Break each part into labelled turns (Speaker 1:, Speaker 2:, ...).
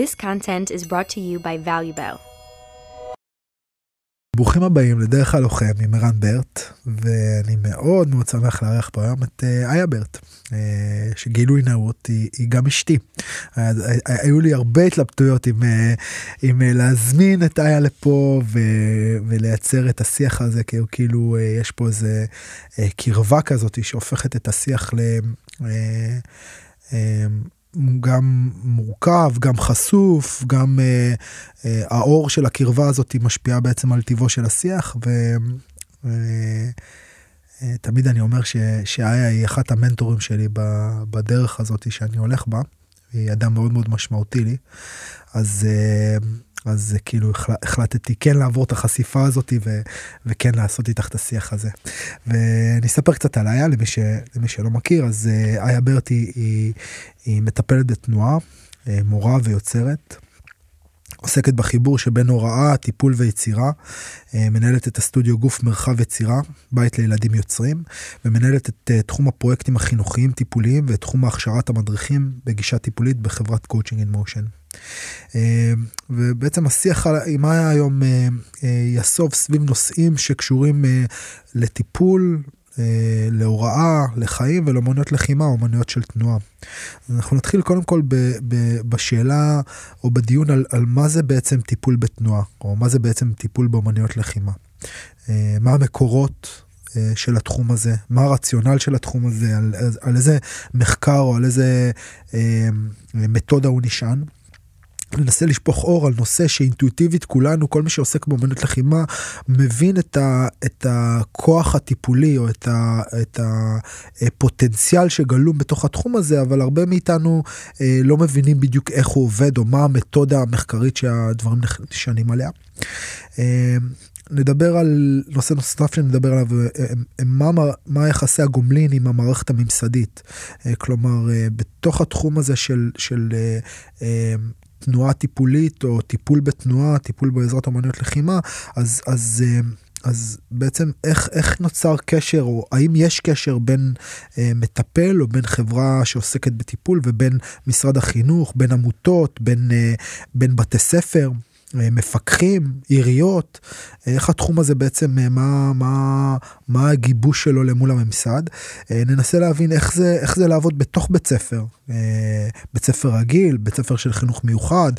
Speaker 1: This content is brought to you by ValueBell.
Speaker 2: ברוכים הבאים לדרך הלוחם עם ערן ברט ואני מאוד מאוד שמח לארח פה היום את אה, איה ברט אה, שגילוי נאות היא, היא גם אשתי. היו לי הרבה התלבטויות עם, אה, עם להזמין את איה לפה ו, ולייצר את השיח הזה כי כאילו יש פה איזה קרבה כזאת שהופכת את השיח ל... גם מורכב, גם חשוף, גם אה, אה, האור של הקרבה הזאת משפיעה בעצם על טיבו של השיח, ותמיד אה, אני אומר שאיה היא אחת המנטורים שלי בדרך הזאת שאני הולך בה, היא אדם מאוד מאוד משמעותי לי, אז... אה, אז כאילו החלטתי כן לעבור את החשיפה הזאת ו, וכן לעשות איתך את השיח הזה. ואני אספר קצת על איה למי, ש, למי שלא מכיר אז אה, איה ברט היא, היא, מטפלת בתנועה, אה, מורה ויוצרת. עוסקת בחיבור שבין הוראה, טיפול ויצירה, אה, מנהלת את הסטודיו גוף מרחב יצירה, בית לילדים יוצרים, ומנהלת את תחום הפרויקטים החינוכיים טיפוליים ואת תחום הכשרת המדריכים בגישה טיפולית בחברת Coaching in Motion. אה, ובעצם השיח עמה היום אה, אה, יסוב סביב נושאים שקשורים לטיפול, להוראה, לחיים ולאומנויות לחימה, אומנויות של תנועה. אנחנו נתחיל קודם כל ב, ב, בשאלה או בדיון על, על מה זה בעצם טיפול בתנועה, או מה זה בעצם טיפול באומנויות לחימה. מה המקורות של התחום הזה, מה הרציונל של התחום הזה, על, על איזה מחקר או על איזה אה, מתודה הוא נשען. ננסה לשפוך אור על נושא שאינטואיטיבית כולנו, כל מי שעוסק באמנות לחימה, מבין את, ה, את הכוח הטיפולי או את, ה, את הפוטנציאל שגלום בתוך התחום הזה, אבל הרבה מאיתנו אה, לא מבינים בדיוק איך הוא עובד או מה המתודה המחקרית שהדברים נשענים עליה. אה, נדבר על נושא נוסף שנדבר עליו, אה, אה, מה, מה יחסי הגומלין עם המערכת הממסדית. אה, כלומר, בתוך התחום הזה של, של תנועה טיפולית או טיפול בתנועה, טיפול בעזרת אמנויות לחימה, אז, אז, אה, אז בעצם איך, איך נוצר קשר, או האם יש קשר בין אה, מטפל או בין חברה שעוסקת בטיפול ובין משרד החינוך, בין עמותות, בין, אה, בין בתי ספר. אה, מפקחים, עיריות, אה, איך התחום הזה בעצם, אה, מה, מה, מה הגיבוש שלו למול הממסד. ננסה להבין איך זה, איך זה לעבוד בתוך בית ספר, בית ספר רגיל, בית ספר של חינוך מיוחד,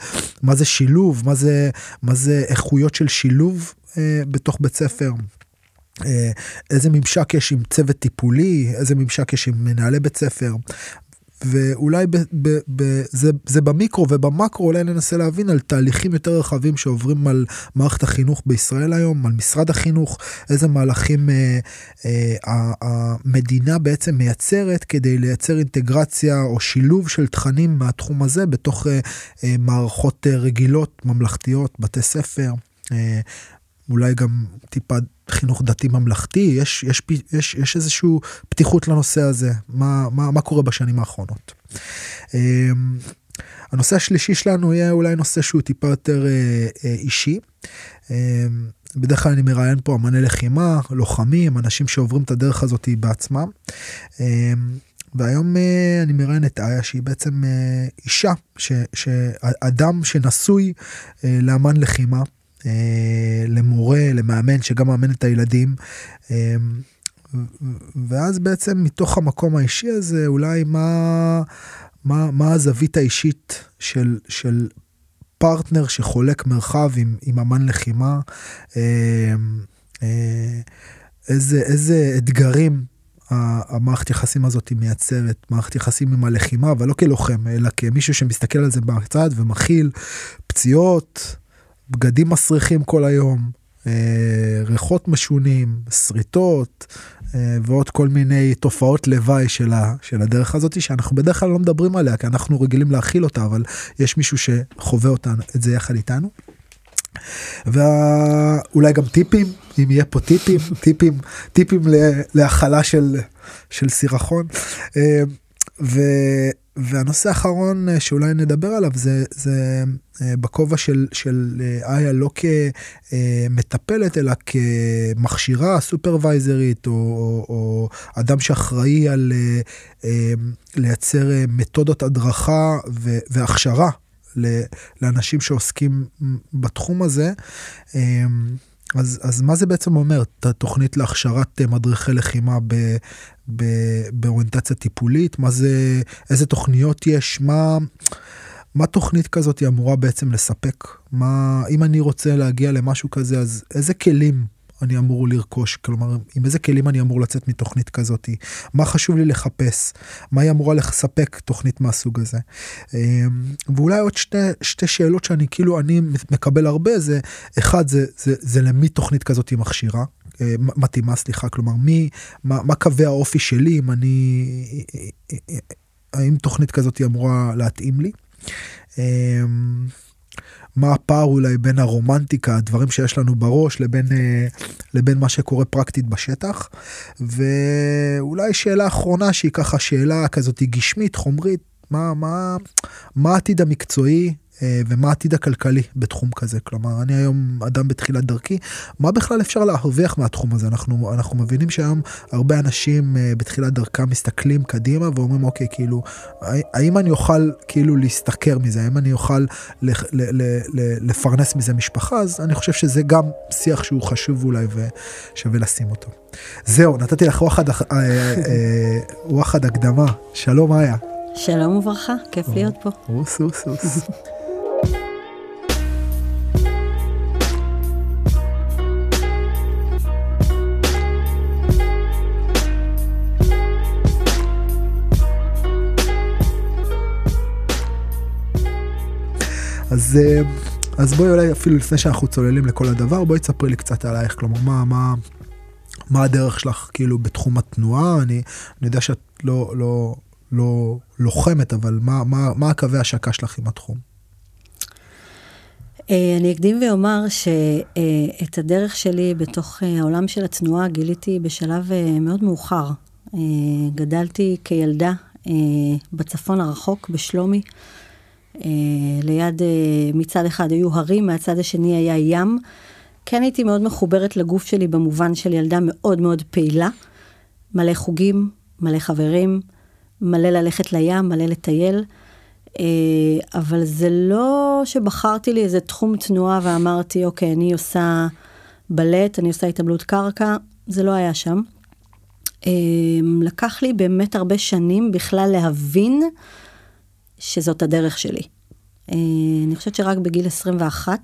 Speaker 2: מה זה שילוב, מה זה, מה זה איכויות של שילוב בתוך בית ספר. איזה ממשק יש עם צוות טיפולי, איזה ממשק יש עם מנהלי בית ספר, ואולי ב, ב, ב, זה, זה במיקרו ובמקרו אולי ננסה להבין על תהליכים יותר רחבים שעוברים על מערכת החינוך בישראל היום, על משרד החינוך, איזה מהלכים אה, אה, המדינה בעצם מייצרת כדי לייצר אינטגרציה או שילוב של תכנים מהתחום הזה בתוך אה, אה, מערכות אה, רגילות, ממלכתיות, בתי ספר. אה, אולי גם טיפה חינוך דתי ממלכתי, יש, יש, יש, יש איזושהי פתיחות לנושא הזה, מה, מה, מה קורה בשנים האחרונות. אמ, הנושא השלישי שלנו יהיה אולי נושא שהוא טיפה יותר אה, אה, אישי. אמ, בדרך כלל אני מראיין פה אמני לחימה, לוחמים, אנשים שעוברים את הדרך הזאת בעצמם. אמ, והיום אה, אני מראיין את איה שהיא בעצם אישה, ש, שאדם שנשוי לאמן לחימה. אה, למורה, למאמן שגם מאמן את הילדים. אה, ואז בעצם מתוך המקום האישי הזה אולי מה, מה, מה הזווית האישית של, של פרטנר שחולק מרחב עם, עם אמן לחימה, אה, איזה, איזה אתגרים המערכת יחסים הזאת מייצרת, מערכת יחסים עם הלחימה, אבל לא כלוחם, אלא כמישהו שמסתכל על זה בצד ומכיל פציעות, בגדים מסריחים כל היום, אה, ריחות משונים, שריטות אה, ועוד כל מיני תופעות לוואי של, ה, של הדרך הזאת שאנחנו בדרך כלל לא מדברים עליה כי אנחנו רגילים להכיל אותה אבל יש מישהו שחווה אותה את זה יחד איתנו. ואולי גם טיפים אם יהיה פה טיפים טיפים טיפים להכלה של של סירחון. אה, ו, והנושא האחרון אה, שאולי נדבר עליו זה, זה אה, בכובע של, של אה, איה לא כמטפלת אלא כמכשירה סופרוויזרית או, או, או אדם שאחראי על לייצר מתודות הדרכה והכשרה לאנשים שעוסקים בתחום הזה. אז, אז מה זה בעצם אומר, תוכנית להכשרת מדריכי לחימה ב, ב, באוריינטציה טיפולית? מה זה, איזה תוכניות יש? מה, מה תוכנית כזאת אמורה בעצם לספק? מה, אם אני רוצה להגיע למשהו כזה, אז איזה כלים אני אמור לרכוש? כלומר, עם איזה כלים אני אמור לצאת מתוכנית כזאת? מה חשוב לי לחפש? מה היא אמורה לספק תוכנית מהסוג הזה? אמ, ואולי עוד שתי, שתי שאלות שאני כאילו, אני מקבל הרבה, זה, אחד, זה, זה, זה למי תוכנית כזאת מכשירה? אה, מתאימה, סליחה, כלומר, מי, מה, מה קווי האופי שלי, אם אני, האם תוכנית כזאת אמורה להתאים לי? מה הפער אולי בין הרומנטיקה, הדברים שיש לנו בראש, לבין, אה, לבין מה שקורה פרקטית בשטח. ואולי שאלה אחרונה שהיא ככה שאלה כזאת גשמית, חומרית, מה, מה, מה העתיד המקצועי ומה העתיד הכלכלי בתחום כזה כלומר אני היום אדם בתחילת דרכי מה בכלל אפשר להרוויח מהתחום הזה אנחנו אנחנו מבינים שהיום הרבה אנשים אה, בתחילת דרכם מסתכלים קדימה ואומרים אוקיי כאילו האם אני אוכל כאילו להשתכר מזה האם אני אוכל לפרנס מזה משפחה אז אני חושב שזה גם שיח שהוא חשוב אולי ושווה לשים אותו. זהו נתתי לך וואחד, אה, וואחד הקדמה שלום איה.
Speaker 3: שלום וברכה כיף להיות פה.
Speaker 2: אוס אוס אוס. אז, אה, אז בואי אולי אפילו לפני שאנחנו צוללים לכל הדבר, בואי תספרי לי קצת עלייך, כלומר מה, מה, מה הדרך שלך כאילו בתחום התנועה, אני, אני יודע שאת לא, לא, לא לוחמת, אבל מה, מה, מה הקווי ההשקה שלך עם התחום?
Speaker 3: אה, אני אקדים ואומר שאת הדרך שלי בתוך אה, העולם של התנועה גיליתי בשלב מאוד מאוחר. גדלתי כילדה בצפון הרחוק, בשלומי. אה, ליד, אה, מצד אחד היו הרים, מהצד השני היה ים. כן הייתי מאוד מחוברת לגוף שלי במובן של ילדה מאוד מאוד פעילה. מלא חוגים, מלא חברים, מלא ללכת לים, מלא לטייל. אה, אבל זה לא שבחרתי לי איזה תחום תנועה ואמרתי, אוקיי, אני עושה בלט, אני עושה התעמלות קרקע, זה לא היה שם. לקח לי באמת הרבה שנים בכלל להבין שזאת הדרך שלי. אה, אני חושבת שרק בגיל 21,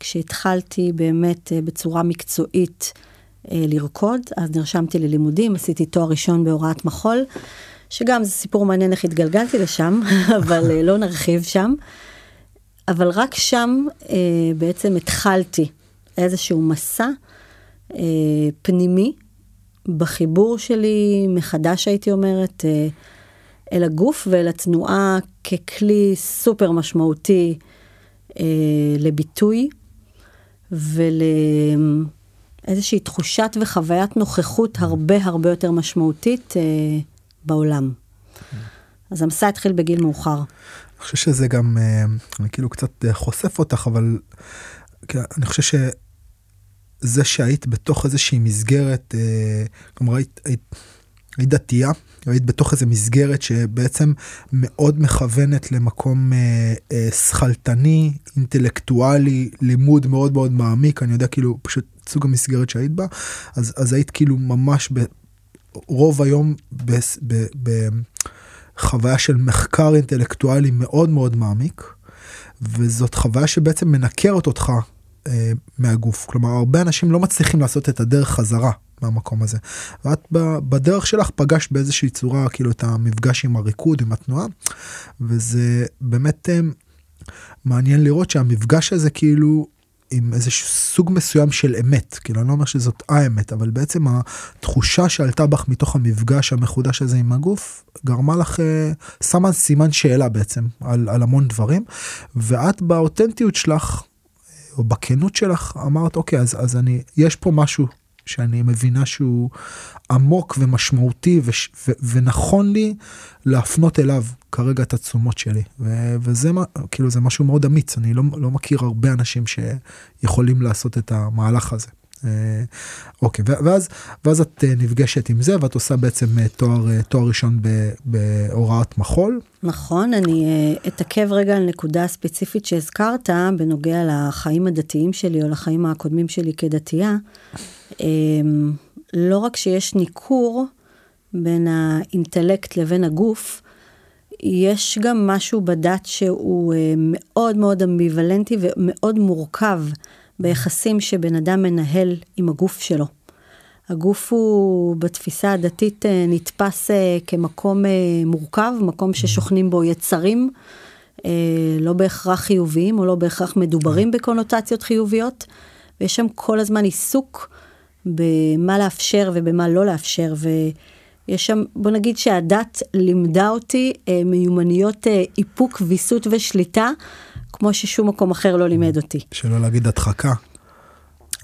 Speaker 3: כשהתחלתי באמת אה, בצורה מקצועית אה, לרקוד, אז נרשמתי ללימודים, עשיתי תואר ראשון בהוראת מחול, שגם זה סיפור מעניין איך התגלגלתי לשם, אבל לא נרחיב שם. אבל רק שם בעצם התחלתי איזשהו מסע פנימי בחיבור שלי מחדש הייתי אומרת אל הגוף ואל התנועה ככלי סופר משמעותי אה, לביטוי ולאיזושהי תחושת וחוויית נוכחות הרבה הרבה יותר משמעותית אה, בעולם. אז המסע התחיל בגיל מאוחר.
Speaker 2: אני חושב שזה גם, אה, אני כאילו קצת אה, חושף אותך, אבל אני חושב שזה שהיית בתוך איזושהי מסגרת, אה, כלומר היית, היית, היית דתייה, היית בתוך איזה מסגרת שבעצם מאוד מכוונת למקום אה, אה, שכלתני, אינטלקטואלי, לימוד מאוד מאוד מעמיק, אני יודע כאילו פשוט סוג המסגרת שהיית בה, אז, אז היית כאילו ממש ברוב היום בחוויה של מחקר אינטלקטואלי מאוד מאוד מעמיק, וזאת חוויה שבעצם מנקרת אותך מהגוף. כלומר, הרבה אנשים לא מצליחים לעשות את הדרך חזרה מהמקום הזה. ואת בדרך שלך פגשת באיזושהי צורה כאילו את המפגש עם הריקוד, עם התנועה, וזה באמת אה, מעניין לראות שהמפגש הזה כאילו עם איזשהו סוג מסוים של אמת, כאילו אני לא אומר שזאת האמת, אבל בעצם התחושה שעלתה בך מתוך המפגש המחודש הזה עם הגוף, גרמה לך, אה, שמה סימן שאלה בעצם על, על המון דברים, ואת באותנטיות שלך, או בכנות שלך, אמרת אוקיי, אז, אז אני, יש פה משהו שאני מבינה שהוא עמוק ומשמעותי וש, ו, ונכון לי להפנות אליו כרגע את התשומות שלי. ו, וזה מה כאילו זה משהו מאוד אמיץ. אני לא, לא מכיר הרבה אנשים שיכולים לעשות את המהלך הזה אוקיי, ואז, ואז את אה, נפגשת עם זה ואת עושה בעצם אה, תואר, תואר ראשון בהוראת מחול.
Speaker 3: נכון, אני אתעכב רגע על נקודה ספציפית שהזכרת בנוגע לחיים הדתיים שלי או לחיים הקודמים שלי כדתייה. לא רק שיש ניכור בין האינטלקט לבין הגוף, יש גם משהו בדת שהוא מאוד מאוד אמביוולנטי ומאוד מורכב. ביחסים שבן אדם מנהל עם הגוף שלו. הגוף הוא בתפיסה הדתית אה, נתפס אה, כמקום אה, מורכב, מקום ששוכנים בו יצרים, לא בהכרח חיוביים או לא בהכרח מדוברים בקונוטציות חיוביות, ויש שם כל הזמן עיסוק במה לאפשר ובמה לא לאפשר, ויש שם, בוא נגיד שהדת לימדה אותי מיומנויות איפוק, ויסות ושליטה. כמו ששום מקום אחר לא לימד אותי.
Speaker 2: שלא להגיד הדחקה.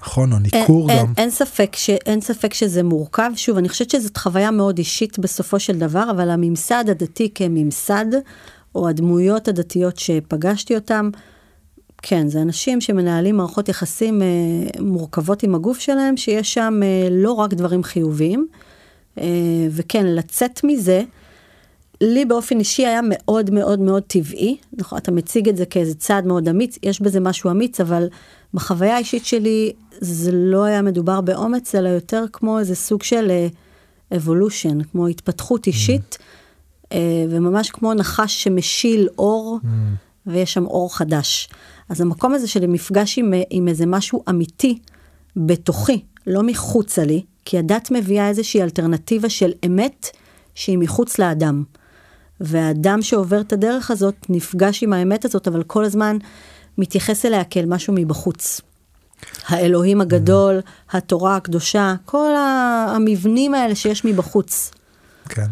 Speaker 2: נכון, או ניכור
Speaker 3: אין,
Speaker 2: גם.
Speaker 3: אין, אין, ספק ש, אין ספק שזה מורכב. שוב, אני חושבת שזאת חוויה מאוד אישית בסופו של דבר, אבל הממסד הדתי כממסד, או הדמויות הדתיות שפגשתי אותם, כן, זה אנשים שמנהלים מערכות יחסים אה, מורכבות עם הגוף שלהם, שיש שם אה, לא רק דברים חיוביים, אה, וכן, לצאת מזה, לי באופן אישי היה מאוד מאוד מאוד טבעי, נכון, אתה מציג את זה כאיזה צעד מאוד אמיץ, יש בזה משהו אמיץ, אבל בחוויה האישית שלי זה לא היה מדובר באומץ, אלא יותר כמו איזה סוג של אבולושן, uh, כמו התפתחות אישית, mm. uh, וממש כמו נחש שמשיל אור, mm. ויש שם אור חדש. אז המקום הזה של מפגש עם, עם איזה משהו אמיתי בתוכי, לא מחוצה לי, כי הדת מביאה איזושהי אלטרנטיבה של אמת שהיא מחוץ לאדם. והאדם שעובר את הדרך הזאת נפגש עם האמת הזאת, אבל כל הזמן מתייחס אליה כאל משהו מבחוץ. האלוהים הגדול, התורה הקדושה, כל המבנים האלה שיש מבחוץ.
Speaker 2: כן.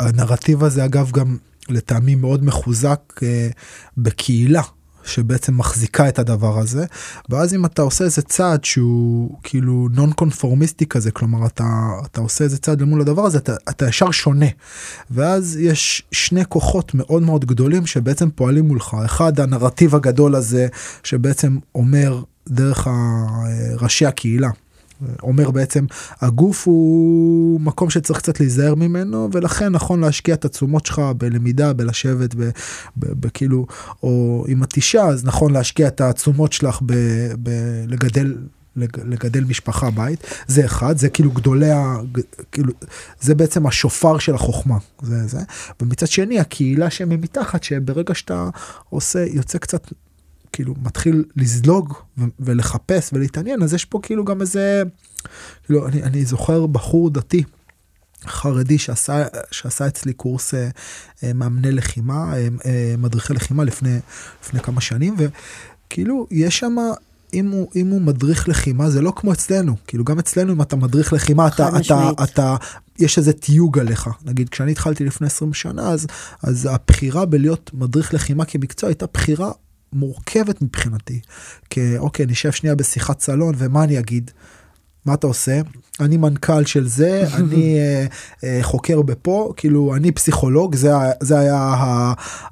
Speaker 2: הנרטיב הזה אגב גם לטעמי מאוד מחוזק אה, בקהילה. שבעצם מחזיקה את הדבר הזה ואז אם אתה עושה איזה צעד שהוא כאילו נון קונפורמיסטי כזה כלומר אתה אתה עושה איזה צעד למול הדבר הזה אתה, אתה ישר שונה. ואז יש שני כוחות מאוד מאוד גדולים שבעצם פועלים מולך. אחד הנרטיב הגדול הזה שבעצם אומר דרך ראשי הקהילה אומר בעצם הגוף הוא מקום שצריך קצת להיזהר ממנו ולכן נכון להשקיע את התשומות שלך בלמידה בלשבת בכאילו או את אישה אז נכון להשקיע את התשומות שלך בלגדל לגדל משפחה בית. זה אחד זה כאילו גדולי ה... כאילו זה בעצם השופר של החוכמה זה זה. ומצד שני הקהילה שמתחת שברגע שאתה עושה יוצא קצת כאילו מתחיל לזלוג ולחפש ולהתעניין אז יש פה כאילו גם איזה כאילו אני, אני זוכר בחור דתי חרדי שעשה שעשה אצלי קורס אה, אה, מאמני לחימה אה, אה, מדריכי לחימה לפני לפני כמה שנים וכאילו יש שם אם הוא, אם הוא מדריך לחימה זה לא כמו אצלנו. כאילו גם אצלנו אם אתה מדריך לחימה אתה, אתה, אתה, אתה יש איזה תיוג עליך. נגיד כשאני התחלתי לפני 20 שנה אז אז הבחירה בלהיות מדריך לחימה כמקצוע הייתה בחירה מורכבת מבחינתי. כי אוקיי, נשב שנייה בשיחת סלון, ומה אני אגיד? מה אתה עושה? אני מנכ"ל של זה, אני אה, אה, חוקר בפה, כאילו אני פסיכולוג, זה, זה היה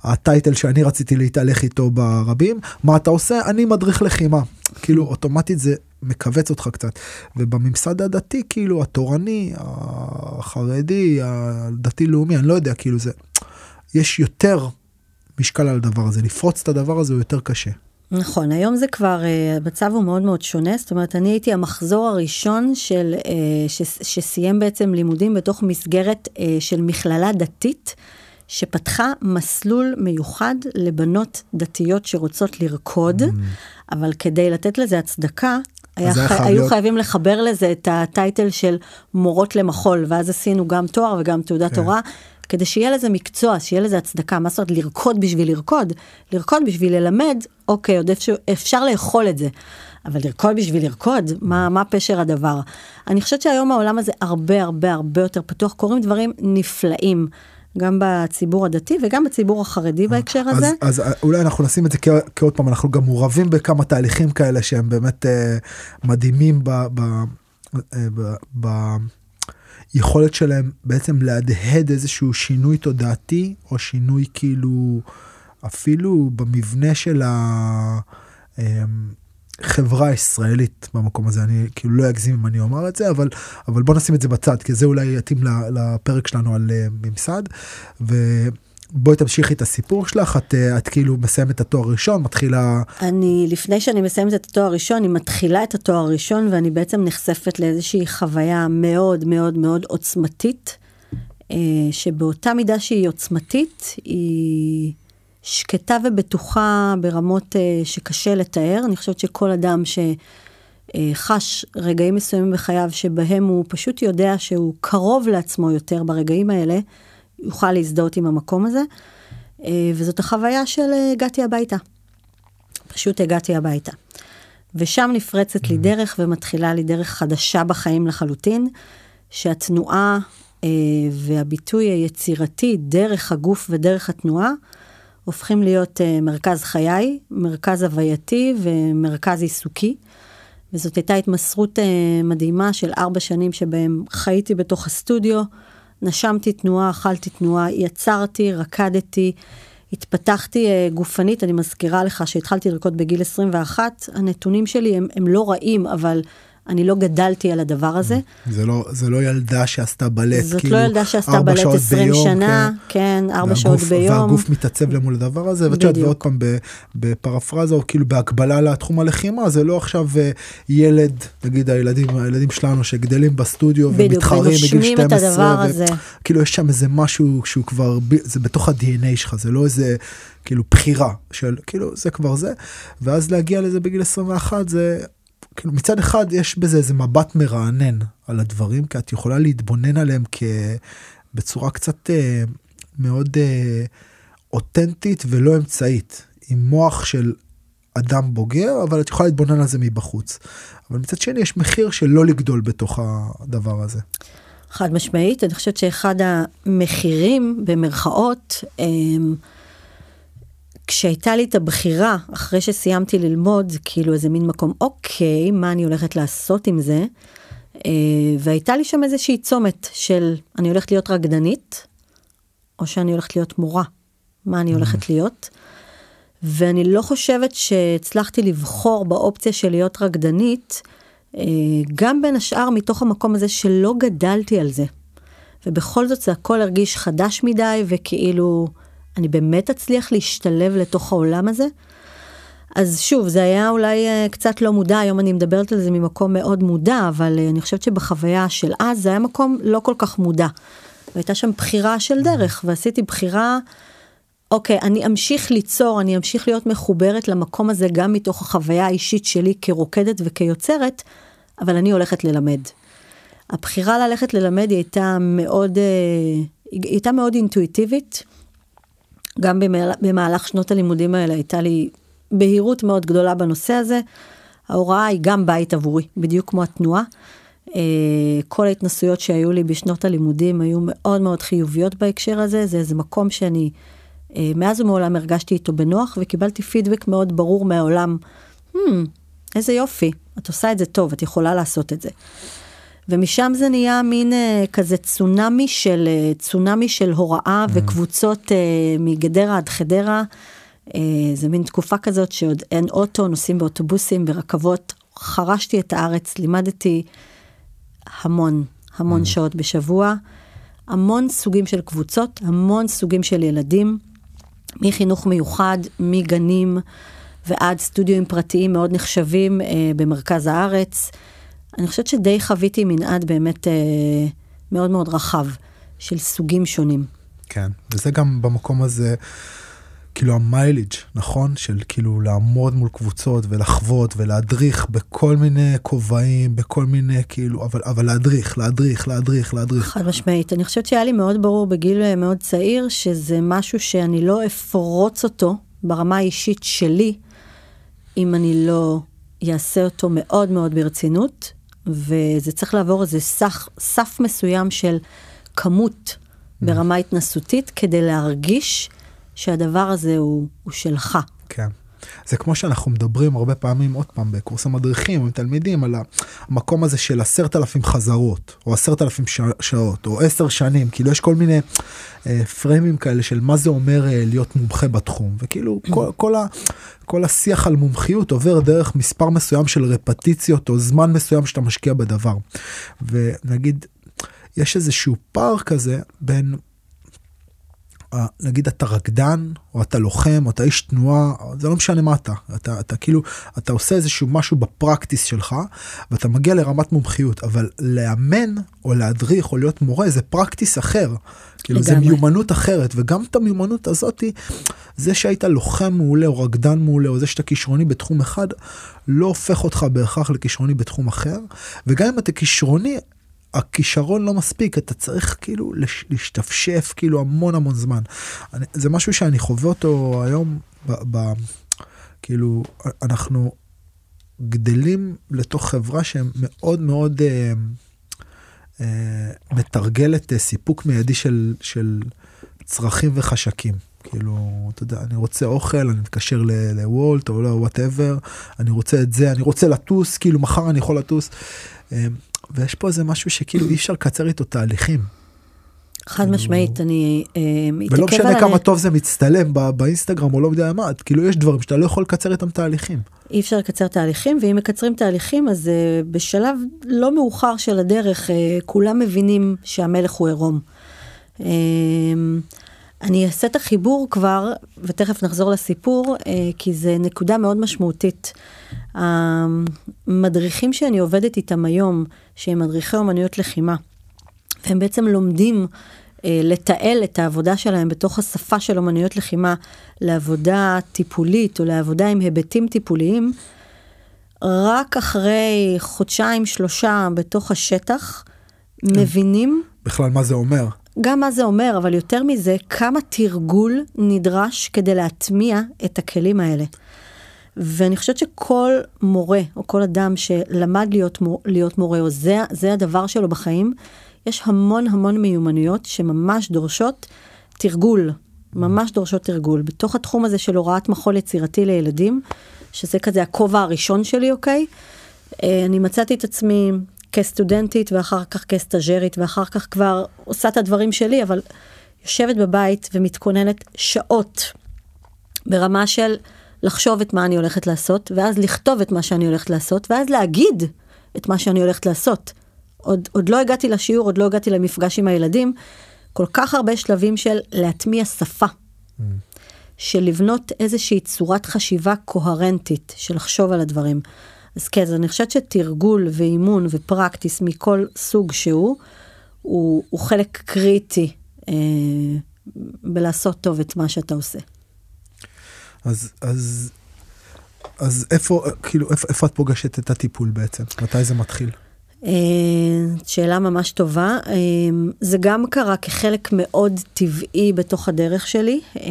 Speaker 2: הטייטל שאני רציתי להתהלך איתו ברבים. מה אתה עושה? אני מדריך לחימה. כאילו אוטומטית זה מכווץ אותך קצת. ובממסד הדתי, כאילו התורני, החרדי, הדתי-לאומי, אני לא יודע, כאילו זה, יש יותר משקל על הדבר הזה, לפרוץ את הדבר הזה הוא יותר קשה.
Speaker 3: נכון, היום זה כבר, uh, המצב הוא מאוד מאוד שונה, זאת אומרת, אני הייתי המחזור הראשון של, uh, ש, שסיים בעצם לימודים בתוך מסגרת uh, של מכללה דתית, שפתחה מסלול מיוחד לבנות דתיות שרוצות לרקוד, mm. אבל כדי לתת לזה הצדקה, היה חי... היו להיות... חייבים לחבר לזה את הטייטל של מורות למחול, ואז עשינו גם תואר וגם תעודת כן. הוראה. כדי שיהיה לזה מקצוע, שיהיה לזה הצדקה, מה זאת אומרת לרקוד בשביל לרקוד? לרקוד בשביל ללמד, אוקיי, עוד אפשר, אפשר לאכול את זה. אבל לרקוד בשביל לרקוד, מה, מה פשר הדבר? אני חושבת שהיום העולם הזה הרבה הרבה הרבה יותר פתוח, קורים דברים נפלאים. גם בציבור הדתי וגם בציבור החרדי בהקשר הזה.
Speaker 2: אז, אז אולי אנחנו נשים את זה כעוד פעם, אנחנו גם מעורבים בכמה תהליכים כאלה שהם באמת אה, מדהימים ב, ב, אה, ב, ב, היכולת שלהם בעצם להדהד איזשהו שינוי תודעתי או שינוי כאילו אפילו במבנה של ה... אמ, חברה ישראלית במקום הזה אני כאילו לא אגזים אם אני אומר את זה אבל אבל בוא נשים את זה בצד כי זה אולי יתאים לפרק שלנו על אה, ממסד. ובואי תמשיכי את הסיפור שלך את, אה, את כאילו מסיימת את התואר הראשון מתחילה
Speaker 3: אני לפני שאני מסיימת את התואר הראשון אני מתחילה את התואר הראשון ואני בעצם נחשפת לאיזושהי חוויה מאוד מאוד מאוד עוצמתית אה, שבאותה מידה שהיא עוצמתית היא שקטה ובטוחה ברמות uh, שקשה לתאר. אני חושבת שכל אדם שחש רגעים מסוימים בחייו שבהם הוא פשוט יודע שהוא קרוב לעצמו יותר ברגעים האלה, יוכל להזדהות עם המקום הזה. Uh, וזאת החוויה של uh, הגעתי הביתה. פשוט הגעתי הביתה. ושם נפרצת לי mm-hmm. דרך ומתחילה לי דרך חדשה בחיים לחלוטין, שהתנועה uh, והביטוי היצירתי דרך הגוף ודרך התנועה, הופכים להיות מרכז חיי, מרכז הווייתי ומרכז עיסוקי. וזאת הייתה התמסרות מדהימה של ארבע שנים שבהם חייתי בתוך הסטודיו, נשמתי תנועה, אכלתי תנועה, יצרתי, רקדתי, התפתחתי uh, גופנית. אני מזכירה לך שהתחלתי לרקוד בגיל 21, הנתונים שלי הם, הם לא רעים, אבל אני לא גדלתי על הדבר הזה.
Speaker 2: זה לא, זה לא ילדה שעשתה בלט,
Speaker 3: זאת כאילו, לא ילדה שעשתה בלט 20 ביום, שנה, כן, כן 4 שעות ביום.
Speaker 2: והגוף מתעצב למול הדבר הזה, ואת יודעת, ועוד פעם בפרפרזה, או כאילו בהקבלה לתחום הלחימה, זה לא עכשיו אה, ילד, נגיד הילדים, הילדים שלנו שגדלים בסטודיו ומתחרים בגיל 12. בדיוק,
Speaker 3: את הדבר ו... הזה.
Speaker 2: כאילו יש שם איזה משהו שהוא כבר, זה בתוך ה-DNA שלך, זה לא איזה... כאילו בחירה של כאילו זה כבר זה ואז להגיע לזה בגיל 21 זה כאילו מצד אחד יש בזה איזה מבט מרענן על הדברים כי את יכולה להתבונן עליהם כ... בצורה קצת אה, מאוד אה, אותנטית ולא אמצעית עם מוח של אדם בוגר אבל את יכולה להתבונן על זה מבחוץ. אבל מצד שני יש מחיר של לא לגדול בתוך הדבר הזה.
Speaker 3: חד משמעית אני חושבת שאחד המחירים במרכאות. אה, כשהייתה לי את הבחירה, אחרי שסיימתי ללמוד, כאילו איזה מין מקום, אוקיי, מה אני הולכת לעשות עם זה? אה, והייתה לי שם איזושהי צומת של אני הולכת להיות רקדנית, או שאני הולכת להיות מורה. מה אני הולכת mm. להיות? ואני לא חושבת שהצלחתי לבחור באופציה של להיות רקדנית, אה, גם בין השאר מתוך המקום הזה שלא גדלתי על זה. ובכל זאת זה הכל הרגיש חדש מדי וכאילו אני באמת אצליח להשתלב לתוך העולם הזה? אז שוב, זה היה אולי uh, קצת לא מודע, היום אני מדברת על זה ממקום מאוד מודע, אבל uh, אני חושבת שבחוויה של אז זה היה מקום לא כל כך מודע. והייתה שם בחירה של דרך, ועשיתי בחירה, אוקיי, אני אמשיך ליצור, אני אמשיך להיות מחוברת למקום הזה גם מתוך החוויה האישית שלי כרוקדת וכיוצרת, אבל אני הולכת ללמד. הבחירה ללכת ללמד היא הייתה מאוד, uh, היא הייתה מאוד אינטואיטיבית. גם במהלך שנות הלימודים האלה הייתה לי בהירות מאוד גדולה בנושא הזה. ההוראה היא גם בית עבורי, בדיוק כמו התנועה. אה, כל ההתנסויות שהיו לי בשנות הלימודים היו מאוד מאוד חיוביות בהקשר הזה, זה איזה מקום שאני אה, מאז ומעולם הרגשתי איתו בנוח וקיבלתי פידבק מאוד ברור מהעולם. Hmm, איזה יופי, את עושה את זה טוב, את יכולה לעשות את זה. ומשם זה נהיה מין uh, כזה צונאמי של, uh, צונאמי של הוראה mm. וקבוצות uh, מגדרה עד חדרה. Uh, זה מין תקופה כזאת שעוד אין אוטו, נוסעים באוטובוסים, ברכבות. חרשתי את הארץ, לימדתי המון, המון mm. שעות בשבוע. המון סוגים של קבוצות, המון סוגים של ילדים, מחינוך מיוחד, מגנים ועד סטודיו פרטיים מאוד נחשבים uh, במרכז הארץ. אני חושבת שדי חוויתי מנעד באמת אה, מאוד מאוד רחב של סוגים שונים.
Speaker 2: כן, וזה גם במקום הזה, כאילו המיילג', נכון? של כאילו לעמוד מול קבוצות ולחוות ולהדריך בכל מיני כובעים, בכל מיני כאילו, אבל, אבל להדריך, להדריך, להדריך, להדריך.
Speaker 3: חד משמעית. אני חושבת שהיה לי מאוד ברור בגיל אה, מאוד צעיר, שזה משהו שאני לא אפרוץ אותו ברמה האישית שלי, אם אני לא אעשה אותו מאוד מאוד ברצינות, וזה צריך לעבור איזה סך, סף מסוים של כמות ברמה התנסותית כדי להרגיש שהדבר הזה הוא, הוא שלך.
Speaker 2: כן. זה כמו שאנחנו מדברים הרבה פעמים עוד פעם בקורס המדריכים עם תלמידים על המקום הזה של עשרת אלפים חזרות או עשרת אלפים שעות או עשר שנים כאילו יש כל מיני אה, פריימים כאלה של מה זה אומר אה, להיות מומחה בתחום. וכאילו כל, כל, ה, כל השיח על מומחיות עובר דרך מספר מסוים של רפטיציות או זמן מסוים שאתה משקיע בדבר. ונגיד יש איזשהו פער כזה בין נגיד אתה רקדן או אתה לוחם או אתה איש תנועה זה לא משנה מה אתה. אתה אתה כאילו אתה עושה איזשהו משהו בפרקטיס שלך ואתה מגיע לרמת מומחיות אבל לאמן או להדריך או להיות מורה זה פרקטיס אחר. כאילו זה מיומנות אחרת וגם את המיומנות הזאתי זה שהיית לוחם מעולה או רקדן מעולה או זה שאתה כישרוני בתחום אחד לא הופך אותך בהכרח לכישרוני בתחום אחר. וגם אם אתה כישרוני הכישרון לא מספיק אתה צריך כאילו להשתפשף כאילו המון המון זמן. אני, זה משהו שאני חווה אותו היום ב, ב, כאילו אנחנו גדלים לתוך חברה שמאוד מאוד אה, אה, מתרגלת אה, סיפוק מיידי של, של צרכים וחשקים. כאילו, אתה יודע, אני רוצה אוכל, אני מתקשר לוולט או לא, whatever, אני רוצה את זה, אני רוצה לטוס, כאילו מחר אני יכול לטוס. אה, ויש פה איזה משהו שכאילו אי אפשר לקצר איתו תהליכים.
Speaker 3: חד כאילו... משמעית, אני
Speaker 2: אה, מתעכב על... ולא משנה כמה טוב זה מצטלם באינסטגרם או לא יודע מה, כאילו יש דברים שאתה לא יכול לקצר איתם תהליכים.
Speaker 3: אי אפשר לקצר תהליכים, ואם מקצרים תהליכים אז uh, בשלב לא מאוחר של הדרך uh, כולם מבינים שהמלך הוא עירום. Uh, אני אעשה את החיבור כבר, ותכף נחזור לסיפור, כי זה נקודה מאוד משמעותית. המדריכים שאני עובדת איתם היום, שהם מדריכי אומנויות לחימה, הם בעצם לומדים אה, לתעל את העבודה שלהם בתוך השפה של אומנויות לחימה לעבודה טיפולית או לעבודה עם היבטים טיפוליים, רק אחרי חודשיים שלושה בתוך השטח. מבינים.
Speaker 2: בכלל מה זה אומר.
Speaker 3: גם מה זה אומר, אבל יותר מזה, כמה תרגול נדרש כדי להטמיע את הכלים האלה. ואני חושבת שכל מורה, או כל אדם שלמד להיות, להיות מורה, או זה, זה הדבר שלו בחיים, יש המון המון מיומנויות שממש דורשות תרגול, ממש דורשות תרגול. בתוך התחום הזה של הוראת מחול יצירתי לילדים, שזה כזה הכובע הראשון שלי, אוקיי? אה, אני מצאתי את עצמי כסטודנטית ואחר כך כסטאג'רית ואחר כך כבר עושה את הדברים שלי, אבל יושבת בבית ומתכוננת שעות ברמה של לחשוב את מה אני הולכת לעשות, ואז לכתוב את מה שאני הולכת לעשות, ואז להגיד את מה שאני הולכת לעשות. עוד, עוד לא הגעתי לשיעור, עוד לא הגעתי למפגש עם הילדים, כל כך הרבה שלבים של להטמיע שפה, mm. של לבנות איזושהי צורת חשיבה קוהרנטית, של לחשוב על הדברים. אז כן, אז אני חושבת שתרגול ואימון ופרקטיס מכל סוג שהוא, הוא, הוא חלק קריטי אה, בלעשות טוב את מה שאתה עושה.
Speaker 2: אז, אז, אז איפה, כאילו, איפה, איפה את פוגשת את הטיפול בעצם? מתי זה מתחיל?
Speaker 3: אה, שאלה ממש טובה. אה, זה גם קרה כחלק מאוד טבעי בתוך הדרך שלי. אה,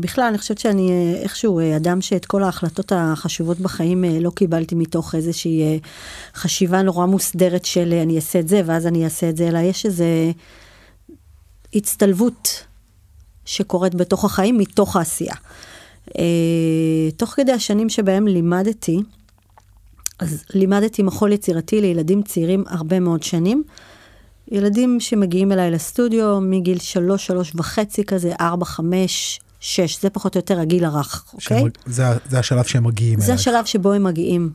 Speaker 3: בכלל, אני חושבת שאני איכשהו אדם שאת כל ההחלטות החשובות בחיים לא קיבלתי מתוך איזושהי חשיבה נורא מוסדרת של אני אעשה את זה ואז אני אעשה את זה, אלא יש איזו הצטלבות שקורית בתוך החיים מתוך העשייה. אה, תוך כדי השנים שבהם לימדתי, אז לימדתי מחול יצירתי לילדים צעירים הרבה מאוד שנים. ילדים שמגיעים אליי לסטודיו מגיל שלוש, שלוש וחצי כזה, ארבע, חמש, שש, זה פחות או יותר הגיל הרך, אוקיי?
Speaker 2: זה, זה השלב שהם מגיעים
Speaker 3: אליי. זה השלב שבו הם מגיעים.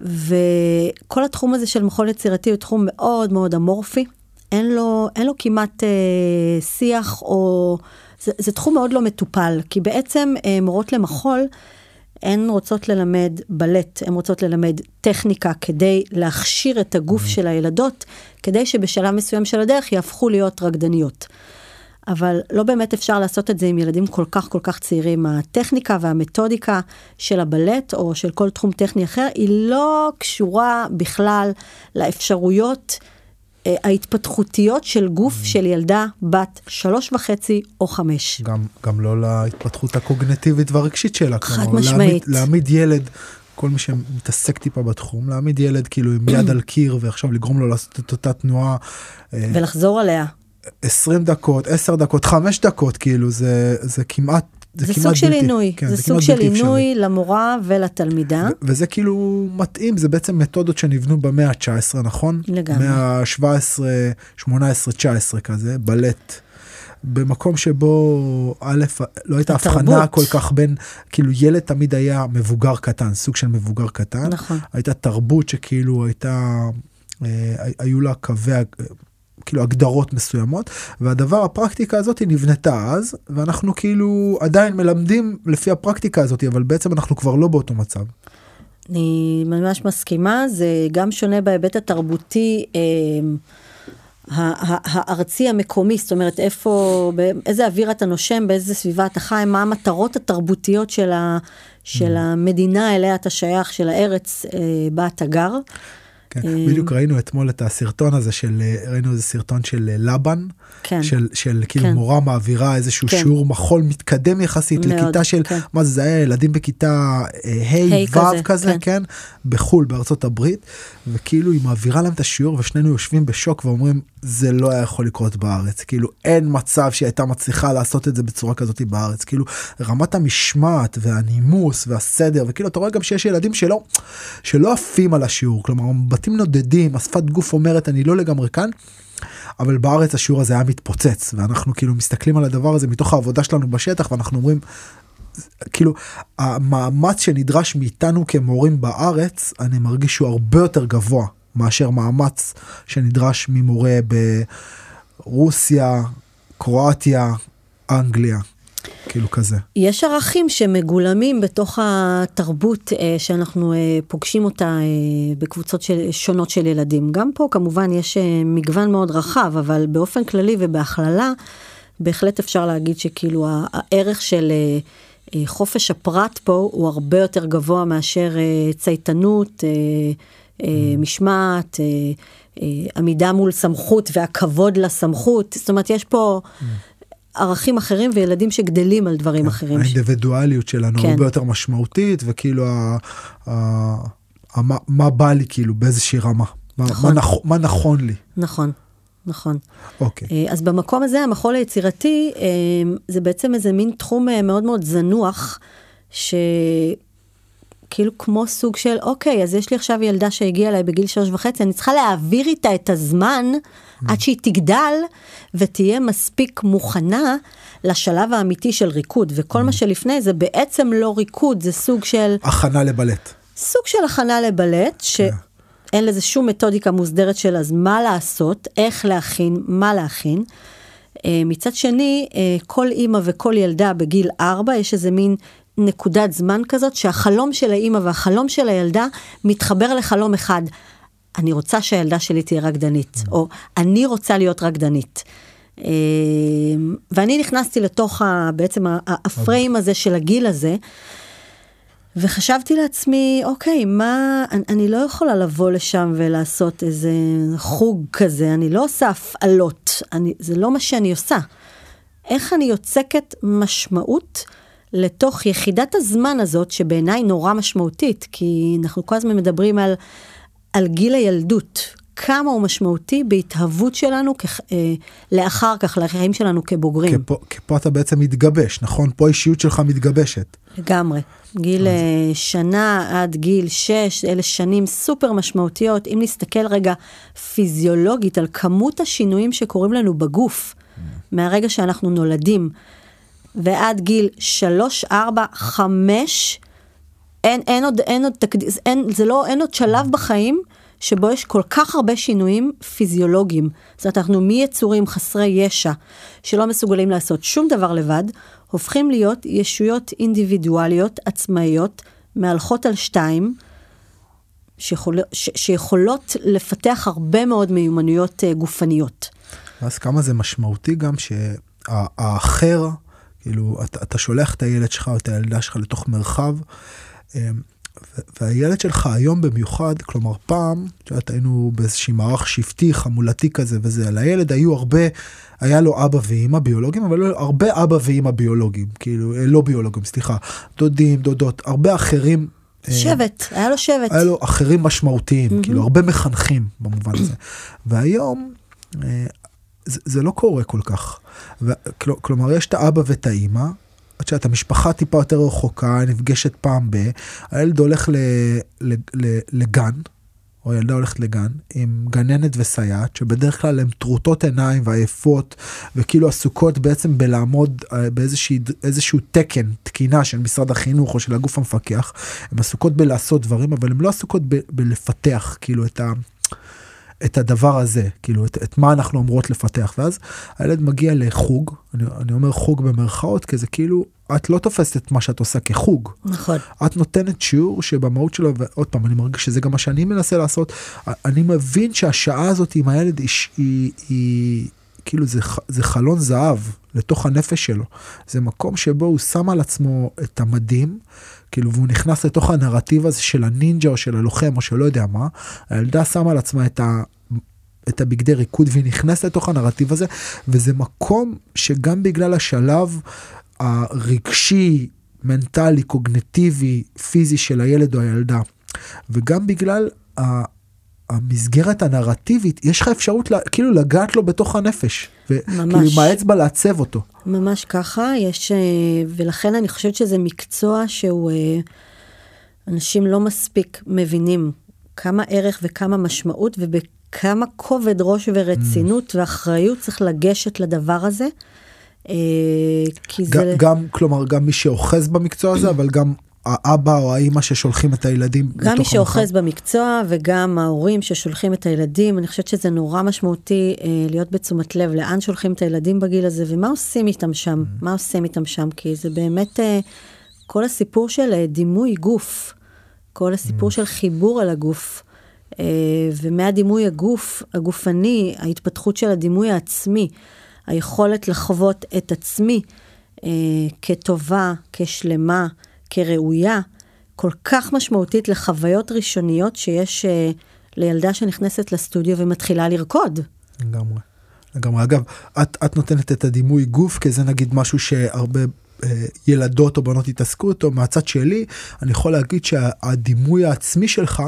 Speaker 3: וכל התחום הזה של מחול יצירתי הוא תחום מאוד מאוד אמורפי. אין לו, אין לו כמעט אה, שיח או זה, זה תחום מאוד לא מטופל, כי בעצם אה, מורות למחול, הן רוצות ללמד בלט, הן רוצות ללמד טכניקה כדי להכשיר את הגוף mm-hmm. של הילדות, כדי שבשלב מסוים של הדרך יהפכו להיות רקדניות. אבל לא באמת אפשר לעשות את זה עם ילדים כל כך כל כך צעירים. הטכניקה והמתודיקה של הבלט או של כל תחום טכני אחר היא לא קשורה בכלל לאפשרויות ההתפתחותיות של גוף mm. של ילדה בת שלוש וחצי או חמש.
Speaker 2: גם, גם לא להתפתחות הקוגנטיבית והרגשית שלה.
Speaker 3: חד כלומר, משמעית.
Speaker 2: להעמיד, להעמיד ילד, כל מי שמתעסק טיפה בתחום, להעמיד ילד כאילו עם יד על קיר ועכשיו לגרום לו לעשות את אותה תנועה.
Speaker 3: אה, ולחזור עליה.
Speaker 2: 20 דקות, 10 דקות, 5 דקות, כאילו זה, זה כמעט
Speaker 3: זה,
Speaker 2: כמעט
Speaker 3: סוג של
Speaker 2: בלתי-
Speaker 3: עינוי,
Speaker 2: כן,
Speaker 3: זה,
Speaker 2: זה
Speaker 3: סוג של. עינוי למורה ולתלמידה.
Speaker 2: ו- וזה כאילו מתאים, זה בעצם מתודות שנבנו במאה ה-19, נכון?
Speaker 3: לגמרי.
Speaker 2: מאה ה-17, 18, 19 כזה, בלט. במקום שבו א', לא הייתה. הבחנה כל כך בין, כאילו ילד תמיד היה מבוגר קטן, סוג של מבוגר קטן.
Speaker 3: נכון.
Speaker 2: הייתה תרבות שכאילו הייתה, אה, היו לה קווי, כאילו הגדרות מסוימות, והדבר, הפרקטיקה הזאת היא נבנתה אז, ואנחנו כאילו עדיין מלמדים לפי הפרקטיקה הזאת, אבל בעצם אנחנו כבר לא באותו מצב.
Speaker 3: אני ממש מסכימה, זה גם שונה בהיבט התרבותי. אה, הארצי המקומי, זאת אומרת איפה, באיזה אוויר אתה נושם, באיזה סביבה אתה חי, מה המטרות התרבותיות של, ה, של המדינה אליה אתה שייך, של הארץ אה, בה אתה גר.
Speaker 2: כן,
Speaker 3: אה,
Speaker 2: בדיוק ראינו אתמול את הסרטון הזה של, אה, ראינו איזה סרטון של אה, לבן,
Speaker 3: כן.
Speaker 2: של, של כאילו
Speaker 3: כן.
Speaker 2: מורה מעבירה איזשהו
Speaker 3: כן.
Speaker 2: שיעור מחול מתקדם יחסית
Speaker 3: מאוד,
Speaker 2: לכיתה של,
Speaker 3: כן.
Speaker 2: מה זה, זה היה ילדים בכיתה אה,
Speaker 3: ה'
Speaker 2: ה',
Speaker 3: כזה,
Speaker 2: ו' כזה,
Speaker 3: כן.
Speaker 2: כן, בחו"ל, בארצות הברית, וכאילו היא מעבירה להם את השיעור ושנינו יושבים בשוק ואומרים, זה לא היה יכול לקרות בארץ, כאילו אין מצב שהיא הייתה מצליחה לעשות את זה בצורה כזאת בארץ, כאילו רמת המשמעת והנימוס והסדר, וכאילו אתה רואה גם שיש ילדים שלא, שלא עפים על השיעור, כלומר מבטים נודדים, השפת גוף אומרת אני לא לגמרי כאן. אבל בארץ השיעור הזה היה מתפוצץ ואנחנו כאילו מסתכלים על הדבר הזה מתוך העבודה שלנו בשטח ואנחנו אומרים כאילו המאמץ שנדרש מאיתנו כמורים בארץ אני מרגיש שהוא הרבה יותר גבוה מאשר מאמץ שנדרש ממורה ברוסיה, קרואטיה, אנגליה, כאילו כזה.
Speaker 3: יש ערכים שמגולמים בתוך התרבות אה, שאנחנו אה, פוגשים אותה אה, בקבוצות של, שונות של ילדים. גם פה כמובן יש אה, מגוון מאוד רחב, אבל באופן כללי ובהכללה, בהחלט אפשר להגיד שכאילו הערך של אה, אה, חופש הפרט פה הוא הרבה יותר גבוה מאשר אה, צייתנות, אה, אה, משמעת, עמידה מול סמכות והכבוד לסמכות. זאת אומרת, יש פה... ערכים אחרים וילדים שגדלים על דברים אחרים.
Speaker 2: האינדיבידואליות שלנו
Speaker 3: כן.
Speaker 2: הרבה יותר משמעותית וכאילו ה, ה, ה, מה, מה בא לי כאילו באיזושהי רמה. מה,
Speaker 3: נכון.
Speaker 2: מה, נכ, מה נכון לי.
Speaker 3: נכון, נכון.
Speaker 2: אוקיי.
Speaker 3: אה, אז במקום הזה המחול היצירתי אה, זה בעצם איזה מין תחום אה, מאוד מאוד זנוח, שכאילו כמו סוג של אוקיי אז יש לי עכשיו ילדה שהגיעה אליי בגיל שלוש וחצי אני צריכה להעביר איתה את הזמן עד שהיא תגדל ותהיה מספיק מוכנה לשלב האמיתי של ריקוד וכל מה שלפני זה בעצם לא ריקוד זה סוג של
Speaker 2: הכנה לבלט.
Speaker 3: סוג של הכנה לבלט, שאין לזה שום מתודיקה מוסדרת של אז מה לעשות, איך להכין, מה להכין. אה, מצד שני, אה, כל אימא וכל ילדה בגיל ארבע, יש איזה מין נקודת זמן כזאת, שהחלום של האימא והחלום של הילדה מתחבר לחלום אחד. אני רוצה שהילדה שלי תהיה רקדנית, או אני רוצה להיות רקדנית. אה, ואני נכנסתי לתוך ה, בעצם הפריים הזה של הגיל הזה, וחשבתי לעצמי, אוקיי, מה, אני, אני לא יכולה לבוא לשם ולעשות איזה חוג כזה, אני לא עושה הפעלות, אני, זה לא מה שאני עושה. איך אני יוצקת משמעות לתוך יחידת הזמן הזאת, שבעיניי נורא משמעותית, כי אנחנו כל הזמן מדברים על, על גיל הילדות, כמה הוא משמעותי בהתהוות שלנו כ, אה, לאחר כך, לחיים שלנו כבוגרים.
Speaker 2: כי פה, כי פה אתה בעצם מתגבש, נכון? פה האישיות שלך מתגבשת.
Speaker 3: לגמרי. גיל אה, שנה עד גיל שש, אלה שנים סופר משמעותיות. אם נסתכל רגע פיזיולוגית על כמות השינויים שקורים לנו בגוף, מהרגע שאנחנו נולדים, ועד גיל שלוש, ארבע, חמש, אין, אין עוד, אין עוד תקדים, אין, זה לא, אין עוד שלב בחיים שבו יש כל כך הרבה שינויים פיזיולוגיים. זאת אומרת, אנחנו מיצורים חסרי ישע, שלא מסוגלים לעשות שום דבר לבד, הופכים להיות ישויות אינדיבידואליות, עצמאיות, מהלכות על שתיים, שיכול, ש, שיכולות לפתח הרבה מאוד מיומנויות אה, גופניות.
Speaker 2: אז כמה זה משמעותי גם שהאחר, כאילו, אתה, אתה שולח את הילד שלך או את הילדה שלך לתוך מרחב, והילד שלך היום במיוחד, כלומר פעם, את יודעת, היינו באיזשהי מערך שבטי, חמולתי כזה וזה, לילד היו הרבה, היה לו אבא ואימא ביולוגיים, אבל היו הרבה אבא ואימא ביולוגיים, כאילו, אה, לא ביולוגיים, סליחה, דודים, דודות, הרבה אחרים. אה,
Speaker 3: שבט, היה לו שבט.
Speaker 2: היה לו אחרים משמעותיים, mm-hmm. כאילו הרבה מחנכים במובן הזה. והיום אה, זה, זה לא קורה כל כך. כל, כלומר, יש את האבא ואת האימא, את יודעת, המשפחה טיפה יותר רחוקה, נפגשת פעם ב... הילד הולך ל, ל, ל, לגן, או הילדה הולכת לגן, עם גננת וסייעת, שבדרך כלל הן טרוטות עיניים ועייפות, וכאילו עסוקות בעצם בלעמוד אה, באיזשהו תקן, תקינה של משרד החינוך או של הגוף המפקח. הן עסוקות בלעשות דברים, אבל הן לא עסוקות ב, בלפתח, כאילו, את ה... את הדבר הזה, כאילו את, את מה אנחנו אמורות לפתח, ואז הילד מגיע לחוג, אני, אני אומר חוג במרכאות, כי זה כאילו, את לא תופסת את מה שאת עושה כחוג.
Speaker 3: נכון.
Speaker 2: את נותנת שיעור שבמהות שלו, ועוד פעם, אני מרגיש שזה גם מה שאני מנסה לעשות, אני מבין שהשעה הזאת עם הילד היא, היא, היא כאילו זה, זה חלון זהב לתוך הנפש שלו. זה מקום שבו הוא שם על עצמו את המדים, כאילו, והוא נכנס לתוך הנרטיב הזה של הנינג'ה או של הלוחם או של לא יודע מה, הילדה שמה על עצמה את ה... את הבגדי ריקוד והיא נכנסת לתוך הנרטיב הזה וזה מקום שגם בגלל השלב הרגשי, מנטלי, קוגנטיבי, פיזי של הילד או הילדה וגם בגלל המסגרת הנרטיבית, יש לך אפשרות לה, כאילו לגעת לו בתוך הנפש. וכאילו עם האצבע לעצב אותו.
Speaker 3: ממש ככה, יש, אה, ולכן אני חושבת שזה מקצוע שהוא, אה, אנשים לא מספיק מבינים כמה ערך וכמה משמעות ובכמה כובד ראש ורצינות mm. ואחריות צריך לגשת לדבר הזה.
Speaker 2: אה, כי זה... גם, כלומר, גם מי שאוחז במקצוע הזה, אבל גם האבא או האימא ששולחים את הילדים
Speaker 3: גם מי שאוחז במקצוע וגם ההורים ששולחים את הילדים, אני חושבת שזה נורא משמעותי אה, להיות בתשומת לב לאן שולחים את הילדים בגיל הזה ומה עושים איתם שם, mm-hmm. מה עושים איתם שם, כי זה באמת אה, כל הסיפור של אה, דימוי גוף, כל הסיפור mm-hmm. של חיבור על הגוף, אה, ומהדימוי הגוף, הגופני, ההתפתחות של הדימוי העצמי, היכולת לחוות את עצמי אה, כטובה, כשלמה. כראויה, כל כך משמעותית לחוויות ראשוניות שיש uh, לילדה שנכנסת לסטודיו ומתחילה לרקוד.
Speaker 2: לגמרי. לגמרי. אגב, את, את נותנת את הדימוי גוף, כי זה נגיד משהו שהרבה אה, ילדות או בנות התעסקו איתו. מהצד שלי, אני יכול להגיד שהדימוי העצמי שלך,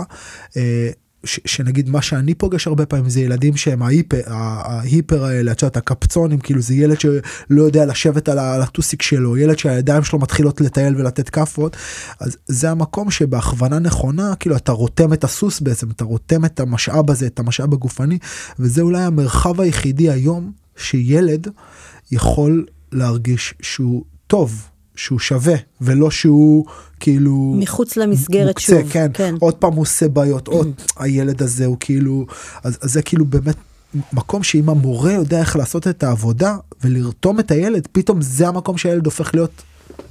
Speaker 2: אה, שנגיד מה שאני פוגש הרבה פעמים זה ילדים שהם ההיפר, ההיפר האלה, את יודעת, הקפצונים, כאילו זה ילד שלא יודע לשבת על הטוסיק שלו, ילד שהידיים שלו מתחילות לטייל ולתת כאפות, אז זה המקום שבהכוונה נכונה, כאילו אתה רותם את הסוס בעצם, אתה רותם את המשאב הזה, את המשאב הגופני, וזה אולי המרחב היחידי היום שילד יכול להרגיש שהוא טוב. שהוא שווה ולא שהוא כאילו
Speaker 3: מחוץ למסגרת מוקצה,
Speaker 2: שוב כן, כן עוד פעם הוא עושה בעיות עוד הילד הזה הוא כאילו אז, אז זה כאילו באמת מקום שאם המורה יודע איך לעשות את העבודה ולרתום את הילד פתאום זה המקום שהילד הופך להיות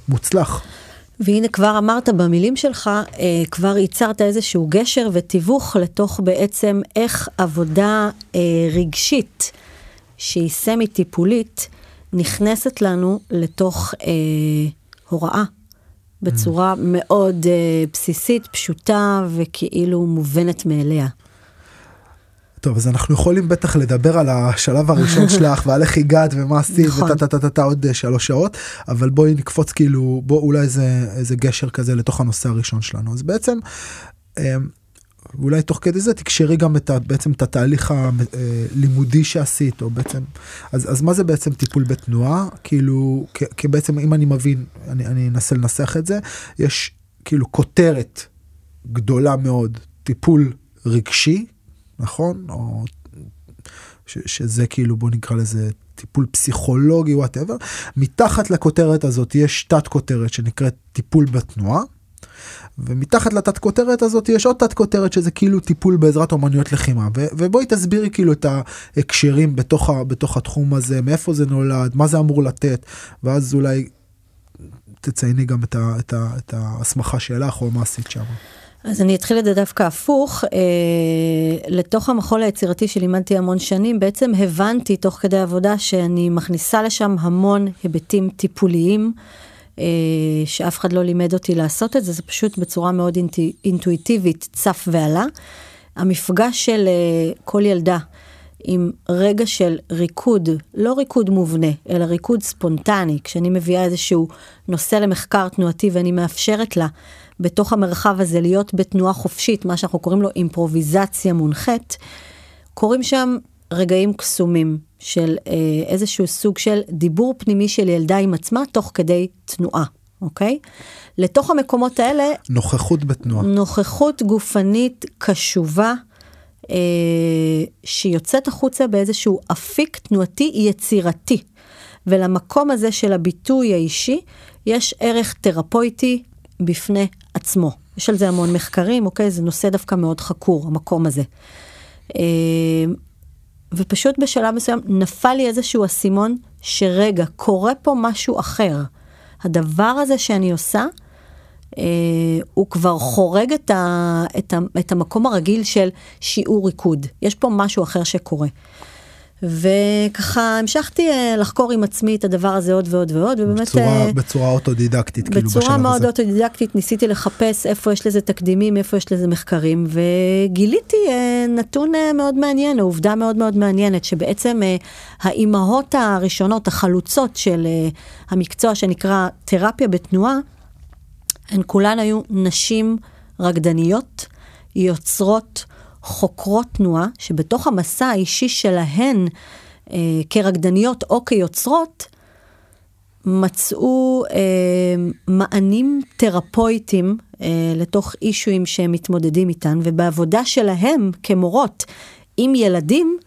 Speaker 2: מוצלח.
Speaker 3: והנה כבר אמרת במילים שלך, אה, כבר ייצרת איזשהו גשר ותיווך לתוך בעצם איך עבודה אה, רגשית שהיא סמי טיפולית נכנסת לנו לתוך אה, הוראה בצורה mm. מאוד אה, בסיסית, פשוטה וכאילו מובנת מאליה.
Speaker 2: טוב, אז אנחנו יכולים בטח לדבר על השלב הראשון שלך ועל איך הגעת ומה עשית נכון. וטה טה טה טה עוד אה, שלוש שעות, אבל בואי נקפוץ כאילו, בוא אולי איזה, איזה גשר כזה לתוך הנושא הראשון שלנו. אז בעצם, אה, ואולי תוך כדי זה תקשרי גם את ה, בעצם את התהליך הלימודי שעשית, או בעצם, אז, אז מה זה בעצם טיפול בתנועה? כאילו, כי בעצם אם אני מבין, אני, אני אנסה לנסח את זה, יש כאילו כותרת גדולה מאוד, טיפול רגשי, נכון? או ש, שזה כאילו, בוא נקרא לזה טיפול פסיכולוגי, whatever. מתחת לכותרת הזאת יש תת כותרת שנקראת טיפול בתנועה. ומתחת לתת כותרת הזאת יש עוד תת כותרת שזה כאילו טיפול בעזרת אומנויות לחימה ו- ובואי תסבירי כאילו את ההקשרים בתוך, ה- בתוך התחום הזה מאיפה זה נולד מה זה אמור לתת ואז אולי תצייני גם את, ה- את, ה- את ההסמכה שלך או מה עשית שם.
Speaker 3: אז אני אתחיל את זה דווקא הפוך, אה, לתוך המחול היצירתי שלימדתי המון שנים, בעצם הבנתי תוך כדי עבודה שאני מכניסה לשם המון היבטים טיפוליים. שאף אחד לא לימד אותי לעשות את זה, זה פשוט בצורה מאוד אינטואיטיבית צף ועלה. המפגש של אה, כל ילדה עם רגע של ריקוד, לא ריקוד מובנה, אלא ריקוד ספונטני, כשאני מביאה איזשהו נושא למחקר תנועתי ואני מאפשרת לה בתוך המרחב הזה להיות בתנועה חופשית, מה שאנחנו קוראים לו אימפרוביזציה מונחית, קורים שם רגעים קסומים. של אה, איזשהו סוג של דיבור פנימי של ילדה עם עצמה תוך כדי תנועה, אוקיי? לתוך המקומות האלה,
Speaker 2: נוכחות בתנועה.
Speaker 3: נוכחות גופנית קשובה, אה, שיוצאת החוצה באיזשהו אפיק תנועתי יצירתי. ולמקום הזה של הביטוי האישי, יש ערך תרפויטי בפני עצמו. יש על זה המון מחקרים, אוקיי? זה נושא דווקא מאוד חקור, המקום הזה. ופשוט בשלב מסוים נפל לי איזשהו אסימון שרגע, קורה פה משהו אחר. הדבר הזה שאני עושה, אה, הוא כבר חורג את, ה, את, ה, את המקום הרגיל של שיעור ריקוד. יש פה משהו אחר שקורה. וככה המשכתי אה, לחקור עם עצמי את הדבר הזה עוד ועוד ועוד, ובאמת...
Speaker 2: בצורה,
Speaker 3: אה,
Speaker 2: בצורה אוטודידקטית, כאילו בשלב הזה.
Speaker 3: בצורה מאוד אוטודידקטית ניסיתי לחפש איפה יש לזה תקדימים, איפה יש לזה מחקרים, וגיליתי אה, נתון מאוד מעניין, עובדה מאוד מאוד מעניינת, שבעצם האימהות הראשונות, החלוצות של המקצוע שנקרא תרפיה בתנועה, הן כולן היו נשים רקדניות, יוצרות, חוקרות תנועה, שבתוך המסע האישי שלהן אה, כרקדניות או כיוצרות, מצאו אה, מענים תרפויטיים אה, לתוך אישויים שהם מתמודדים איתן, ובעבודה שלהם כמורות עם ילדים,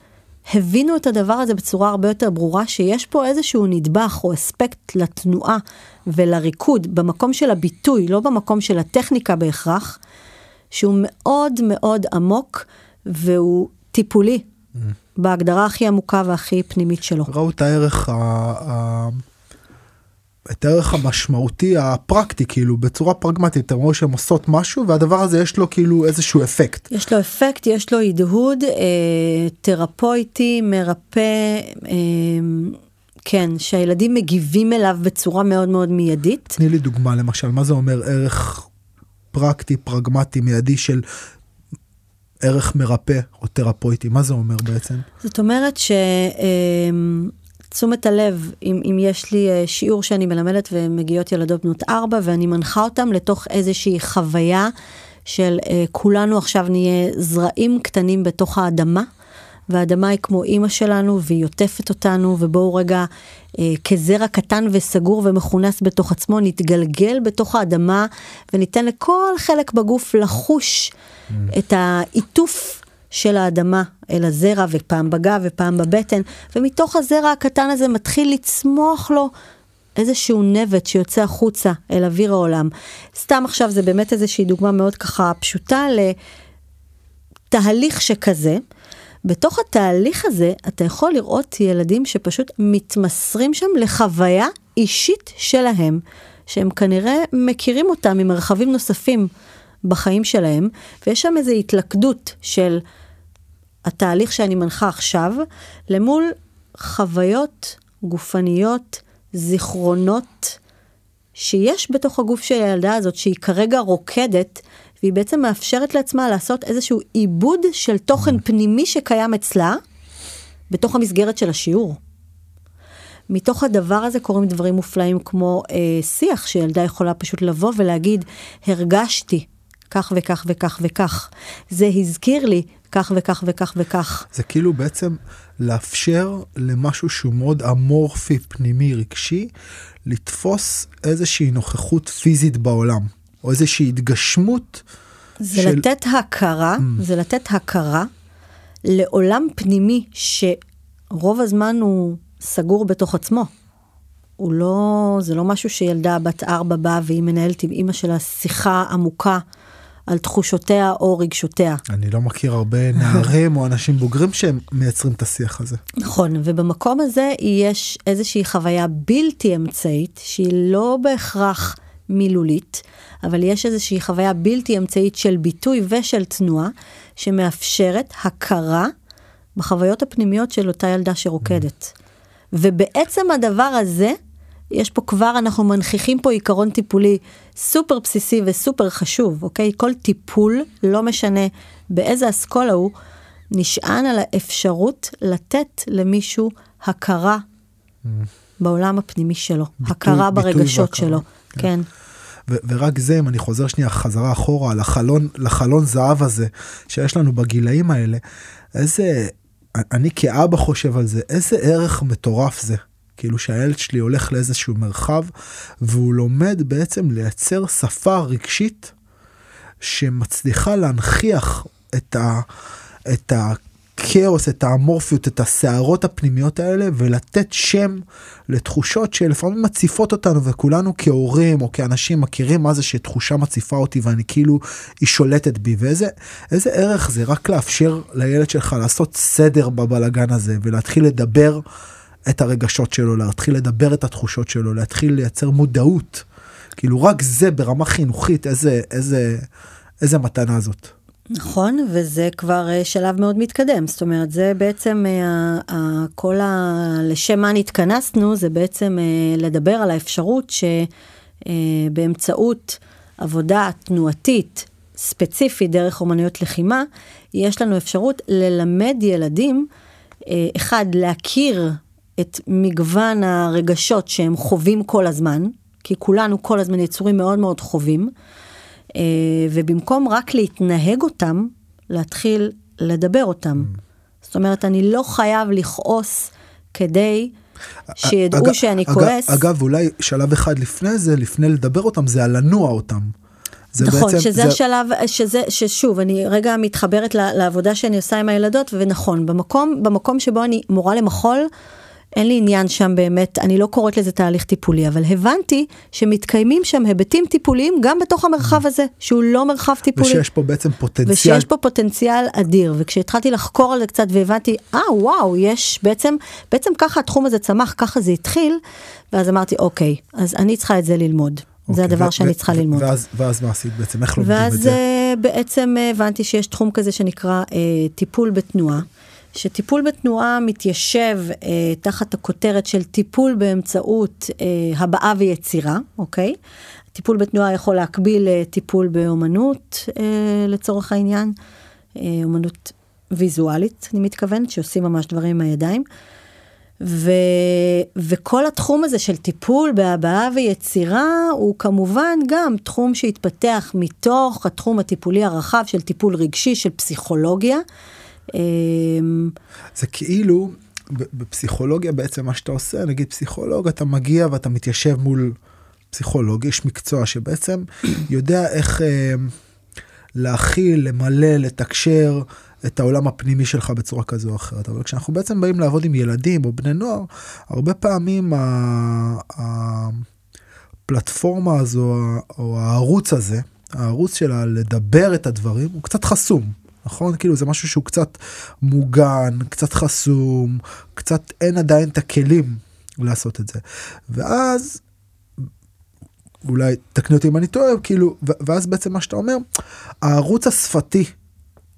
Speaker 3: הבינו את הדבר הזה בצורה הרבה יותר ברורה, שיש פה איזשהו נדבך או אספקט לתנועה ולריקוד, במקום של הביטוי, לא במקום של הטכניקה בהכרח, שהוא מאוד מאוד עמוק והוא טיפולי, mm. בהגדרה הכי עמוקה והכי פנימית שלו.
Speaker 2: ראו את הערך, ה, ה, את הערך המשמעותי הפרקטי, כאילו, בצורה פרגמטית, אתם רואים שהן עושות משהו, והדבר הזה יש לו כאילו איזשהו אפקט.
Speaker 3: יש לו אפקט, יש לו הדהוד אה, תרפויטי, מרפא, אה, כן, שהילדים מגיבים אליו בצורה מאוד מאוד מיידית.
Speaker 2: תני לי דוגמה למשל, מה זה אומר ערך פרקטי, פרגמטי, מיידי של ערך מרפא או תרפויטי, מה זה אומר בעצם?
Speaker 3: זאת אומרת שתשומת הלב, אם, אם יש לי אה, שיעור שאני מלמדת ומגיעות ילדות בנות ארבע ואני מנחה אותם לתוך איזושהי חוויה של אה, כולנו עכשיו נהיה זרעים קטנים בתוך האדמה. והאדמה היא כמו אימא שלנו והיא עוטפת אותנו ובואו רגע אה, כזרע קטן וסגור ומכונס בתוך עצמו נתגלגל בתוך האדמה וניתן לכל חלק בגוף לחוש mm. את העיטוף של האדמה אל הזרע ופעם בגב ופעם בבטן ומתוך הזרע הקטן הזה מתחיל לצמוח לו איזשהו נבט שיוצא החוצה אל אוויר העולם. סתם עכשיו זה באמת איזושהי דוגמה מאוד ככה פשוטה לתהליך שכזה. בתוך התהליך הזה אתה יכול לראות ילדים שפשוט מתמסרים שם לחוויה אישית שלהם, שהם כנראה מכירים אותה ממרחבים נוספים בחיים שלהם, ויש שם איזו התלכדות של התהליך שאני מנחה עכשיו, למול חוויות גופניות, זיכרונות, שיש בתוך הגוף של הילדה הזאת, שהיא כרגע רוקדת והיא בעצם מאפשרת לעצמה לעשות איזשהו עיבוד של תוכן פנימי שקיים אצלה, בתוך המסגרת של השיעור. מתוך הדבר הזה קורים דברים מופלאים כמו אה, שיח שילדה יכולה פשוט לבוא ולהגיד, הרגשתי כך וכך וכך וכך. זה הזכיר לי כך וכך וכך וכך.
Speaker 2: זה כאילו בעצם לאפשר למשהו שהוא מאוד אמורפי, פנימי, רגשי, לתפוס איזושהי נוכחות פיזית בעולם. או איזושהי התגשמות.
Speaker 3: זה של... לתת הכרה, mm. זה לתת הכרה לעולם פנימי שרוב הזמן הוא סגור בתוך עצמו. הוא לא, זה לא משהו שילדה בת ארבע באה והיא מנהלת עם אימא שלה שיחה עמוקה על תחושותיה או רגשותיה.
Speaker 2: אני לא מכיר הרבה נערים או אנשים בוגרים שהם מייצרים את השיח הזה.
Speaker 3: נכון, ובמקום הזה יש איזושהי חוויה בלתי אמצעית שהיא לא בהכרח מילולית, אבל יש איזושהי חוויה בלתי אמצעית של ביטוי ושל תנועה, שמאפשרת הכרה בחוויות הפנימיות של אותה ילדה שרוקדת. ובעצם הדבר הזה, יש פה כבר, אנחנו מנכיחים פה עיקרון טיפולי סופר בסיסי וסופר חשוב, אוקיי? כל טיפול, לא משנה באיזה אסכולה הוא, נשען על האפשרות לתת למישהו הכרה mm. בעולם הפנימי שלו, ביטוי, הכרה ברגשות. שלו, כן. כן.
Speaker 2: ו- ורק זה, אם אני חוזר שנייה חזרה אחורה לחלון, לחלון זהב הזה שיש לנו בגילאים האלה, איזה, אני כאבא חושב על זה, איזה ערך מטורף זה. כאילו שהילד שלי הולך לאיזשהו מרחב והוא לומד בעצם לייצר שפה רגשית שמצליחה להנכיח את, ה, את הכאוס, את האמורפיות, את הסערות הפנימיות האלה ולתת שם לתחושות שלפעמים מציפות אותנו וכולנו כהורים או כאנשים מכירים מה זה שתחושה מציפה אותי ואני כאילו היא שולטת בי ואיזה איזה ערך זה רק לאפשר לילד שלך לעשות סדר בבלגן הזה ולהתחיל לדבר. את הרגשות שלו, להתחיל לדבר את התחושות שלו, להתחיל לייצר מודעות. כאילו רק זה ברמה חינוכית, איזה, איזה, איזה מתנה זאת.
Speaker 3: נכון, וזה כבר אה, שלב מאוד מתקדם. זאת אומרת, זה בעצם אה, כל ה... לשם מה נתכנסנו, זה בעצם אה, לדבר על האפשרות שבאמצעות עבודה תנועתית ספציפית דרך אומנויות לחימה, יש לנו אפשרות ללמד ילדים, אחד, להכיר את מגוון הרגשות שהם חווים כל הזמן, כי כולנו כל הזמן יצורים מאוד מאוד חווים, ובמקום רק להתנהג אותם, להתחיל לדבר אותם. Mm. זאת אומרת, אני לא חייב לכעוס כדי שידעו אג, שאני אג, כועס.
Speaker 2: אגב, אולי שלב אחד לפני זה, לפני לדבר אותם, זה הלנוע אותם.
Speaker 3: זה נכון, בעצם, שזה זה... השלב, שזה, ששוב, אני רגע מתחברת לעבודה שאני עושה עם הילדות, ונכון, במקום, במקום שבו אני מורה למחול, אין לי עניין שם באמת, אני לא קוראת לזה תהליך טיפולי, אבל הבנתי שמתקיימים שם היבטים טיפוליים גם בתוך המרחב הזה, שהוא לא מרחב טיפולי.
Speaker 2: ושיש פה בעצם פוטנציאל.
Speaker 3: ושיש פה פוטנציאל אדיר, וכשהתחלתי לחקור על זה קצת והבנתי, אה ah, וואו, יש בעצם, בעצם ככה התחום הזה צמח, ככה זה התחיל, ואז אמרתי, אוקיי, אז אני צריכה את זה ללמוד. Okay, זה אוקיי, הדבר שאני צריכה ללמוד.
Speaker 2: ואז, ואז מה עשית בעצם? איך לומדים את
Speaker 3: זה? ואז אה, בעצם הבנתי שיש תחום כזה שנקרא אה, טיפול בתנועה. שטיפול בתנועה מתיישב אה, תחת הכותרת של טיפול באמצעות אה, הבעה ויצירה, אוקיי? טיפול בתנועה יכול להקביל לטיפול באומנות אה, לצורך העניין, אה, אומנות ויזואלית, אני מתכוונת, שעושים ממש דברים עם הידיים. ו, וכל התחום הזה של טיפול בהבעה ויצירה הוא כמובן גם תחום שהתפתח מתוך התחום הטיפולי הרחב של טיפול רגשי, של פסיכולוגיה.
Speaker 2: אמ, זה כאילו, בפסיכולוגיה בעצם מה שאתה עושה, נגיד פסיכולוג, אתה מגיע ואתה מתיישב מול פסיכולוג, יש מקצוע שבעצם יודע איך אה, להכיל, למלא, לתקשר את העולם הפנימי שלך בצורה כזו או אחרת. אבל כשאנחנו בעצם באים לעבוד עם ילדים או בני נוער, הרבה פעמים הפלטפורמה הזו או הערוץ הזה, הערוץ שלה לדבר את הדברים הוא קצת חסום. נכון? כאילו זה משהו שהוא קצת מוגן, קצת חסום, קצת אין עדיין את הכלים לעשות את זה. ואז, אולי תקני אותי אם אני טועה, כאילו, ואז בעצם מה שאתה אומר, הערוץ השפתי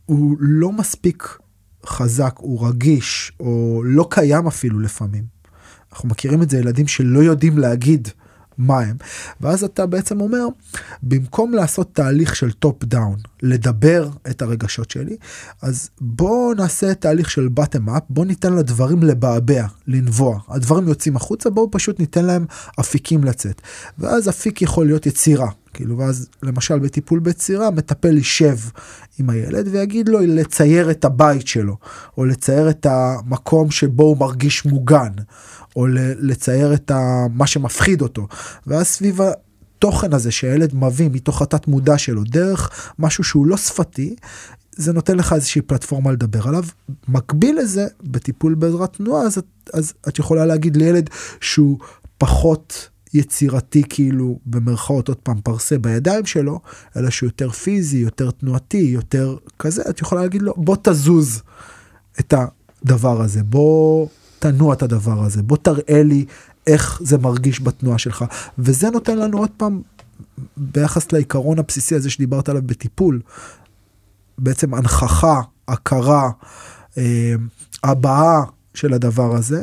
Speaker 2: הוא לא מספיק חזק, הוא רגיש, או לא קיים אפילו לפעמים. אנחנו מכירים את זה ילדים שלא יודעים להגיד מה הם. ואז אתה בעצם אומר, במקום לעשות תהליך של top down, לדבר את הרגשות שלי, אז בוא נעשה תהליך של bottom up, בוא ניתן לדברים לבעבע, לנבוע. הדברים יוצאים החוצה, בואו פשוט ניתן להם אפיקים לצאת. ואז אפיק יכול להיות יצירה. כאילו, ואז למשל בטיפול ביצירה, מטפל יישב עם הילד ויגיד לו לצייר את הבית שלו, או לצייר את המקום שבו הוא מרגיש מוגן, או לצייר את מה שמפחיד אותו. ואז סביב התוכן הזה שהילד מביא מתוך התת מודע שלו דרך משהו שהוא לא שפתי, זה נותן לך איזושהי פלטפורמה לדבר עליו. מקביל לזה, בטיפול בעזרת תנועה, אז, אז את יכולה להגיד לילד שהוא פחות יצירתי כאילו במרכאות עוד פעם פרסה בידיים שלו, אלא שהוא יותר פיזי, יותר תנועתי, יותר כזה, את יכולה להגיד לו בוא תזוז את הדבר הזה, בוא תנוע את הדבר הזה, בוא תראה לי איך זה מרגיש בתנועה שלך. וזה נותן לנו עוד פעם, ביחס לעיקרון הבסיסי הזה שדיברת עליו בטיפול, בעצם הנכחה, הכרה, אה, הבעה של הדבר הזה,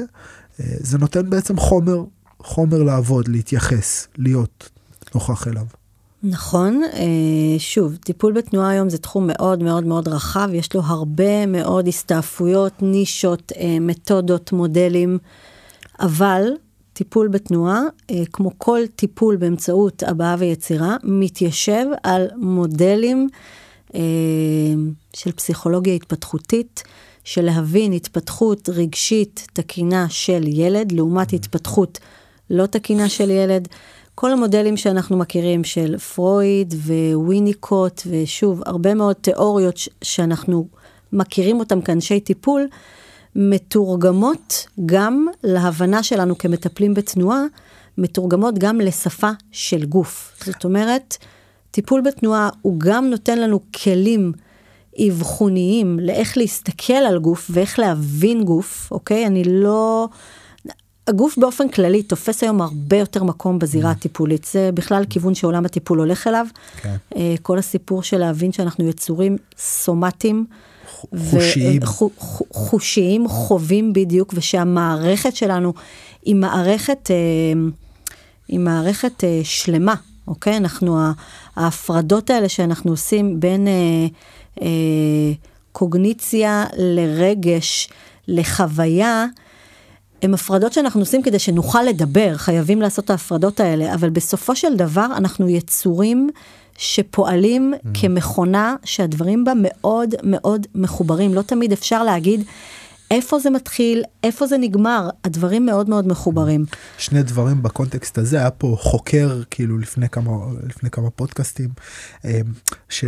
Speaker 2: אה, זה נותן בעצם חומר, חומר לעבוד, להתייחס, להיות נוכח אליו.
Speaker 3: נכון, אה, שוב, טיפול בתנועה היום זה תחום מאוד מאוד מאוד רחב, יש לו הרבה מאוד הסתעפויות, נישות, אה, מתודות, מודלים, אבל טיפול בתנועה, אה, כמו כל טיפול באמצעות הבעה ויצירה, מתיישב על מודלים של פסיכולוגיה התפתחותית, של להבין התפתחות רגשית תקינה של ילד לעומת התפתחות לא תקינה של ילד. כל המודלים שאנחנו מכירים של פרויד וויניקוט, ושוב, הרבה מאוד תיאוריות שאנחנו מכירים אותם כאנשי טיפול, מתורגמות גם להבנה שלנו כמטפלים בתנועה, מתורגמות גם לשפה של גוף. זאת אומרת, טיפול בתנועה הוא גם נותן לנו כלים אבחוניים לאיך להסתכל על גוף ואיך להבין גוף, אוקיי? אני לא... הגוף באופן כללי תופס היום הרבה יותר מקום בזירה mm. הטיפולית, זה בכלל כיוון שעולם הטיפול הולך אליו. כן. אה, כל הסיפור של להבין שאנחנו יצורים סומטיים.
Speaker 2: חושיים.
Speaker 3: חושיים, חווים בדיוק, ושהמערכת שלנו היא מערכת, אה, היא מערכת אה, שלמה, אוקיי? אנחנו, ההפרדות האלה שאנחנו עושים בין קוגניציה לרגש, לחוויה, הן הפרדות שאנחנו עושים כדי שנוכל לדבר, חייבים לעשות את ההפרדות האלה, אבל בסופו של דבר אנחנו יצורים שפועלים mm. כמכונה שהדברים בה מאוד מאוד מחוברים. לא תמיד אפשר להגיד איפה זה מתחיל, איפה זה נגמר, הדברים מאוד מאוד מחוברים.
Speaker 2: שני דברים בקונטקסט הזה, היה פה חוקר כאילו לפני כמה, לפני כמה פודקאסטים, אה, ש,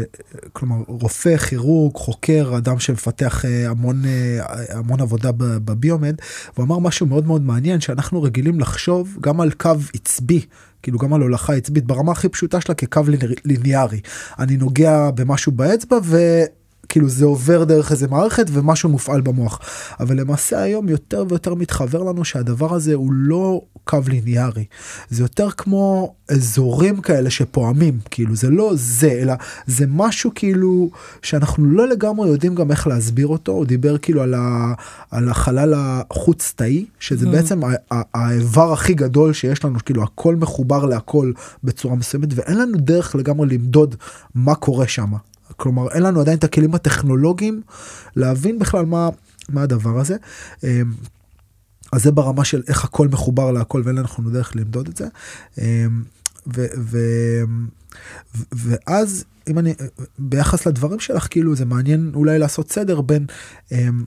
Speaker 2: כלומר רופא, כירורג, חוקר, אדם שמפתח אה, המון, אה, המון עבודה בביומד, והוא אמר משהו מאוד מאוד מעניין, שאנחנו רגילים לחשוב גם על קו עצבי. כאילו גם על הולכה עצבית ברמה הכי פשוטה שלה כקו ליניארי. אני נוגע במשהו באצבע ו... כאילו זה עובר דרך איזה מערכת ומשהו מופעל במוח. אבל למעשה היום יותר ויותר מתחבר לנו שהדבר הזה הוא לא קו ליניארי. זה יותר כמו אזורים כאלה שפועמים, כאילו זה לא זה, אלא זה משהו כאילו שאנחנו לא לגמרי יודעים גם איך להסביר אותו. הוא דיבר כאילו על, ה, על החלל החוץ תאי, שזה mm. בעצם האיבר הכי גדול שיש לנו, כאילו הכל מחובר להכל בצורה מסוימת, ואין לנו דרך לגמרי למדוד מה קורה שם. כלומר אין לנו עדיין את הכלים הטכנולוגיים להבין בכלל מה, מה הדבר הזה. אמ, אז זה ברמה של איך הכל מחובר להכל ואין לנו דרך למדוד את זה. אמ, ו, ו, ואז אם אני ביחס לדברים שלך כאילו זה מעניין אולי לעשות סדר בין אמ,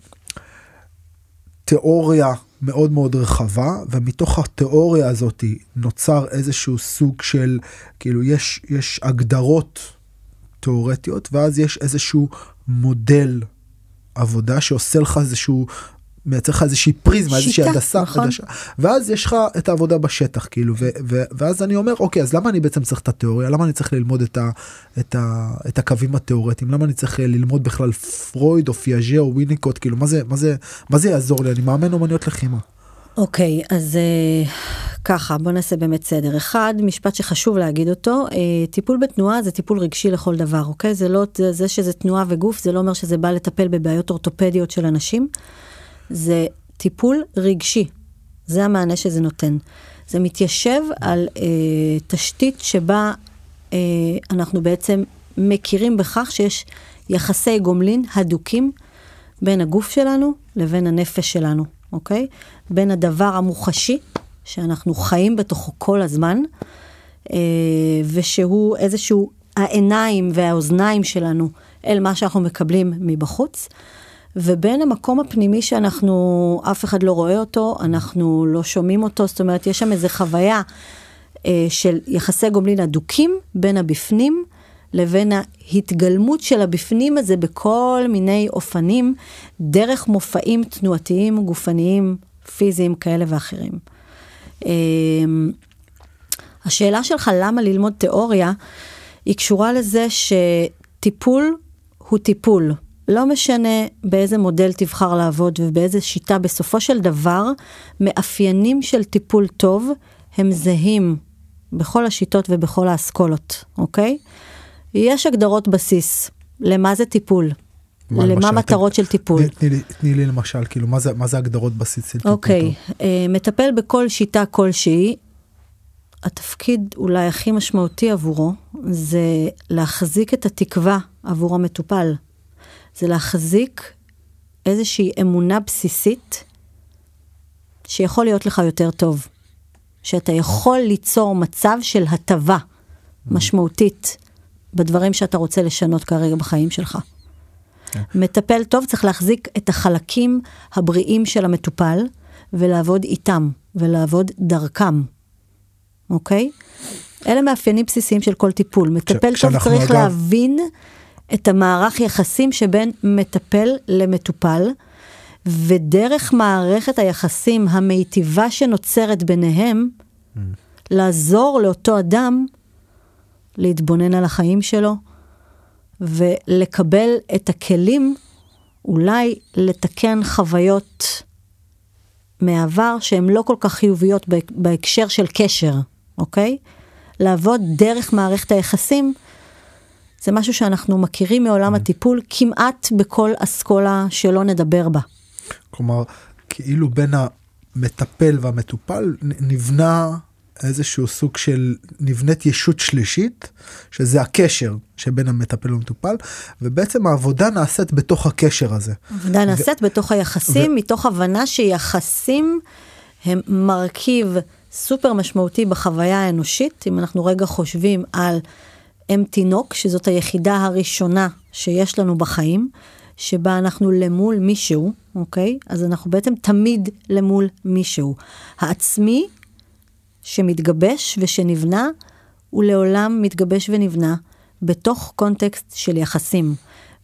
Speaker 2: תיאוריה מאוד מאוד רחבה ומתוך התיאוריה הזאת נוצר איזשהו סוג של כאילו יש יש הגדרות תיאורטיות, ואז יש איזשהו מודל עבודה שעושה לך איזשהו מייצר לך איזושהי פריזמה, איזושהי הדסה, נכון. הדשה, ואז יש לך את העבודה בשטח, כאילו, ו, ו, ואז אני אומר, אוקיי, אז למה אני בעצם צריך את התיאוריה? למה אני צריך ללמוד את, ה, את, ה, את הקווים התיאורטיים? למה אני צריך ללמוד בכלל פרויד או פיאז'ה או וויניקוט? כאילו, מה זה, מה זה, מה זה יעזור לי? אני מאמן אומניות לחימה.
Speaker 3: אוקיי, okay, אז uh, ככה, בוא נעשה באמת סדר. אחד, משפט שחשוב להגיד אותו, uh, טיפול בתנועה זה טיפול רגשי לכל דבר, אוקיי? Okay? זה לא, זה, זה שזה תנועה וגוף, זה לא אומר שזה בא לטפל בבעיות אורתופדיות של אנשים. זה טיפול רגשי, זה המענה שזה נותן. זה מתיישב על uh, תשתית שבה uh, אנחנו בעצם מכירים בכך שיש יחסי גומלין הדוקים בין הגוף שלנו לבין הנפש שלנו. אוקיי? בין הדבר המוחשי, שאנחנו חיים בתוכו כל הזמן, אה, ושהוא איזשהו העיניים והאוזניים שלנו אל מה שאנחנו מקבלים מבחוץ, ובין המקום הפנימי שאנחנו, אף אחד לא רואה אותו, אנחנו לא שומעים אותו, זאת אומרת, יש שם איזו חוויה אה, של יחסי גומלין הדוקים בין הבפנים לבין ההתגלמות של הבפנים הזה בכל מיני אופנים, דרך מופעים תנועתיים, גופניים, פיזיים כאלה ואחרים. אמ, השאלה שלך למה ללמוד תיאוריה, היא קשורה לזה שטיפול הוא טיפול. לא משנה באיזה מודל תבחר לעבוד ובאיזה שיטה, בסופו של דבר, מאפיינים של טיפול טוב הם זהים בכל השיטות ובכל האסכולות, אוקיי? יש הגדרות בסיס למה זה טיפול. מה למה למשל, מטרות ת... של טיפול.
Speaker 2: תני לי, תני לי למשל, כאילו, מה זה, מה זה הגדרות בסיס של טיפול?
Speaker 3: אוקיי, uh, מטפל בכל שיטה כלשהי, התפקיד אולי הכי משמעותי עבורו, זה להחזיק את התקווה עבור המטופל. זה להחזיק איזושהי אמונה בסיסית שיכול להיות לך יותר טוב. שאתה יכול ליצור מצב של הטבה משמעותית בדברים שאתה רוצה לשנות כרגע בחיים שלך. מטפל טוב צריך להחזיק את החלקים הבריאים של המטופל ולעבוד איתם ולעבוד דרכם, אוקיי? אלה מאפיינים בסיסיים של כל טיפול. מטפל טוב צריך
Speaker 2: אגב-
Speaker 3: להבין את המערך יחסים שבין מטפל למטופל, ודרך מערכת היחסים המיטיבה שנוצרת ביניהם, לעזור לאותו אדם להתבונן על החיים שלו ולקבל את הכלים אולי לתקן חוויות מהעבר שהן לא כל כך חיוביות בהק- בהקשר של קשר, אוקיי? לעבוד דרך מערכת היחסים זה משהו שאנחנו מכירים מעולם הטיפול כמעט בכל אסכולה שלא נדבר בה.
Speaker 2: כלומר, כאילו בין המטפל והמטופל נבנה איזשהו סוג של, נבנית ישות שלישית, שזה הקשר שבין המטפל למטופל, ובעצם העבודה נעשית בתוך הקשר הזה.
Speaker 3: עבודה נעשית בתוך היחסים, מתוך הבנה שיחסים הם מרכיב סופר משמעותי בחוויה האנושית. אם אנחנו רגע חושבים על אם תינוק, שזאת היחידה הראשונה שיש לנו בחיים, שבה אנחנו למול מישהו, אוקיי? אז אנחנו בעצם תמיד למול מישהו. העצמי שמתגבש ושנבנה, הוא לעולם מתגבש ונבנה בתוך קונטקסט של יחסים.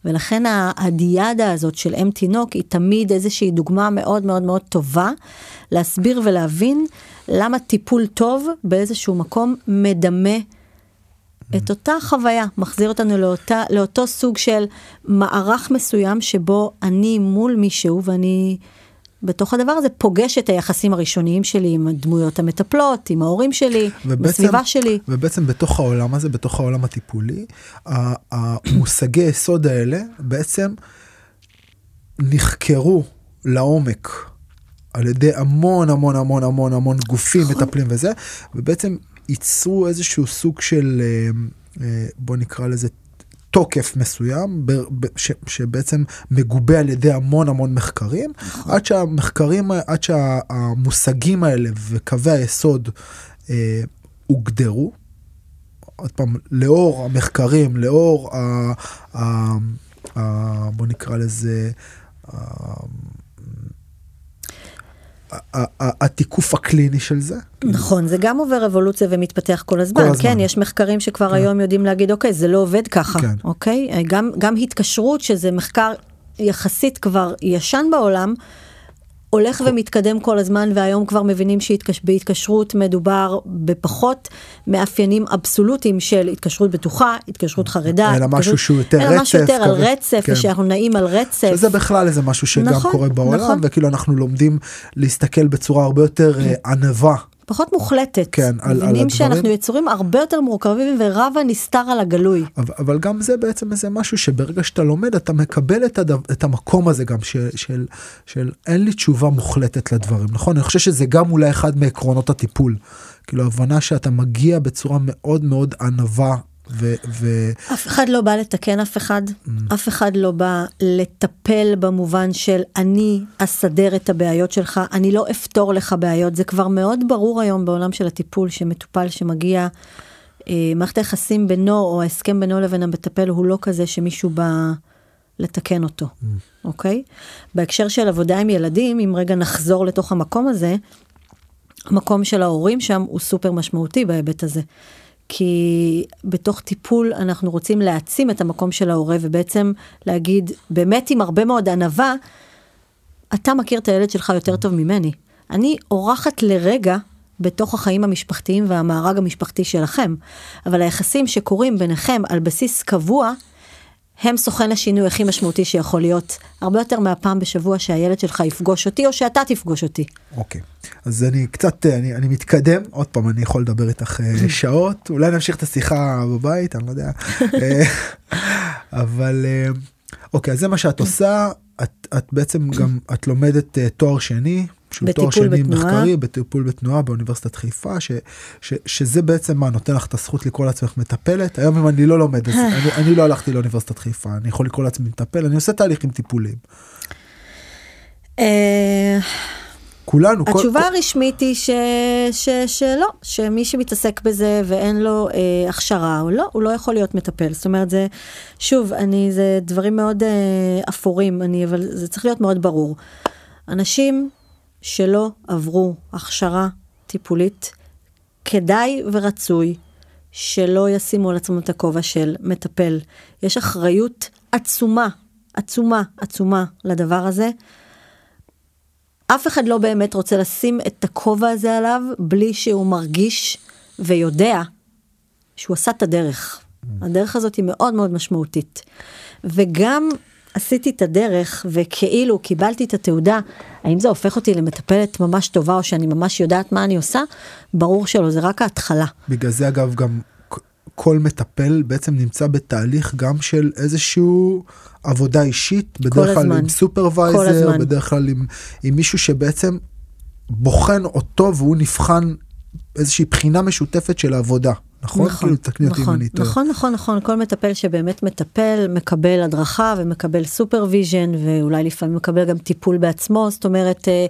Speaker 3: ולכן הדיאדה הזאת של אם תינוק היא תמיד איזושהי דוגמה מאוד מאוד מאוד טובה להסביר ולהבין למה טיפול טוב באיזשהו מקום מדמה את אותה חוויה, מחזיר אותנו לאותה, לאותו סוג של מערך מסוים שבו אני מול מישהו ואני בתוך הדבר הזה פוגש את היחסים הראשוניים שלי עם הדמויות המטפלות, עם ההורים שלי, בסביבה שלי.
Speaker 2: ובעצם בתוך העולם הזה, בתוך העולם הטיפולי, המושגי יסוד האלה בעצם נחקרו לעומק על ידי המון המון המון המון המון גופים
Speaker 3: נכון.
Speaker 2: מטפלים וזה, ובעצם ייצרו איזשהו סוג של, אה, אה, בוא נקרא לזה, תוקף מסוים ב- ב- ש, שבעצם מגובה על ידי המון המון מחקרים
Speaker 3: נכון.
Speaker 2: עד שהמחקרים עד שהמושגים האלה וקווי היסוד אה, הוגדרו. עוד פעם לאור המחקרים לאור ה, ה, ה, בוא נקרא לזה. ה, התיקוף הקליני של זה.
Speaker 3: נכון, זה גם עובר אבולוציה ומתפתח כל הזמן.
Speaker 2: כל הזמן.
Speaker 3: כן, יש מחקרים שכבר היום יודעים להגיד, אוקיי, זה לא עובד ככה,
Speaker 2: כן.
Speaker 3: אוקיי? גם, גם התקשרות, שזה מחקר יחסית כבר ישן בעולם, הולך ומתקדם כל הזמן, והיום כבר מבינים שבהתקשרות מדובר בפחות מאפיינים אבסולוטיים של התקשרות בטוחה, התקשרות חרדה.
Speaker 2: אלא משהו שהוא יותר
Speaker 3: אלא משהו
Speaker 2: רצף
Speaker 3: יותר על. רצף,
Speaker 2: כן.
Speaker 3: ושאנחנו נעים על רצף.
Speaker 2: שזה בכלל איזה משהו שגם
Speaker 3: נכון,
Speaker 2: קורה בעולם
Speaker 3: נכון.
Speaker 2: וכאילו אנחנו לומדים להסתכל בצורה הרבה יותר אה, ענווה.
Speaker 3: פחות מוחלטת.
Speaker 2: כן, על- על
Speaker 3: מבינים
Speaker 2: הדברים.
Speaker 3: שאנחנו יצורים הרבה יותר מורכבים ורב הנסתר על הגלוי.
Speaker 2: אבל, אבל גם זה בעצם איזה משהו שברגע שאתה לומד אתה מקבל את, הדו, את המקום הזה גם של, של, של אין לי תשובה מוחלטת לדברים נכון אני חושב שזה גם אולי אחד מעקרונות הטיפול כאילו הבנה שאתה מגיע בצורה מאוד מאוד ענווה ו, ו,
Speaker 3: אף אחד לא בא לתקן אף אחד,
Speaker 2: Mm.
Speaker 3: אף אחד לא בא לטפל במובן של אני אסדר את הבעיות שלך, אני לא אפתור לך בעיות. זה כבר מאוד ברור היום בעולם של הטיפול שמטופל שמגיע, אה, מערכת היחסים בינו או ההסכם בינו לבין המטפל הוא לא כזה שמישהו בא לתקן אותו,
Speaker 2: Mm.
Speaker 3: אוקיי? בהקשר של עבודה עם ילדים, אם רגע נחזור לתוך המקום הזה, המקום של ההורים שם הוא סופר משמעותי בהיבט הזה. כי בתוך טיפול אנחנו רוצים להעצים את המקום של ההורה ובעצם להגיד באמת עם הרבה מאוד ענווה, אתה מכיר את הילד שלך יותר טוב ממני. אני אורחת לרגע בתוך החיים המשפחתיים והמארג המשפחתי שלכם, אבל היחסים שקורים ביניכם על בסיס קבוע, הם סוכן השינוי הכי משמעותי שיכול להיות, הרבה יותר מהפעם בשבוע שהילד שלך יפגוש אותי או שאתה תפגוש אותי.
Speaker 2: אוקיי. אז אני קצת אני, אני מתקדם. עוד פעם אני יכול לדבר איתך אה, שעות. אולי נמשיך את השיחה בבית אני לא יודע. אה, אבל אה, אוקיי אז זה מה שאת עושה. את, את בעצם גם את לומדת תואר שני. שהוא תואר שני
Speaker 3: בתנועה.
Speaker 2: מחקרי בטיפול בתנועה באוניברסיטת חיפה ש, ש, שזה בעצם מה נותן לך את הזכות לקרוא לעצמך מטפלת היום אם אני לא לומד אז אני, אני לא הלכתי לאוניברסיטת חיפה אני יכול לקרוא לעצמי מטפל אני עושה תהליכים טיפוליים
Speaker 3: אה,
Speaker 2: כולנו.
Speaker 3: התשובה
Speaker 2: כל-
Speaker 3: הרשמית היא ש, ש, שלא, שמי שמתעסק בזה ואין לו אה, הכשרה או לא, הוא לא יכול להיות מטפל. זאת אומרת, זה, שוב, אני, זה דברים מאוד אה, אפורים, אני, אבל זה צריך להיות מאוד ברור. אנשים שלא עברו הכשרה טיפולית, כדאי ורצוי שלא ישימו על עצמם את הכובע של מטפל. יש אחריות עצומה, עצומה, עצומה לדבר הזה. אף אחד לא באמת רוצה לשים את הכובע הזה עליו בלי שהוא מרגיש ויודע שהוא עשה את הדרך. הדרך הזאת היא מאוד מאוד משמעותית. וגם עשיתי את הדרך וכאילו קיבלתי את התעודה, האם זה הופך אותי למטפלת ממש טובה או שאני ממש יודעת מה אני עושה? ברור שלא, זה רק ההתחלה.
Speaker 2: בגלל זה אגב גם כל מטפל בעצם נמצא בתהליך גם של איזשהו עבודה אישית, בדרך כלל. עם
Speaker 3: supervisor.
Speaker 2: בדרך כלל עם, עם מישהו שבעצם בוחן אותו והוא נבחן איזושהי בחינה משותפת של העבודה, נכון? כאילו תקני אותי אם
Speaker 3: נכון,
Speaker 2: אני טועה.
Speaker 3: נכון, נכון, נכון, כל מטפל שבאמת מטפל, מקבל הדרכה ומקבל supervision, ואולי לפעמים מקבל גם טיפול בעצמו, זאת אומרת, אה,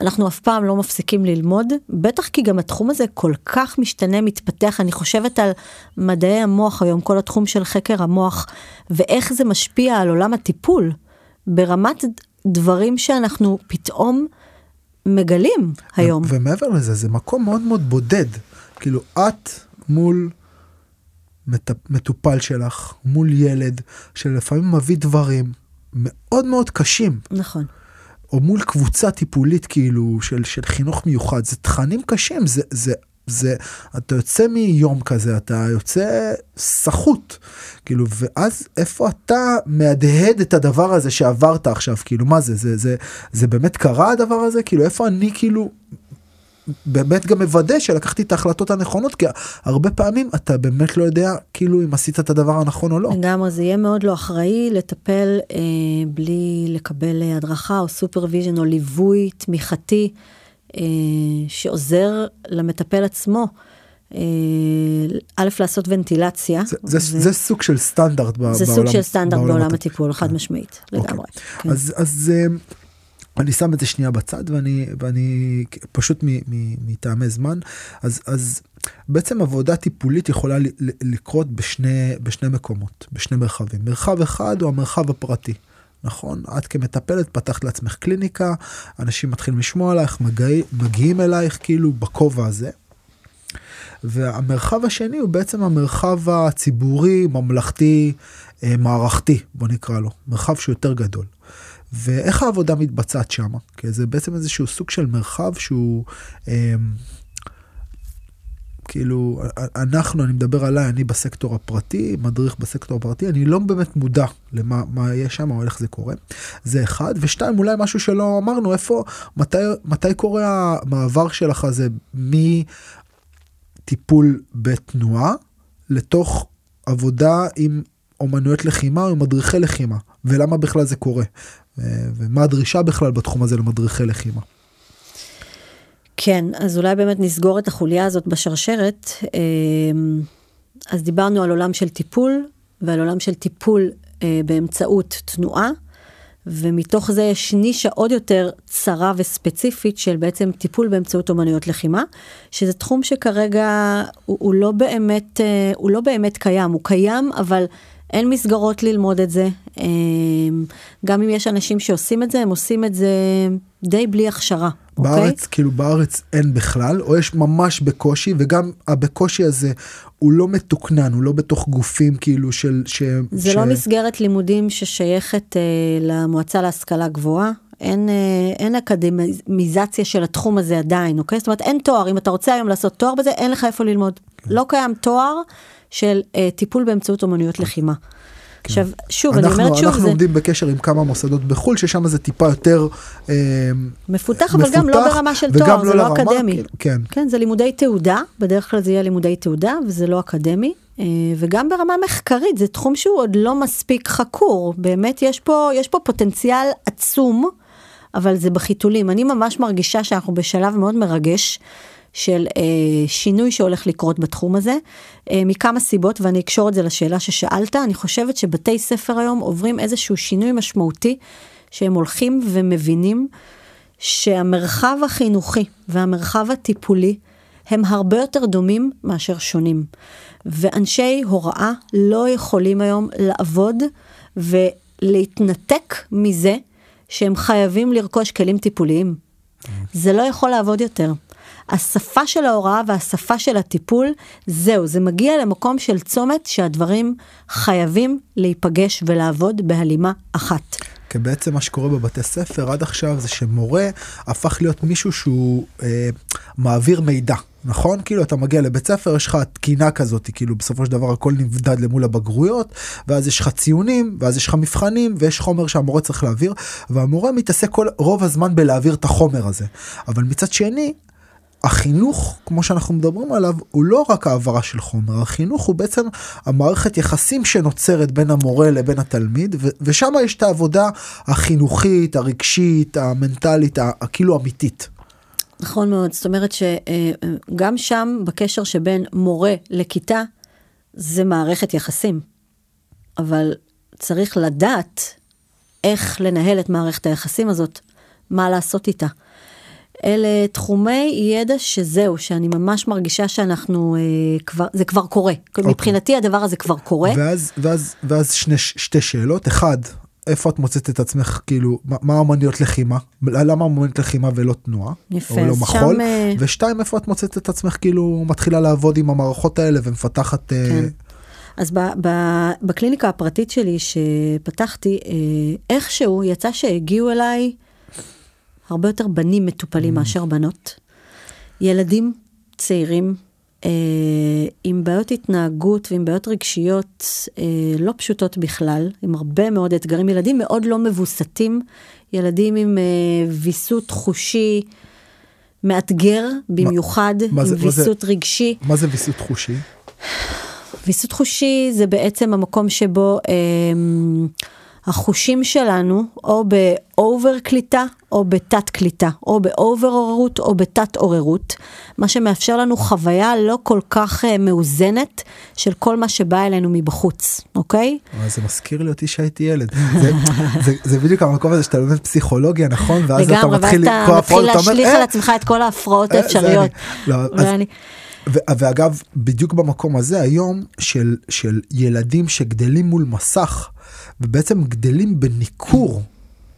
Speaker 3: אנחנו אף פעם לא מפסיקים ללמוד, בטח כי גם התחום הזה כל כך משתנה, מתפתח, אני חושבת על מדעי המוח היום, כל התחום של חקר המוח, ואיך זה משפיע על עולם הטיפול, ברמת דברים שאנחנו פתאום מגלים היום.
Speaker 2: ומעבר לזה, זה מקום מאוד מאוד בודד. כאילו, את מול מט... מטופל שלך, מול ילד, שלפעמים מביא דברים מאוד מאוד קשים,
Speaker 3: נכון.
Speaker 2: או מול קבוצה טיפולית כאילו של, של חינוך מיוחד, זה תכנים קשים, זה, זה, זה, אתה יוצא מיום כזה, אתה יוצא סחוט, כאילו, ואז איפה אתה מהדהד את הדבר הזה שעברת עכשיו, כאילו, מה זה, זה, זה, זה באמת קרה הדבר הזה? כאילו, איפה אני כאילו באמת גם מוודא שלקחתי את ההחלטות הנכונות, כי הרבה פעמים אתה באמת לא יודע כאילו אם עשית את הדבר הנכון או לא.
Speaker 3: לגמרי, זה יהיה מאוד לא אחראי לטפל אה, בלי לקבל אה, הדרכה או supervision או ליווי תמיכתי אה, שעוזר למטפל עצמו. אה, א', לעשות ונטילציה.
Speaker 2: זה, זה,
Speaker 3: ו-
Speaker 2: זה סוג של סטנדרט
Speaker 3: זה
Speaker 2: בעולם.
Speaker 3: סוג של סטנדרט בעולם
Speaker 2: הטיפול.
Speaker 3: הטיפול, חד משמעית,
Speaker 2: אוקיי.
Speaker 3: לגמרי. כן.
Speaker 2: אז, אז אה, אני שם את זה שנייה בצד ואני, ואני פשוט מטעמי זמן, אז, אז בעצם עבודה טיפולית יכולה לקרות בשני, בשני מקומות, בשני מרחבים. מרחב אחד הוא המרחב הפרטי. נכון? את כמטפלת פתחת לעצמך קליניקה, אנשים מתחילים לשמוע עלייך, מגיע, מגיעים אלייך כאילו בכובע הזה. והמרחב השני הוא בעצם המרחב הציבורי, ממלכתי, אה, מערכתי, בוא נקרא לו, מרחב שהוא יותר גדול. ואיך העבודה מתבצעת שם? כי זה בעצם איזשהו סוג של מרחב שהוא, אה, כאילו, אנחנו, אני מדבר עליי, אני בסקטור הפרטי, מדריך בסקטור הפרטי, אני לא באמת מודע למה מה יש שם או איך זה קורה. זה אחד, ושתיים, אולי משהו שלא אמרנו, איפה, מתי, מתי קורה המעבר שלך הזה מטיפול בתנועה לתוך עבודה עם אומנויות לחימה או מדריכי לחימה, ולמה בכלל זה קורה, ומה הדרישה בכלל בתחום הזה למדריכי לחימה.
Speaker 3: כן, אז אולי באמת נסגור את החוליה הזאת בשרשרת. אמ, אז דיברנו על עולם של טיפול, ועל עולם של טיפול אה, באמצעות תנועה, ומתוך זה יש נישה עוד יותר צרה וספציפית של בעצם טיפול באמצעות אומנויות לחימה, שזה תחום שכרגע הוא, הוא, לא, באמת, אה, הוא לא באמת קיים, הוא קיים, אבל אין מסגרות ללמוד את זה. אמ, גם אם יש אנשים שעושים את זה, הם עושים את זה די בלי הכשרה. אוקיי?
Speaker 2: בארץ, כאילו בארץ אין בכלל, או יש ממש בקושי, וגם הבקושי הזה הוא לא מתוקנן, הוא לא בתוך גופים כאילו של... ש,
Speaker 3: זה
Speaker 2: ש...
Speaker 3: לא מסגרת לימודים ששייכת אה, למועצה להשכלה גבוהה. אין, אה, אין אקדמיזציה של התחום הזה עדיין, אוקיי? זאת אומרת, אין תואר. אם אתה רוצה היום לעשות תואר בזה, אין לך איפה ללמוד. לא קיים תואר של אה, טיפול באמצעות אומנויות לחימה. עכשיו, שוב, אני
Speaker 2: אנחנו,
Speaker 3: אומרת שוב,
Speaker 2: אנחנו
Speaker 3: זה
Speaker 2: עומדים בקשר עם כמה מוסדות בחו"ל, ששם זה טיפה יותר אה,
Speaker 3: מפותח, אבל גם לא
Speaker 2: מפותח,
Speaker 3: ברמה של תואר, זה לא
Speaker 2: לרמה,
Speaker 3: אקדמי.
Speaker 2: כאילו, כן.
Speaker 3: כן, זה לימודי תעודה, בדרך כלל זה יהיה לימודי תעודה, וזה לא אקדמי. אה, וגם ברמה מחקרית, זה תחום שהוא עוד לא מספיק חקור. באמת, יש פה, יש פה פוטנציאל עצום, אבל זה בחיתולים. אני ממש מרגישה שאנחנו בשלב מאוד מרגש. של אה, שינוי שהולך לקרות בתחום הזה, אה, מכמה סיבות, ואני אקשור את זה לשאלה ששאלת, אני חושבת שבתי ספר היום עוברים איזשהו שינוי משמעותי, שהם הולכים ומבינים שהמרחב החינוכי והמרחב הטיפולי הם הרבה יותר דומים מאשר שונים. ואנשי הוראה לא יכולים היום לעבוד ולהתנתק מזה שהם חייבים לרכוש כלים טיפוליים. זה לא יכול לעבוד יותר. השפה של ההוראה והשפה של הטיפול, זהו, זה מגיע למקום של צומת שהדברים חייבים להיפגש ולעבוד בהלימה אחת.
Speaker 2: כי בעצם מה שקורה בבתי ספר עד עכשיו זה שמורה הפך להיות מישהו שהוא אה, מעביר מידע. נכון? כאילו אתה מגיע לבית ספר, יש לך תקינה כזאת, כאילו בסופו של דבר הכל נבדד למול הבגרויות, ואז יש לך ציונים, ואז יש לך מבחנים, ויש חומר שהמורה צריך להעביר, והמורה מתעסק כל רוב הזמן בלהעביר את החומר הזה. אבל מצד שני, החינוך, כמו שאנחנו מדברים עליו, הוא לא רק העברה של חומר, החינוך הוא בעצם המערכת יחסים שנוצרת בין המורה לבין התלמיד, ו- ושם יש את העבודה החינוכית, הרגשית, המנטלית, הכאילו אמיתית.
Speaker 3: נכון מאוד, זאת אומרת שגם שם בקשר שבין מורה לכיתה זה מערכת יחסים, אבל צריך לדעת איך לנהל את מערכת היחסים הזאת, מה לעשות איתה. אלה תחומי ידע שזהו, שאני ממש מרגישה שאנחנו, אה, כבר, זה כבר קורה. Okay. אוקיי. מבחינתי הדבר הזה כבר קורה.
Speaker 2: ואז, ואז, ואז שני, שתי שאלות, אחד, איפה את מוצאת את עצמך כאילו מה אמניות לחימה למה אמניות לחימה ולא תנועה
Speaker 3: יפה,
Speaker 2: או לא מחול
Speaker 3: שם... אה,
Speaker 2: ושתיים איפה את מוצאת את עצמך כאילו מתחילה לעבוד עם המערכות האלה ומפתחת. אה,
Speaker 3: כן. אז ב, ב, בקליניקה הפרטית שלי שפתחתי אה, איכשהו יצא שהגיעו אליי הרבה יותר בנים מטופלים mm. מאשר בנות. ילדים צעירים אה, עם בעיות התנהגות ועם בעיות רגשיות אה, לא פשוטות בכלל, עם הרבה מאוד אתגרים, ילדים מאוד לא מבוסתים, ילדים עם אה, ויסות חושי מאתגר במיוחד, מה, מה עם זה, ויסות
Speaker 2: מה
Speaker 3: זה, רגשי.
Speaker 2: מה זה ויסות חושי?
Speaker 3: ויסות חושי זה בעצם המקום שבו אה, החושים שלנו או ב over קליטה או בתת קליטה, או ב over עוררות או בתת עוררות, מה שמאפשר לנו חוויה לא כל כך uh, מאוזנת של כל מה שבא אלינו מבחוץ, אוקיי?
Speaker 2: זה מזכיר לי אותי שהייתי ילד. זה, זה, זה בדיוק המקום הזה שאתה לומד פסיכולוגיה, נכון?
Speaker 3: ואז לגמרי, אתה מתחיל ואז אתה מתחיל להשליך אה, על עצמך את כל ההפרעות האפשריות. לא.
Speaker 2: ואגב, בדיוק במקום הזה היום של, של ילדים שגדלים מול מסך, ובעצם גדלים בניכור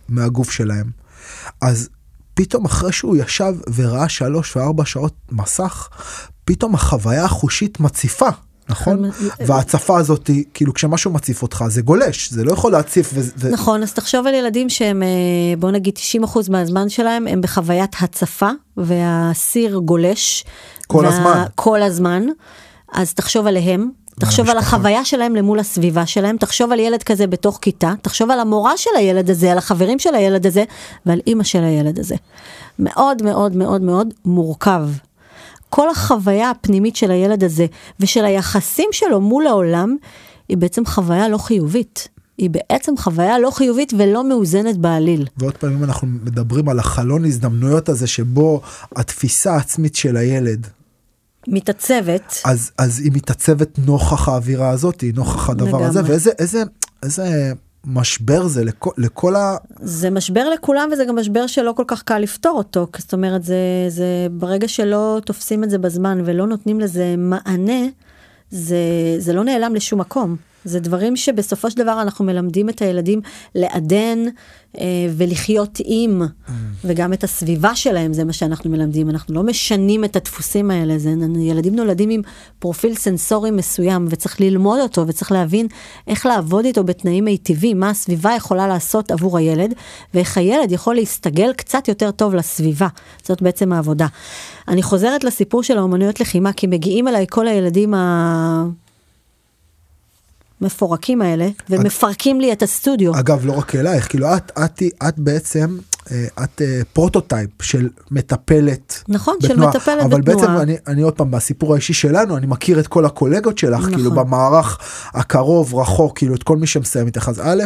Speaker 2: מהגוף שלהם. אז פתאום אחרי שהוא ישב וראה שלוש וארבע שעות מסך, פתאום החוויה החושית מציפה. נכון? וההצפה הזאת, כאילו כשמשהו מציף אותך זה גולש, זה לא יכול להציף. ו...
Speaker 3: נכון, אז תחשוב על ילדים שהם, אה, בוא נגיד 90% מהזמן שלהם הם בחוויית הצפה, והסיר גולש.
Speaker 2: כל וה... הזמן.
Speaker 3: כל הזמן. אז תחשוב עליהם, תחשוב על החוויה שלהם למול הסביבה שלהם, תחשוב על ילד כזה בתוך כיתה, תחשוב על המורה של הילד הזה, על החברים של הילד הזה ועל אימא של הילד הזה. מאוד מאוד מאוד מאוד מורכב. כל החוויה הפנימית של הילד הזה ושל היחסים שלו מול העולם, היא בעצם חוויה לא חיובית. היא בעצם חוויה לא חיובית ולא מאוזנת בעליל.
Speaker 2: ועוד פעמים אנחנו מדברים על החלון הזדמנויות הזה שבו התפיסה העצמית של הילד
Speaker 3: מתעצבת.
Speaker 2: אז, אז היא מתעצבת נוכח האווירה הזאת, נוכח הדבר לגמרי. הזה, ואיזה איזה, איזה משבר זה לכל, לכל ה...
Speaker 3: זה משבר לכולם וזה גם משבר שלא כל כך קל לפתור אותו, זאת אומרת זה, זה ברגע שלא תופסים את זה בזמן ולא נותנים לזה מענה, זה, זה לא נעלם לשום מקום. זה דברים שבסופו של דבר אנחנו מלמדים את הילדים לעדן אה, ולחיות עם, mm. וגם את הסביבה שלהם, זה מה שאנחנו מלמדים. אנחנו לא משנים את הדפוסים האלה, זה, ילדים נולדים עם פרופיל סנסורי מסוים, וצריך ללמוד אותו, וצריך להבין איך לעבוד איתו בתנאים מיטיבים, מה הסביבה יכולה לעשות עבור הילד, ואיך הילד יכול להסתגל קצת יותר טוב לסביבה. זאת בעצם העבודה. אני חוזרת לסיפור של האומנויות לחימה, כי מגיעים אליי כל הילדים ה... המפורקים האלה, ומפרקים לי את הסטודיו.
Speaker 2: אגב, לא רק אלייך, כאילו את, את, את בעצם, אה, את אה, prototype של מטפלת
Speaker 3: נכון, בתנועה, של מטפלת
Speaker 2: אבל
Speaker 3: בתנועה.
Speaker 2: אבל בעצם אני, אני עוד פעם, בסיפור האישי שלנו, אני מכיר את כל הקולגות שלך, נכון. כאילו במערך הקרוב, רחוק, כאילו את כל מי שמסיים איתך. אז א',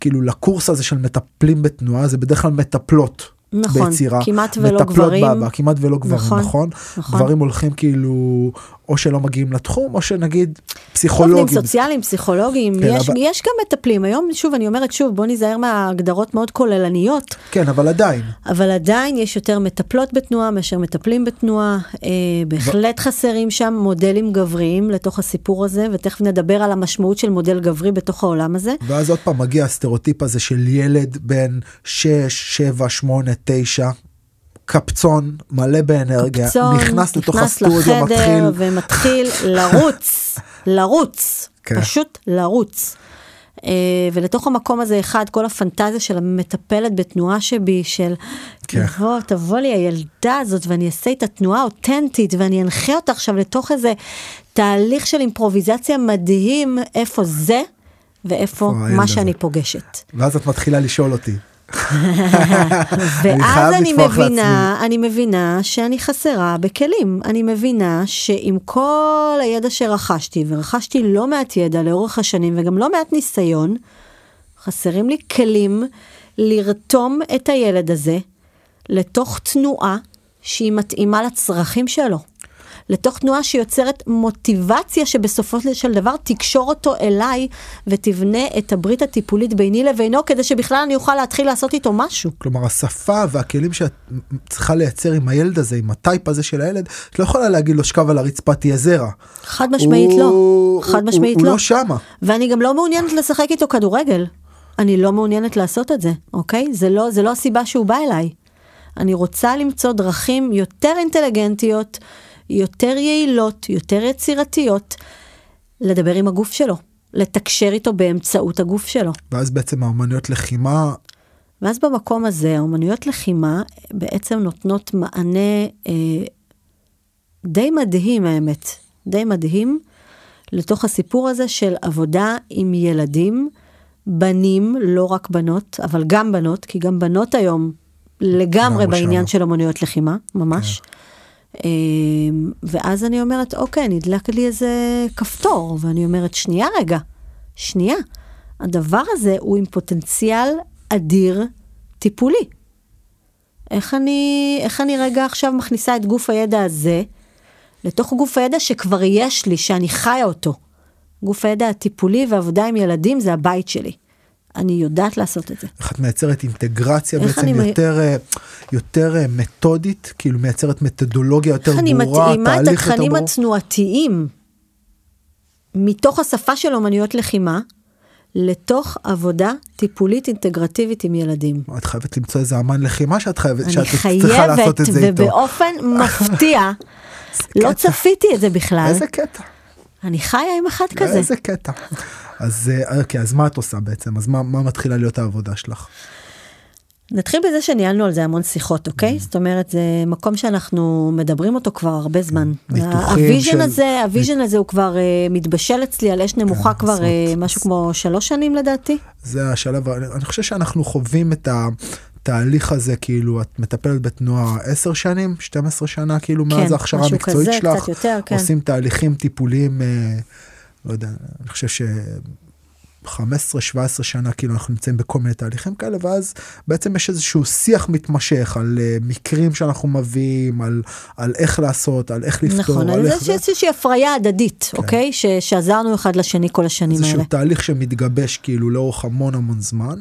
Speaker 2: כאילו לקורס הזה של מטפלים בתנועה, זה בדרך כלל מטפלות.
Speaker 3: נכון,
Speaker 2: ביצירה,
Speaker 3: כמעט ולא גברים,
Speaker 2: באבא, כמעט ולא גברים, נכון, נכון? נכון? גברים הולכים כאילו או שלא מגיעים לתחום, או שנגיד פסיכולוגים.
Speaker 3: עובדים סוציאליים, פסיכולוגים,
Speaker 2: כן,
Speaker 3: יש,
Speaker 2: אבל-
Speaker 3: יש גם מטפלים. היום, שוב, אני אומרת שוב, בוא ניזהר מההגדרות מאוד כוללניות,
Speaker 2: כן, אבל עדיין.
Speaker 3: אבל עדיין יש יותר מטפלות בתנועה מאשר מטפלים בתנועה. אה, בהחלט חסרים שם מודלים גבריים לתוך הסיפור הזה, ותכף נדבר על המשמעות של מודל גברי בתוך העולם הזה.
Speaker 2: ואז עוד פעם מגיע הסטריאוטיפ הזה של ילד בן 6, 7, 8, 9, קפצון, מלא באנרגיה,
Speaker 3: קפצון,
Speaker 2: נכנס לתוך
Speaker 3: נכנס
Speaker 2: הסטודיו, מתחיל,
Speaker 3: ומתחיל לרוץ, לרוץ,
Speaker 2: כן.
Speaker 3: פשוט לרוץ. אה, ולתוך המקום הזה אחד, כל הפנטזיה של המטפלת בתנועה שבי, של
Speaker 2: כן.
Speaker 3: תבוא, תבוא לי הילדה הזאת ואני אעשה איתה תנועה אותנטית ואני אנחה אותה עכשיו לתוך איזה תהליך של אימפרוביזציה מדהים, איפה זה ואיפה מה? שאני פוגשת.
Speaker 2: ואז את מתחילה לשאול אותי.
Speaker 3: ואז אני
Speaker 2: לטפוח
Speaker 3: מבינה, אני מבינה שאני חסרה בכלים. אני מבינה שעם כל הידע שרכשתי, ורכשתי לא מעט ידע לאורך השנים וגם לא מעט ניסיון, חסרים לי כלים לרתום את הילד הזה לתוך תנועה שהיא מתאימה לצרכים שלו. לתוך תנועה שיוצרת מוטיבציה שבסופו של דבר תקשור אותו אליי ותבנה את הברית הטיפולית ביני לבינו כדי שבכלל אני אוכל להתחיל לעשות איתו משהו.
Speaker 2: כלומר השפה והכלים שאת צריכה לייצר עם הילד הזה, עם הטייפ הזה של הילד, את לא יכולה להגיד לו שכב על הרצפה תהיה זרע.
Speaker 3: חד משמעית
Speaker 2: הוא-
Speaker 3: לא.
Speaker 2: הוא-
Speaker 3: חד משמעית
Speaker 2: הוא
Speaker 3: לא.
Speaker 2: לא שמה.
Speaker 3: ואני גם לא מעוניינת לשחק איתו כדורגל. אני לא מעוניינת לעשות את זה, אוקיי? זה לא, זה לא הסיבה שהוא בא אליי. אני רוצה למצוא דרכים יותר אינטליגנטיות, יותר יעילות, יותר יצירתיות, לדבר עם הגוף שלו, לתקשר איתו באמצעות הגוף שלו.
Speaker 2: ואז בעצם האומנויות לחימה,
Speaker 3: ואז במקום הזה, האומנויות לחימה בעצם נותנות מענה אה, די מדהים, האמת, די מדהים, לתוך הסיפור הזה של עבודה עם ילדים, בנים, לא רק בנות, אבל גם בנות, כי גם בנות היום לגמרי בעניין
Speaker 2: שמה.
Speaker 3: של אומנויות לחימה, ממש. אה, ואז אני אומרת, אוקיי, נדלק לי איזה כפתור, ואני אומרת, שנייה רגע, שנייה, הדבר הזה הוא עם פוטנציאל אדיר טיפולי. איך אני, איך אני רגע עכשיו מכניסה את גוף הידע הזה לתוך גוף הידע שכבר יש לי, שאני חיה אותו. גוף הידע הטיפולי ועבודה עם ילדים זה הבית שלי. אני יודעת לעשות את זה.
Speaker 2: איך את מייצרת אינטגרציה בעצם
Speaker 3: אני
Speaker 2: יותר, אה, יותר אה, מתודית, כאילו מייצרת מתודולוגיה יותר
Speaker 3: איך אני
Speaker 2: ברורה,
Speaker 3: מתאימה את
Speaker 2: תהליך יותר
Speaker 3: התכנים
Speaker 2: ברור.
Speaker 3: התנועתיים מתוך השפה של אומנויות לחימה לתוך עבודה טיפולית אינטגרטיבית עם ילדים.
Speaker 2: את חייבת למצוא איזה אמן לחימה שאת חייבת,
Speaker 3: אני
Speaker 2: שאת צריכה
Speaker 3: חייבת,
Speaker 2: לעשות את זה איתו.
Speaker 3: ובאופן מפתיע, לא
Speaker 2: קטע.
Speaker 3: צפיתי את זה בכלל.
Speaker 2: איזה קטע,
Speaker 3: אני חיה עם אחד כזה.
Speaker 2: איזה קטע. אז אה, אוקיי, אז מה את עושה בעצם? אז מה, מה מתחילה להיות העבודה שלך?
Speaker 3: נתחיל בזה שניהלנו על זה המון שיחות, אוקיי?
Speaker 2: Mm.
Speaker 3: זאת אומרת, זה מקום שאנחנו מדברים אותו כבר הרבה זמן.
Speaker 2: ניתוחים
Speaker 3: ה vision
Speaker 2: של-
Speaker 3: הזה, ה vision הזה הוא כבר אה, מתבשל אצלי על אש נמוכה כבר
Speaker 2: עשרות.
Speaker 3: אה, משהו כמו שלוש שנים לדעתי.
Speaker 2: זה השלב, אני חושב שאנחנו חווים את התהליך הזה, כאילו, את מטפלת בתנועה 10 שנים, 12 שנה, כאילו, מאז
Speaker 3: כן,
Speaker 2: ההכשרה
Speaker 3: משהו
Speaker 2: המקצועית
Speaker 3: כזה,
Speaker 2: שלך,
Speaker 3: יותר, כן.
Speaker 2: עושים תהליכים טיפוליים, אה, לא יודע, אני חושב ש... 15-17 שנה כאילו אנחנו נמצאים בכל מיני תהליכים כאלה ואז בעצם יש איזשהו שיח מתמשך על uh, מקרים שאנחנו מביאים על על איך לעשות על איך לפתור
Speaker 3: נכון,
Speaker 2: על איך
Speaker 3: יש איזושהי הפריה הדדית, אוקיי? ש- שעזרנו אחד לשני כל השנים
Speaker 2: איזשהו
Speaker 3: האלה.
Speaker 2: תהליך שמתגבש כאילו לאורך המון המון זמן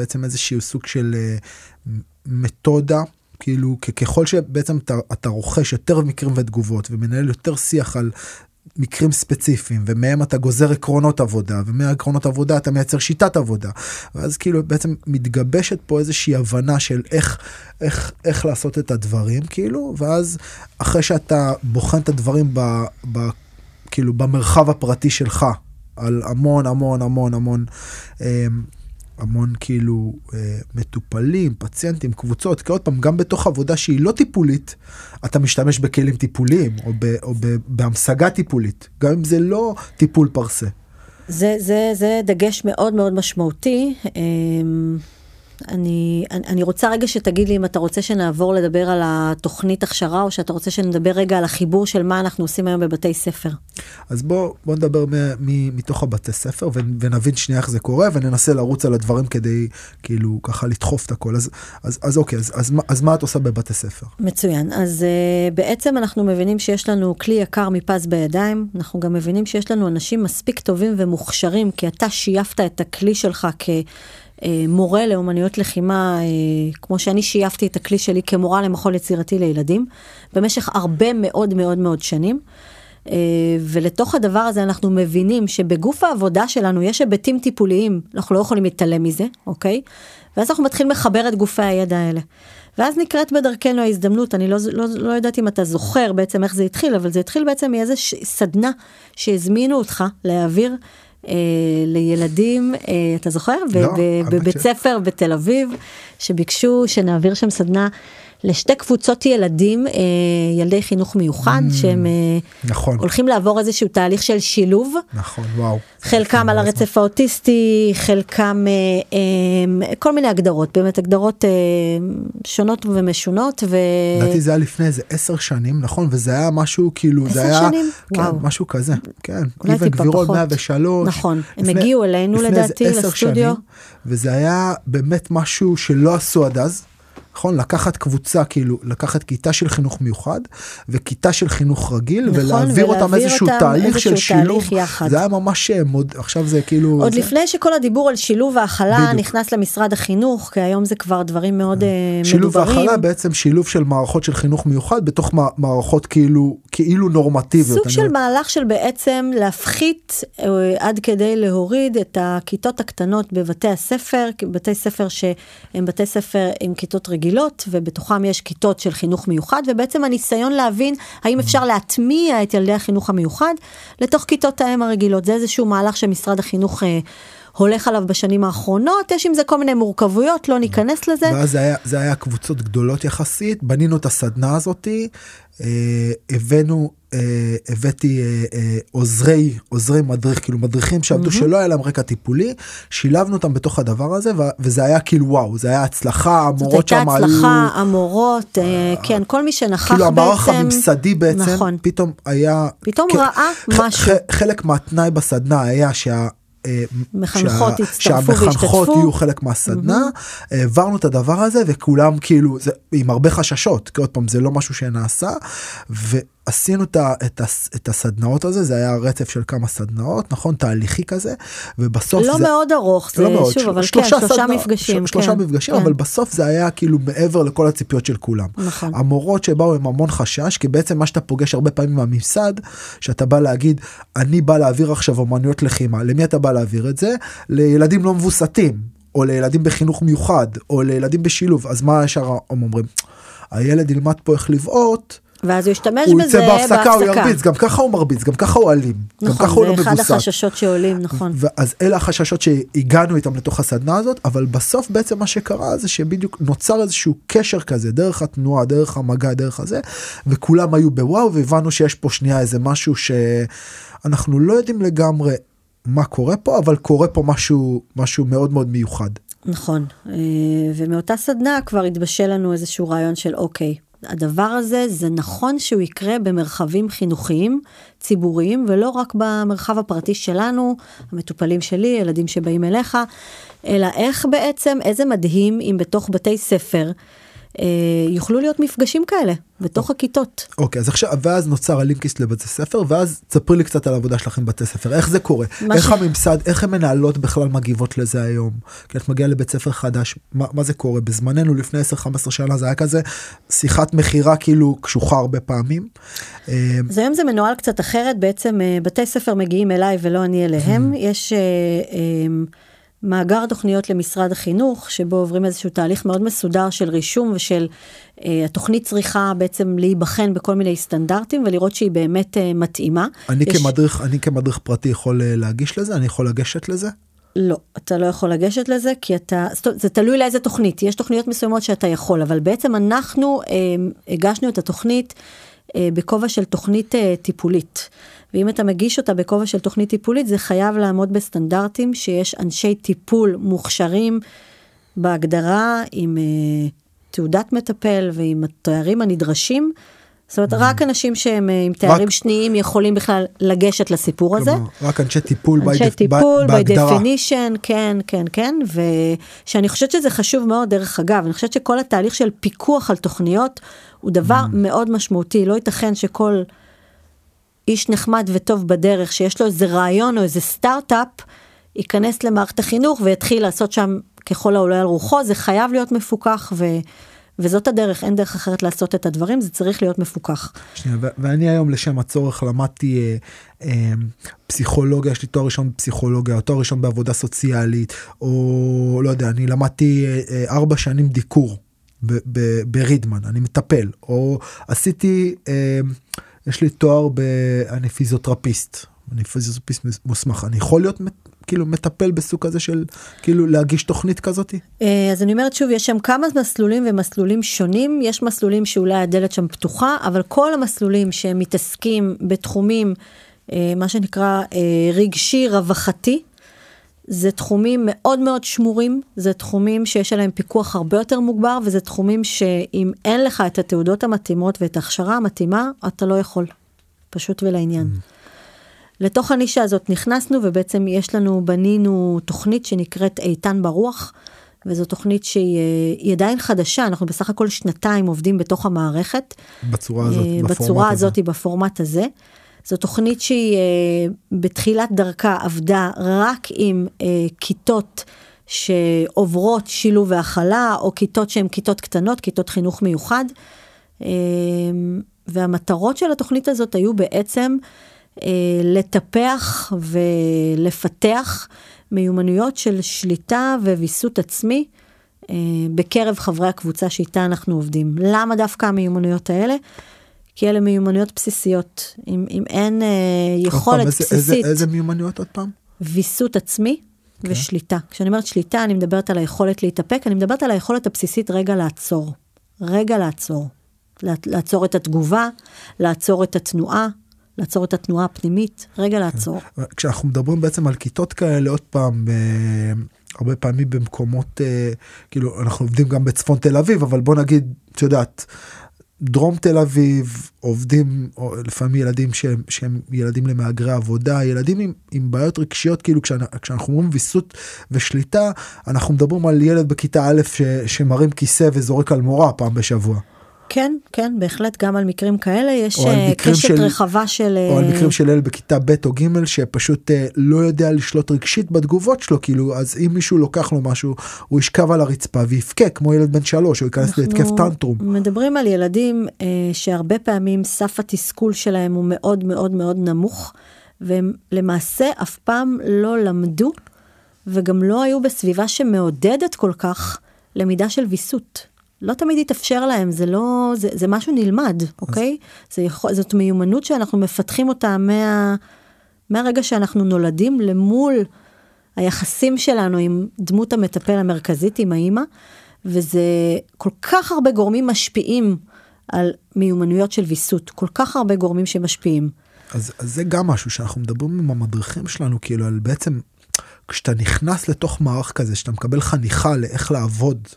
Speaker 2: בעצם איזשהו סוג של אה, מתודה כאילו ככל שבעצם אתה, אתה רוכש יותר מקרים ותגובות ומנהל יותר שיח על מקרים ספציפיים ומהם אתה גוזר עקרונות עבודה ומהעקרונות עבודה אתה מייצר שיטת עבודה ואז כאילו בעצם מתגבשת פה איזושהי הבנה של איך איך איך לעשות את הדברים כאילו ואז אחרי שאתה בוחן את הדברים ב, ב, כאילו במרחב הפרטי שלך על המון המון המון המון אה, המון כאילו אה, מטופלים, פציינטים, קבוצות, כי עוד פעם, גם בתוך עבודה שהיא לא טיפולית, אתה משתמש בכלים טיפוליים או, ב, או ב, בהמשגה טיפולית, גם אם זה לא טיפול פרסה.
Speaker 3: זה, זה, זה דגש מאוד מאוד משמעותי. אני, אני, אני רוצה רגע שתגיד לי אם אתה רוצה שנעבור לדבר על התוכנית הכשרה, או שאתה רוצה שנדבר רגע על החיבור של מה אנחנו עושים היום בבתי ספר.
Speaker 2: אז בוא, בוא נדבר מ, מ, מתוך הבתי ספר ו, ונבין שנייה איך זה קורה וננסה לרוץ על הדברים כדי כאילו ככה לדחוף את הכל. אז, אז, אז אוקיי, אז, אז, אז, אז מה את עושה בבתי ספר?
Speaker 3: מצוין. אז uh, בעצם אנחנו מבינים שיש לנו כלי יקר מפז בידיים, אנחנו גם מבינים שיש לנו אנשים מספיק טובים ומוכשרים, כי אתה שייפת את הכלי שלך כ... אה, מורה לאומנויות לחימה, אה, כמו שאני שייפתי את הכלי שלי כמורה למחול יצירתי לילדים, במשך הרבה מאוד מאוד מאוד שנים. אה, ולתוך הדבר הזה אנחנו מבינים שבגוף העבודה שלנו יש היבטים טיפוליים, אנחנו לא יכולים להתעלם מזה, אוקיי? ואז אנחנו מתחילים לחבר את גופי הידע האלה. ואז נקראת בדרכנו ההזדמנות, אני לא, לא, לא יודעת אם אתה זוכר בעצם איך זה התחיל, אבל זה התחיל בעצם מאיזה סדנה שהזמינו אותך להעביר אה, לילדים, אה, אתה זוכר?
Speaker 2: לא,
Speaker 3: בבית ספר בתל אביב, שביקשו שנעביר שם סדנה לשתי קבוצות ילדים, אה, ילדי חינוך מיוחד, mm, שהם אה,
Speaker 2: נכון.
Speaker 3: הולכים לעבור איזשהו תהליך של שילוב.
Speaker 2: נכון, וואו.
Speaker 3: חלקם על הרצף האוטיסטי, חלקם אה, כל מיני הגדרות, באמת הגדרות שונות ומשונות.
Speaker 2: לדעתי זה היה לפני איזה עשר שנים, נכון? וזה היה משהו כאילו, זה היה...
Speaker 3: עשר שנים?
Speaker 2: כן,
Speaker 3: וואו.
Speaker 2: משהו כזה, כן.
Speaker 3: אולי טיפה פחות.
Speaker 2: 103.
Speaker 3: נכון, הם הגיעו אלינו לדעתי לסטודיו.
Speaker 2: שנים, וזה היה באמת משהו שלא עשו עד אז. נכון? לקחת קבוצה, כאילו, לקחת כיתה של חינוך מיוחד וכיתה של חינוך רגיל,
Speaker 3: נכון,
Speaker 2: ולהעביר אותם
Speaker 3: ולהעביר
Speaker 2: איזשהו
Speaker 3: אותם
Speaker 2: תהליך
Speaker 3: איזשהו
Speaker 2: של שילוב.
Speaker 3: יחד.
Speaker 2: זה היה ממש אה, מוד, עכשיו זה כאילו...
Speaker 3: עוד
Speaker 2: זה...
Speaker 3: לפני שכל הדיבור על שילוב והכלה
Speaker 2: בדיוק.
Speaker 3: נכנס למשרד החינוך, כי היום זה כבר דברים מאוד אה,
Speaker 2: שילוב
Speaker 3: מדוברים.
Speaker 2: והכלה בעצם שילוב של מערכות של חינוך מיוחד בתוך מע- מערכות כאילו כאילו נורמטיביות.
Speaker 3: סוג של
Speaker 2: אומר.
Speaker 3: מהלך של בעצם להפחית אה, עד כדי להוריד את הכיתות הקטנות בבתי הספר, בתי ספר שהם בתי ספר עם כיתות רגילות ובתוכם יש כיתות של חינוך מיוחד ובעצם הניסיון להבין האם אפשר להטמיע את ילדי החינוך המיוחד לתוך כיתות האם הרגילות. זה איזשהו מהלך שמשרד החינוך אה, הולך עליו בשנים האחרונות, יש עם זה כל מיני מורכבויות, לא ניכנס לזה.
Speaker 2: ואז זה היה, זה היה קבוצות גדולות יחסית, בנינו את הסדנה הזאתי, אה, הבאנו, אה, הבאתי אה, אה, עוזרי, עוזרי מדריך, כאילו מדריכים שעבדו שלא היה להם רקע טיפולי, שילבנו אותם בתוך הדבר הזה, ו- וזה היה כאילו וואו, זה היה הצלחה,
Speaker 3: זאת
Speaker 2: המורות
Speaker 3: הייתה
Speaker 2: שם היו...
Speaker 3: הצלחה, המורות, אה, כן, כל מי שנכח
Speaker 2: כאילו המערך
Speaker 3: בעצם,
Speaker 2: הממסדי בעצם,
Speaker 3: נכון.
Speaker 2: פתאום היה...
Speaker 3: פתאום
Speaker 2: כ-
Speaker 3: ראה משהו.
Speaker 2: ח- חלק מהתנאי בסדנה היה שה...
Speaker 3: מחנכות
Speaker 2: שה-
Speaker 3: יצטרפו
Speaker 2: שהמחנכות
Speaker 3: וישתתפו.
Speaker 2: יהיו חלק מהסדנה, העברנו את הדבר הזה וכולם כאילו, זה עם הרבה חששות, כי עוד פעם זה לא משהו שנעשה, ועשינו את, ה, את, הס, את הסדנאות הזה, זה היה רצף של כמה סדנאות, נכון? תהליכי כזה, ובסוף
Speaker 3: לא
Speaker 2: זה...
Speaker 3: מאוד ארוך, זה
Speaker 2: לא מאוד,
Speaker 3: שוב,
Speaker 2: של-
Speaker 3: אבל כן, שלושה
Speaker 2: סדנא-
Speaker 3: מפגשים.
Speaker 2: ש- שלושה
Speaker 3: כן,
Speaker 2: מפגשים,
Speaker 3: כן.
Speaker 2: אבל בסוף זה היה כאילו מעבר לכל הציפיות של כולם.
Speaker 3: נכון.
Speaker 2: המורות שבאו עם המון חשש, כי בעצם מה שאתה פוגש הרבה פעמים מהממסד, שאתה בא להגיד, אני בא להעביר עכשיו אומנויות לחימה, למי אתה בא להעביר את זה? לילדים לא מבוסתים. או לילדים בחינוך מיוחד, או לילדים בשילוב, אז מה ישר הם אומרים? הילד ילמד פה איך לבעוט,
Speaker 3: ואז הוא ישתמש
Speaker 2: הוא
Speaker 3: בזה
Speaker 2: יצא בהפסקה, הוא
Speaker 3: בהפסקה.
Speaker 2: ירביץ, גם ככה הוא מרביץ, גם ככה הוא אלים, גם
Speaker 3: נכון,
Speaker 2: ככה הוא לא
Speaker 3: זה אחד. החששות שעולים, נכון.
Speaker 2: אז אלה החששות שהגענו איתם לתוך הסדנה הזאת, אבל בסוף בעצם מה שקרה זה שבדיוק נוצר איזשהו קשר כזה, דרך התנועה, דרך המגע, דרך הזה, וכולם היו בוואו, והבנו שיש פה שנייה איזה משהו שאנחנו לא יודעים לגמרי מה קורה פה, אבל קורה פה משהו, משהו מאוד מאוד מיוחד.
Speaker 3: נכון, אה, ומאותה סדנה כבר התבשל לנו איזשהו רעיון של אוקיי, הדבר הזה זה נכון שהוא יקרה במרחבים חינוכיים ציבוריים ולא רק במרחב הפרטי שלנו, המטופלים שלי, ילדים שבאים אליך, אלא איך בעצם, איזה מדהים אם בתוך בתי ספר יוכלו להיות מפגשים כאלה, בתוך הכיתות.
Speaker 2: אוקיי, אז עכשיו, ואז נוצר הלינקיסט לבתי ספר, ואז תספרי לי קצת על העבודה שלכם בבתי ספר, איך זה קורה? איך
Speaker 3: ש-
Speaker 2: הממסד, איך המנהלות בכלל מגיבות לזה היום? כי את מגיעה לבית ספר חדש, מה, מה זה קורה? בזמננו, לפני 10-15 שנה, זה היה כזה שיחת מכירה כאילו קשוחה הרבה פעמים. אה,
Speaker 3: אז היום זה מנוהל קצת אחרת, בעצם אה, בתי ספר מגיעים אליי ולא אני אליהם. יש אה, אה, מאגר תוכניות למשרד החינוך, שבו עוברים איזשהו תהליך מאוד מסודר של רישום ושל אה, התוכנית צריכה בעצם להיבחן בכל מיני סטנדרטים ולראות שהיא באמת אה, מתאימה.
Speaker 2: אני
Speaker 3: יש-
Speaker 2: כמדריך, אני כמדריך פרטי יכול אה, להגיש לזה? אני יכול לגשת לזה?
Speaker 3: לא, אתה לא יכול לגשת לזה, כי אתה, זה תלוי לאיזה תוכנית, יש תוכניות מסוימות שאתה יכול, אבל בעצם אנחנו אה, הגשנו את התוכנית בכובע של תוכנית אה, טיפולית. ואם אתה מגיש אותה בכובע של תוכנית טיפולית, זה חייב לעמוד בסטנדרטים שיש אנשי טיפול מוכשרים בהגדרה עם אה, תעודת מטפל ועם התארים הנדרשים. זאת אומרת, רק אנשים שהם אה, עם תארים שניים יכולים בכלל לגשת לסיפור הזה.
Speaker 2: רק אנשי טיפול by
Speaker 3: אנשי טיפול, by
Speaker 2: בהגדרה.
Speaker 3: definition, כן, כן, כן, ושאני חושבת שזה חשוב מאוד, דרך אגב, אני חושבת שכל התהליך של פיקוח על תוכניות הוא דבר. מאוד משמעותי, לא ייתכן שכל איש נחמד וטוב בדרך, שיש לו איזה רעיון או איזה סטארט-אפ, ייכנס למערכת החינוך ויתחיל לעשות שם ככל העולה על רוחו, זה חייב להיות מפוקח, ו... וזאת הדרך, אין דרך אחרת לעשות את הדברים, זה צריך להיות מפוקח.
Speaker 2: שנייה, ואני היום לשם הצורך למדתי אה, אה, פסיכולוגיה, יש לי תואר ראשון בפסיכולוגיה, או תואר ראשון בעבודה סוציאלית, או לא יודע, אני למדתי אה, אה, ארבע שנים דיקור ב- ב- ברידמן, אני מטפל, או עשיתי, אה, יש לי תואר ב... אני פיזיותרפיסט, אני פיזיותרפיסט מוסמך, אני יכול להיות כאילו מטפל בסוג כזה של כאילו להגיש תוכנית כזאתי?
Speaker 3: אה, אז אני אומרת שוב, יש שם כמה מסלולים ומסלולים שונים, יש מסלולים שאולי הדלת שם פתוחה, אבל כל המסלולים שהם מתעסקים בתחומים, אה, מה שנקרא אה, רגשי רווחתי, זה תחומים מאוד מאוד שמורים, זה תחומים שיש עליהם פיקוח הרבה יותר מוגבר, וזה תחומים שאם אין לך את התעודות המתאימות ואת ההכשרה המתאימה, אתה לא יכול. פשוט ולעניין. לתוך הנישה הזאת נכנסנו ובעצם יש לנו, בנינו תוכנית שנקראת איתן ברוח, וזו תוכנית שהיא אה, עדיין חדשה, אנחנו בסך הכל שנתיים עובדים בתוך המערכת.
Speaker 2: בצורה הזאת,
Speaker 3: אה,
Speaker 2: בפורמט
Speaker 3: בצורה
Speaker 2: הזה.
Speaker 3: הזאת, בפורמט הזה. זו תוכנית שהיא אה, בתחילת דרכה עבדה רק עם כיתות שעוברות שילוב והכלה, או כיתות שהן כיתות קטנות, כיתות חינוך מיוחד. והמטרות של התוכנית הזאת היו בעצם לטפח ולפתח מיומנויות של שליטה וויסות עצמי אה, בקרב חברי הקבוצה שאיתה אנחנו עובדים. למה דווקא המיומנויות האלה? כי אלה מיומנויות בסיסיות. אם, אם אין אה, יכולת
Speaker 2: פעם, איזה-
Speaker 3: בסיסית,
Speaker 2: איזה, איזה מיומנויות עוד פעם?
Speaker 3: ויסות עצמי
Speaker 2: כן.
Speaker 3: ושליטה. כשאני אומרת שליטה, אני מדברת על היכולת להתאפק, אני מדברת על היכולת הבסיסית רגע לעצור. רגע לעצור. לעצ- לעצור את התגובה, לעצור את התנועה, לעצור את התנועה הפנימית, רגע
Speaker 2: כן.
Speaker 3: לעצור.
Speaker 2: כשאנחנו מדברים בעצם על כיתות כאלה עוד פעם הרבה פעמים במקומות אה, כאילו אנחנו עובדים גם בצפון תל אביב אבל בוא נגיד את יודעת דרום תל אביב עובדים או לפעמים ילדים שהם, שהם ילדים למהגרי עבודה ילדים עם, עם בעיות רגשיות כאילו כשאנחנו, כשאנחנו אומרים ויסות ושליטה אנחנו מדברים על ילד בכיתה א' ש, שמרים כיסא וזורק על מורה פעם בשבוע.
Speaker 3: כן, כן, בהחלט גם על מקרים כאלה יש אה, קשת
Speaker 2: של-
Speaker 3: רחבה של...
Speaker 2: או על
Speaker 3: אה,
Speaker 2: מקרים של ילד בכיתה ב' או ג' שפשוט אה, לא יודע לשלוט רגשית בתגובות שלו כאילו אז אם מישהו לוקח לו משהו הוא ישכב על הרצפה ויבכה כמו ילד בן שלוש הוא ייכנס להתקף טנטרום.
Speaker 3: מדברים על ילדים אה, שהרבה פעמים סף התסכול שלהם הוא מאוד מאוד מאוד נמוך, והם למעשה אף פעם לא למדו, וגם לא היו בסביבה שמעודדת כל כך למידה של ויסות. לא תמיד יתאפשר להם, זה לא, זה, זה משהו נלמד, אוקיי? זה יכול, זאת מיומנות שאנחנו מפתחים אותה מה, מהרגע שאנחנו נולדים למול היחסים שלנו עם דמות המטפל המרכזית, עם האימא, וזה כל כך הרבה גורמים משפיעים על מיומנויות של ויסות, כל כך הרבה גורמים שמשפיעים.
Speaker 2: אז, אז זה גם משהו שאנחנו מדברים עם המדריכים שלנו כאילו על בעצם כשאתה נכנס לתוך מערך כזה שאתה מקבל חניכה לאיך לעבוד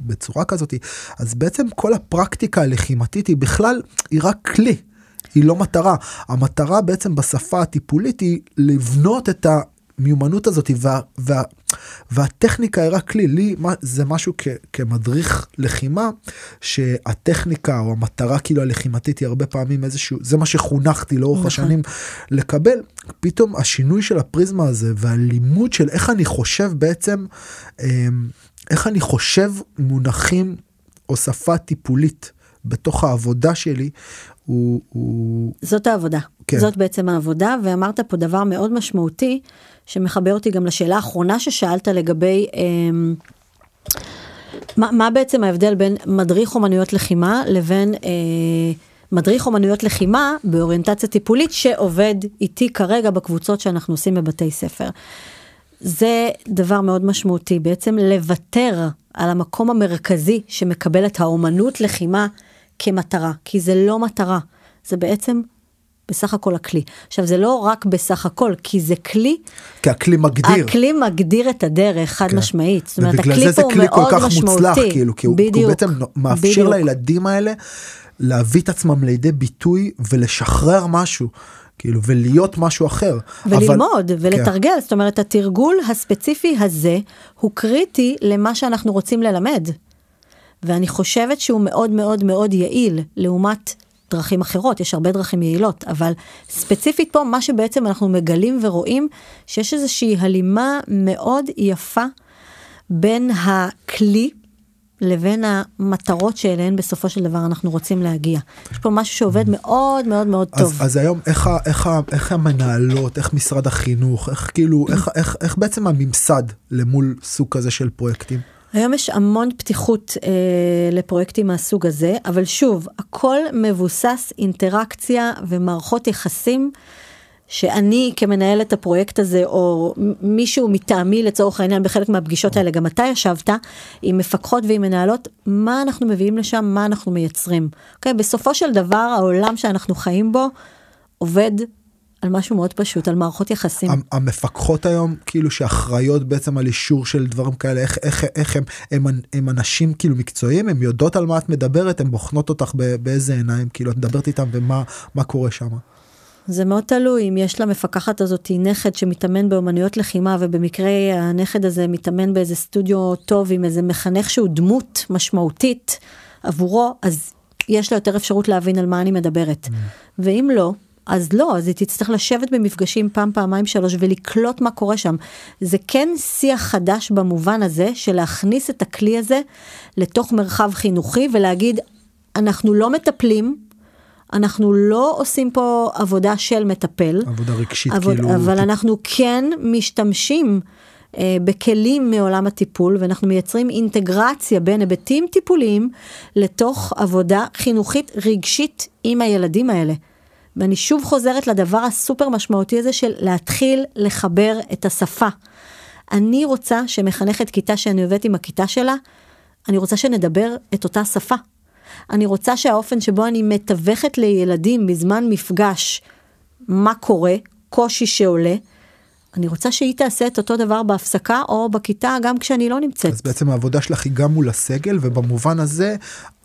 Speaker 2: בצורה כזאת אז בעצם כל הפרקטיקה הלחימתית היא בכלל היא רק כלי. היא לא מטרה המטרה בעצם בשפה הטיפולית היא לבנות את המיומנות הזאת וה, וה, והטכניקה היא רק כלי לי זה משהו כ, כמדריך לחימה שהטכניקה או המטרה כאילו הלחימתית היא הרבה פעמים איזשהו זה מה שחונכתי לאורך
Speaker 3: נכון.
Speaker 2: השנים לקבל פתאום השינוי של הפריזמה הזה והלימוד של איך אני חושב בעצם אמ, איך אני חושב מונחים או שפה טיפולית בתוך העבודה שלי הוא, הוא
Speaker 3: זאת העבודה.
Speaker 2: כן.
Speaker 3: זאת בעצם העבודה, ואמרת פה דבר מאוד משמעותי, שמחבר אותי גם לשאלה האחרונה ששאלת לגבי... אמ, מה, מה בעצם ההבדל בין מדריך אומנויות לחימה לבין אה, מדריך אומנויות לחימה באוריינטציה טיפולית שעובד איתי כרגע בקבוצות שאנחנו עושים בבתי ספר. זה דבר מאוד משמעותי, בעצם לוותר על המקום המרכזי שמקבל את האומנות לחימה כמטרה, כי זה לא מטרה, זה בעצם בסך הכל הכלי. עכשיו זה לא רק בסך הכל, כי זה כלי,
Speaker 2: כי הכלי מגדיר.
Speaker 3: הכלי מגדיר את הדרך חד
Speaker 2: כן.
Speaker 3: משמעית. זאת אומרת,
Speaker 2: ובגלל
Speaker 3: הכלי
Speaker 2: זה זה
Speaker 3: פה הוא
Speaker 2: כלי כל
Speaker 3: מאוד
Speaker 2: כך
Speaker 3: משמעותי.
Speaker 2: מוצלח, כאילו, כי הוא, כי הוא
Speaker 3: בדיוק,
Speaker 2: בעצם מאפשר
Speaker 3: בדיוק.
Speaker 2: לילדים האלה להביא את עצמם לידי ביטוי ולשחרר משהו, כאילו, ולהיות משהו אחר.
Speaker 3: וללמוד
Speaker 2: אבל,
Speaker 3: ולתרגל, זאת אומרת התרגול הספציפי הזה הוא קריטי למה שאנחנו רוצים ללמד. ואני חושבת שהוא מאוד מאוד מאוד יעיל לעומת דרכים אחרות, יש הרבה דרכים יעילות, אבל ספציפית פה מה שבעצם אנחנו מגלים ורואים שיש איזושהי הלימה מאוד יפה בין הכלי לבין המטרות שאליהן בסופו של דבר אנחנו רוצים להגיע. יש פה משהו שעובד מאוד מאוד מאוד טוב.
Speaker 2: אז, אז היום איך, איך, איך המנהלות, איך משרד החינוך, איך כאילו, איך, איך, איך בעצם הממסד למול סוג כזה של פרויקטים?
Speaker 3: היום יש המון פתיחות אה, לפרויקטים מהסוג הזה, אבל שוב, הכל מבוסס אינטראקציה ומערכות יחסים שאני כמנהלת הפרויקט הזה, או מישהו מטעמי לצורך העניין בחלק מהפגישות האלה, גם אתה ישבת עם מפקחות ועם מנהלות, מה אנחנו מביאים לשם, מה אנחנו מייצרים. אוקיי, בסופו של דבר העולם שאנחנו חיים בו עובד על משהו מאוד פשוט, על מערכות יחסים.
Speaker 2: המ- המפקחות היום כאילו שאחראיות בעצם על אישור של דברים כאלה איך איך איך הם הם, הם אנשים כאילו מקצועיים הם יודעות על מה את מדברת הם בוחנות אותך באיזה עיניים כאילו את מדברת איתם ומה מה קורה שם.
Speaker 3: זה מאוד תלוי אם יש למפקחת הזאת נכד שמתאמן באומנויות לחימה ובמקרה הנכד הזה מתאמן באיזה סטודיו טוב עם איזה מחנך שהוא דמות משמעותית עבורו אז יש לה יותר אפשרות להבין על מה אני מדברת. ואם לא אז לא אז היא תצטרך לשבת במפגשים פעם פעמיים שלוש ולקלוט מה קורה שם. זה כן שיח חדש במובן הזה של להכניס את הכלי הזה לתוך מרחב חינוכי ולהגיד אנחנו לא מטפלים אנחנו לא עושים פה עבודה של מטפל,
Speaker 2: עבודה רגשית
Speaker 3: עבוד,
Speaker 2: כאילו.
Speaker 3: אבל אנחנו כן משתמשים אה, בכלים מעולם הטיפול ואנחנו מייצרים אינטגרציה בין היבטים טיפוליים לתוך עבודה חינוכית רגשית עם הילדים האלה. ואני שוב חוזרת לדבר הסופר משמעותי הזה של להתחיל לחבר את השפה. אני רוצה שמחנכת כיתה שאני עובדת עם הכיתה שלה, אני רוצה שנדבר את אותה שפה. אני רוצה שהאופן שבו אני מתווכת לילדים בזמן מפגש מה קורה, קושי שעולה, אני רוצה שהיא תעשה את אותו דבר בהפסקה או בכיתה גם כשאני לא נמצאת.
Speaker 2: אז בעצם העבודה שלך היא גם מול הסגל ובמובן הזה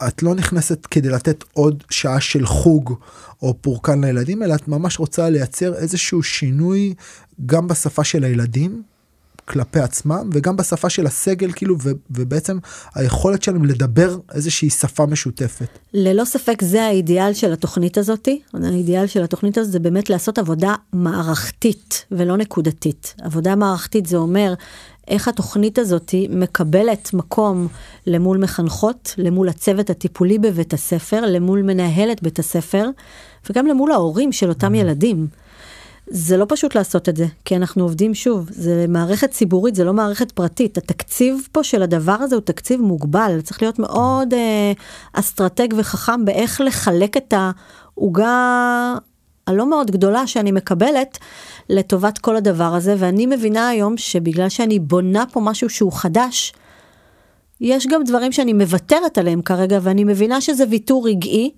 Speaker 2: את לא נכנסת כדי לתת עוד שעה של חוג או פורקן לילדים אלא את ממש רוצה לייצר איזשהו שינוי גם בשפה של הילדים כלפי עצמם וגם בשפה של הסגל כאילו ו- ובעצם היכולת שלהם לדבר איזושהי שפה משותפת.
Speaker 3: ללא ספק זה האידיאל של התוכנית הזאתי. האידיאל של התוכנית הזאת זה באמת לעשות עבודה מערכתית ולא נקודתית. עבודה מערכתית זה אומר איך התוכנית הזאתי מקבלת מקום למול מחנכות, למול הצוות הטיפולי בבית הספר, למול מנהלת בית הספר, וגם למול ההורים של אותם ילדים. זה לא פשוט לעשות את זה, כי אנחנו עובדים שוב, זה מערכת ציבורית, זה לא מערכת פרטית. התקציב פה של הדבר הזה הוא תקציב מוגבל, צריך להיות מאוד אה, אסטרטג וחכם באיך לחלק את העוגה הלא מאוד גדולה שאני מקבלת לטובת כל הדבר הזה, ואני מבינה היום שבגלל שאני בונה פה משהו שהוא חדש, יש גם דברים שאני מוותרת עליהם כרגע, ואני מבינה שזה ויתור רגעי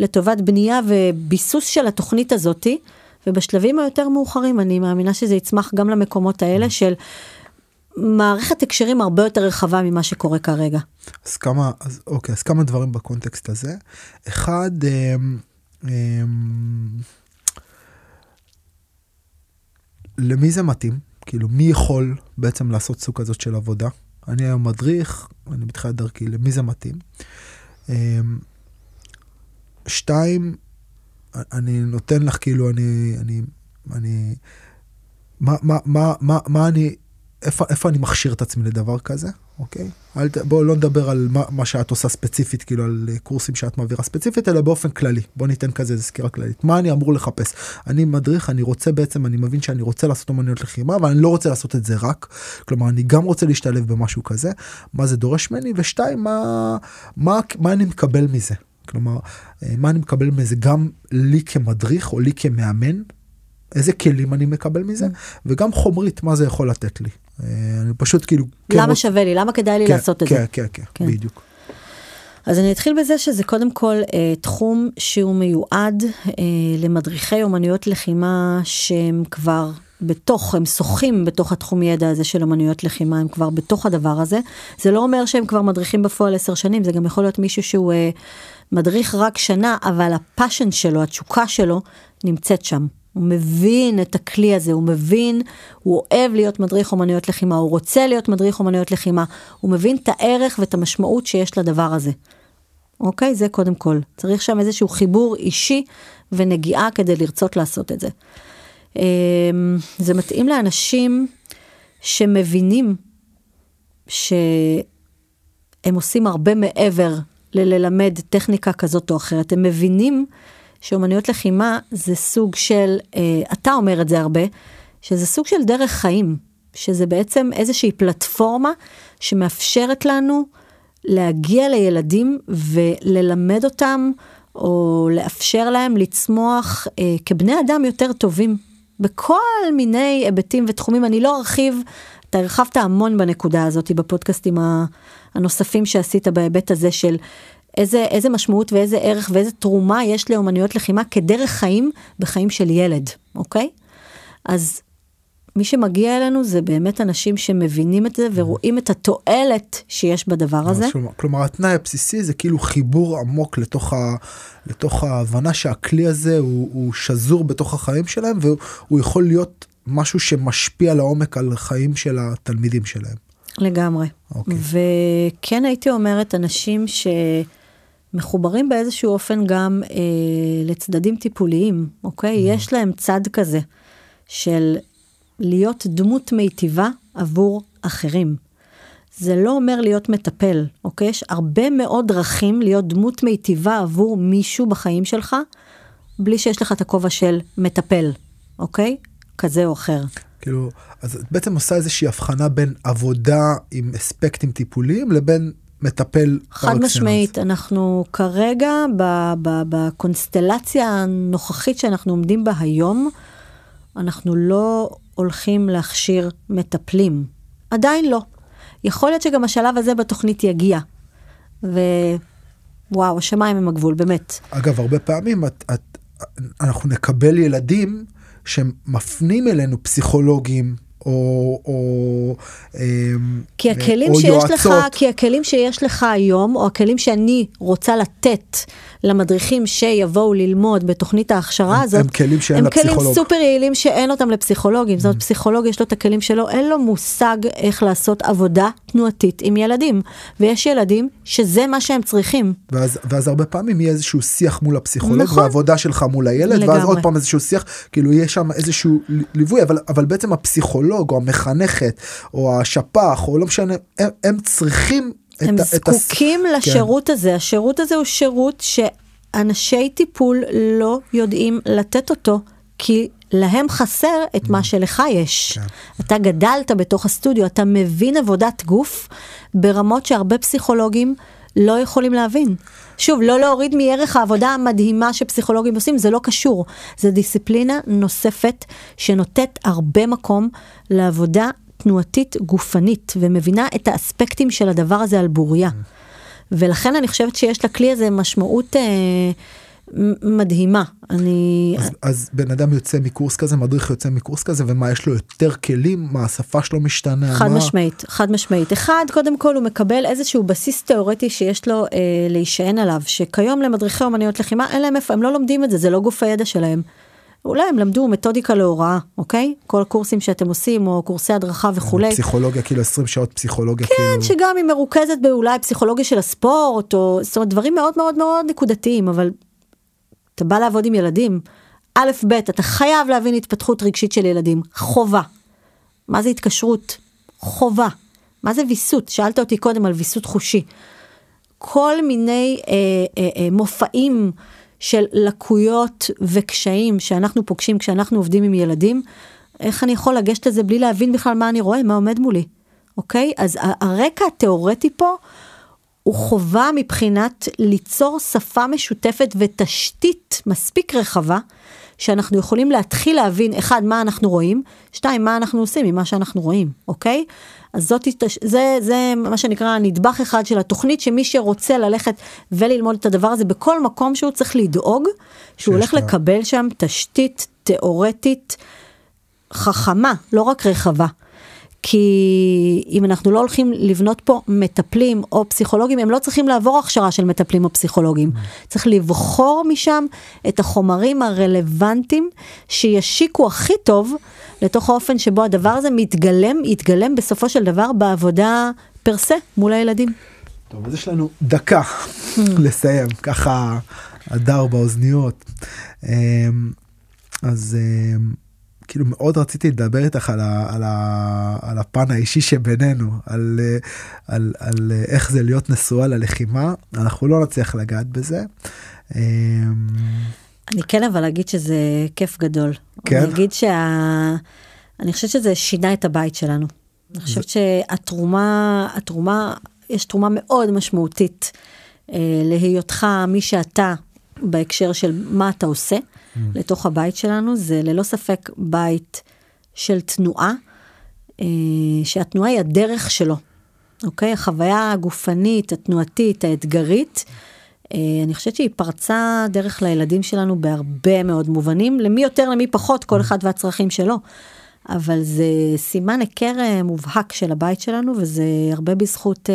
Speaker 3: לטובת בנייה וביסוס של התוכנית הזאתי. ובשלבים היותר מאוחרים אני מאמינה שזה יצמח גם למקומות האלה של מערכת הקשרים הרבה יותר רחבה ממה שקורה כרגע.
Speaker 2: אז כמה אז אוקיי אז כמה דברים בקונטקסט הזה אחד אמ, אמ, למי זה מתאים כאילו מי יכול בעצם לעשות סוג כזאת של עבודה אני היום מדריך אני בתחילת דרכי למי זה מתאים. אמ, שתיים אני נותן לך כאילו אני אני אני מה מה מה מה מה אני איפה איפה אני מכשיר את עצמי לדבר כזה אוקיי? אל ת, בוא לא נדבר על מה, מה שאת עושה ספציפית כאילו על אה, קורסים שאת מעבירה ספציפית אלא באופן כללי. בוא ניתן כזה איזה סקירה כללית. מה אני אמור לחפש? אני מדריך אני רוצה בעצם אני מבין שאני רוצה לעשות אומנויות לחימה אבל אני לא רוצה לעשות את זה רק. כלומר אני גם רוצה להשתלב במשהו כזה. מה זה דורש ממני? ושתיים מה מה מה אני מקבל מזה כלומר אה, מה אני מקבל מזה גם לי כמדריך או לי כמאמן איזה כלים אני מקבל מזה וגם חומרית מה זה יכול לתת לי. אה, אני פשוט כאילו כן
Speaker 3: למה
Speaker 2: רוצ-
Speaker 3: שווה לי? למה כדאי לי
Speaker 2: כן,
Speaker 3: לעשות את
Speaker 2: כן,
Speaker 3: זה?
Speaker 2: כן, כן,
Speaker 3: כן.
Speaker 2: בדיוק.
Speaker 3: אז אני אתחיל בזה שזה קודם כל אה, תחום שהוא מיועד אה, למדריכי אומנויות לחימה שהם כבר בתוך, הם שוחים בתוך התחום ידע הזה של אומנויות לחימה, הם כבר בתוך הדבר הזה. זה לא אומר שהם כבר מדריכים בפועל עשר שנים, זה גם יכול להיות מישהו שהוא אה, מדריך רק שנה, אבל הפאשן שלו, התשוקה שלו, נמצאת שם. הוא מבין את הכלי הזה, הוא מבין, הוא אוהב להיות מדריך אומנויות לחימה, הוא רוצה להיות מדריך אומנויות לחימה, הוא מבין את הערך ואת המשמעות שיש לדבר הזה. אוקיי? זה קודם כל. צריך שם איזשהו חיבור אישי ונגיעה כדי לרצות לעשות את זה. אמ, זה מתאים לאנשים שמבינים שהם עושים הרבה מעבר לללמד טכניקה כזאת או אחרת. הם מבינים שאומנויות לחימה זה סוג של, אה, אתה אומר את זה הרבה, שזה סוג של דרך חיים, שזה בעצם איזושהי פלטפורמה שמאפשרת לנו להגיע לילדים וללמד אותם, או לאפשר להם לצמוח אה, כבני אדם יותר טובים, בכל מיני היבטים ותחומים. אני לא ארחיב, אתה הרחבת המון בנקודה הזאת בפודקאסטים הנוספים שעשית בהיבט הזה של איזה, איזה משמעות ואיזה ערך ואיזה תרומה יש לאומנויות לחימה כדרך חיים בחיים של ילד, אוקיי? אז מי שמגיע אלינו זה באמת אנשים שמבינים את זה ורואים את התועלת שיש בדבר הזה.
Speaker 2: כלומר התנאי הבסיסי זה כאילו חיבור עמוק לתוך, ה, לתוך ההבנה שהכלי הזה הוא, הוא שזור בתוך החיים שלהם והוא יכול להיות משהו שמשפיע לעומק על חיים של התלמידים שלהם.
Speaker 3: לגמרי. אוקיי. וכן הייתי אומרת אנשים ש... מחוברים באיזשהו אופן גם אה, לצדדים טיפוליים, אוקיי? Mm. יש להם צד כזה של להיות דמות מיטיבה עבור אחרים. זה לא אומר להיות מטפל, אוקיי? יש הרבה מאוד דרכים להיות דמות מיטיבה עבור מישהו בחיים שלך, בלי שיש לך את הכובע של מטפל, אוקיי? כזה או אחר.
Speaker 2: כאילו, אז את בעצם עושה איזושהי הבחנה בין עבודה עם אספקטים טיפוליים לבין מטפל
Speaker 3: חד משמעית, אנחנו כרגע בקונסטלציה הנוכחית שאנחנו עומדים בה היום, אנחנו לא הולכים להכשיר מטפלים. עדיין לא. יכול להיות שגם השלב הזה בתוכנית יגיע. ווואו, השמיים הם הגבול, באמת.
Speaker 2: אגב, הרבה פעמים את, את, אנחנו נקבל ילדים שמפנים אלינו פסיכולוגים, או, או,
Speaker 3: אמ, כי הכלים או שיש יועצות. לך, כי הכלים שיש לך היום, או הכלים שאני רוצה לתת למדריכים שיבואו ללמוד בתוכנית ההכשרה
Speaker 2: הם,
Speaker 3: הזאת,
Speaker 2: הם כלים שאין לפסיכולוג.
Speaker 3: הם כלים סופר יעילים שאין אותם לפסיכולוגים. זאת אומרת, mm. פסיכולוג יש לו את הכלים שלו, אין לו מושג איך לעשות עבודה תנועתית עם ילדים. ויש ילדים שזה מה שהם צריכים.
Speaker 2: ואז, ואז הרבה פעמים יהיה איזשהו שיח מול הפסיכולוג, נכון. והעבודה שלך מול הילד, לגמרי. ואז עוד פעם איזשהו שיח, כאילו יש שם איזשהו ליווי, אבל, אבל בעצם הפסיכולוג או המחנכת או השפ"ח או לא משנה, הם, הם צריכים
Speaker 3: הם את זקוקים את הס... לשירות כן. הזה, השירות הזה הוא שירות שאנשי טיפול לא יודעים לתת אותו, כי להם חסר את מה mm. שלך יש. כן. אתה גדלת בתוך הסטודיו, אתה מבין עבודת גוף ברמות שהרבה פסיכולוגים לא יכולים להבין. שוב, לא להוריד מערך העבודה המדהימה שפסיכולוגים עושים, זה לא קשור. זה דיסציפלינה נוספת שנותנת הרבה מקום לעבודה תנועתית גופנית, ומבינה את האספקטים של הדבר הזה על בוריה. ולכן אני חושבת שיש לכלי הזה משמעות אה, מדהימה. אני...
Speaker 2: אז, אז בן אדם יוצא מקורס כזה, מדריך יוצא מקורס כזה, ומה, יש לו יותר כלים? מה, השפה שלו משתנה?
Speaker 3: חד
Speaker 2: מה...
Speaker 3: משמעית, חד משמעית. אחד, קודם כל הוא מקבל איזשהו בסיס תיאורטי שיש לו אה, להישען עליו, שכיום למדריכי אומנויות לחימה אין להם איפה, הם לא לומדים את זה, זה לא גוף הידע שלהם. אולי הם למדו מתודיקה להוראה, אוקיי? כל הקורסים שאתם עושים, או קורסי הדרכה וכולי.
Speaker 2: פסיכולוגיה, כאילו 20 שעות פסיכולוגיה,
Speaker 3: כן,
Speaker 2: כאילו...
Speaker 3: כן, שגם היא מרוכזת באולי פסיכולוגיה של הספורט, או זאת אומרת, דברים מאוד מאוד מאוד נקודתיים, אבל אתה בא לעבוד עם ילדים, א', ב', אתה חייב להבין התפתחות רגשית של ילדים, חובה. מה זה התקשרות? חובה. מה זה ויסות? שאלת אותי קודם על ויסות חושי. כל מיני אה, אה, אה, מופעים של לקויות וקשיים שאנחנו פוגשים כשאנחנו עובדים עם ילדים, איך אני יכול לגשת לזה בלי להבין בכלל מה אני רואה, מה עומד מולי, אוקיי? אז הרקע התיאורטי פה הוא חובה מבחינת ליצור שפה משותפת ותשתית מספיק רחבה, שאנחנו יכולים להתחיל להבין, אחד, מה אנחנו רואים, שתיים, מה אנחנו עושים עם מה שאנחנו רואים, אוקיי? אז זאת, זה, זה מה שנקרא נדבך אחד של התוכנית, שמי שרוצה ללכת וללמוד את הדבר הזה בכל מקום שהוא צריך לדאוג, שהוא הולך. לקבל שם תשתית תיאורטית חכמה, לא רק רחבה. כי אם אנחנו לא הולכים לבנות פה מטפלים או פסיכולוגים, הם לא צריכים לעבור הכשרה של מטפלים או פסיכולוגים. Mm. צריך לבחור משם את החומרים הרלוונטיים שישיקו הכי טוב לתוך האופן שבו הדבר הזה מתגלם, יתגלם בסופו של דבר בעבודה פרסה מול הילדים.
Speaker 2: טוב, אז יש לנו דקה mm. לסיים, ככה הדר באוזניות. אמ, אז אמ, כאילו מאוד רציתי לדבר איתך על, ה, על, ה, על הפן האישי שבינינו, על, על, על איך זה להיות נשואה ללחימה, אנחנו לא נצליח לגעת בזה. אמ,
Speaker 3: אני כן אבל אגיד שזה כיף גדול. כן? אני אגיד שה... אני חושבת שזה שינה את הבית שלנו. אני חושבת. שהתרומה, התרומה, יש תרומה מאוד משמעותית אה, להיותך מי שאתה בהקשר של מה אתה עושה. Mm. לתוך הבית שלנו, זה ללא ספק בית של תנועה, אה, שהתנועה היא הדרך שלו, אוקיי? החוויה הגופנית, התנועתית, האתגרית, אה, אני חושבת שהיא פרצה דרך לילדים שלנו בהרבה מאוד מובנים, למי יותר, למי פחות, כל אחד והצרכים שלו. אבל זה סימן היכר אה, מובהק של הבית שלנו, וזה הרבה בזכות...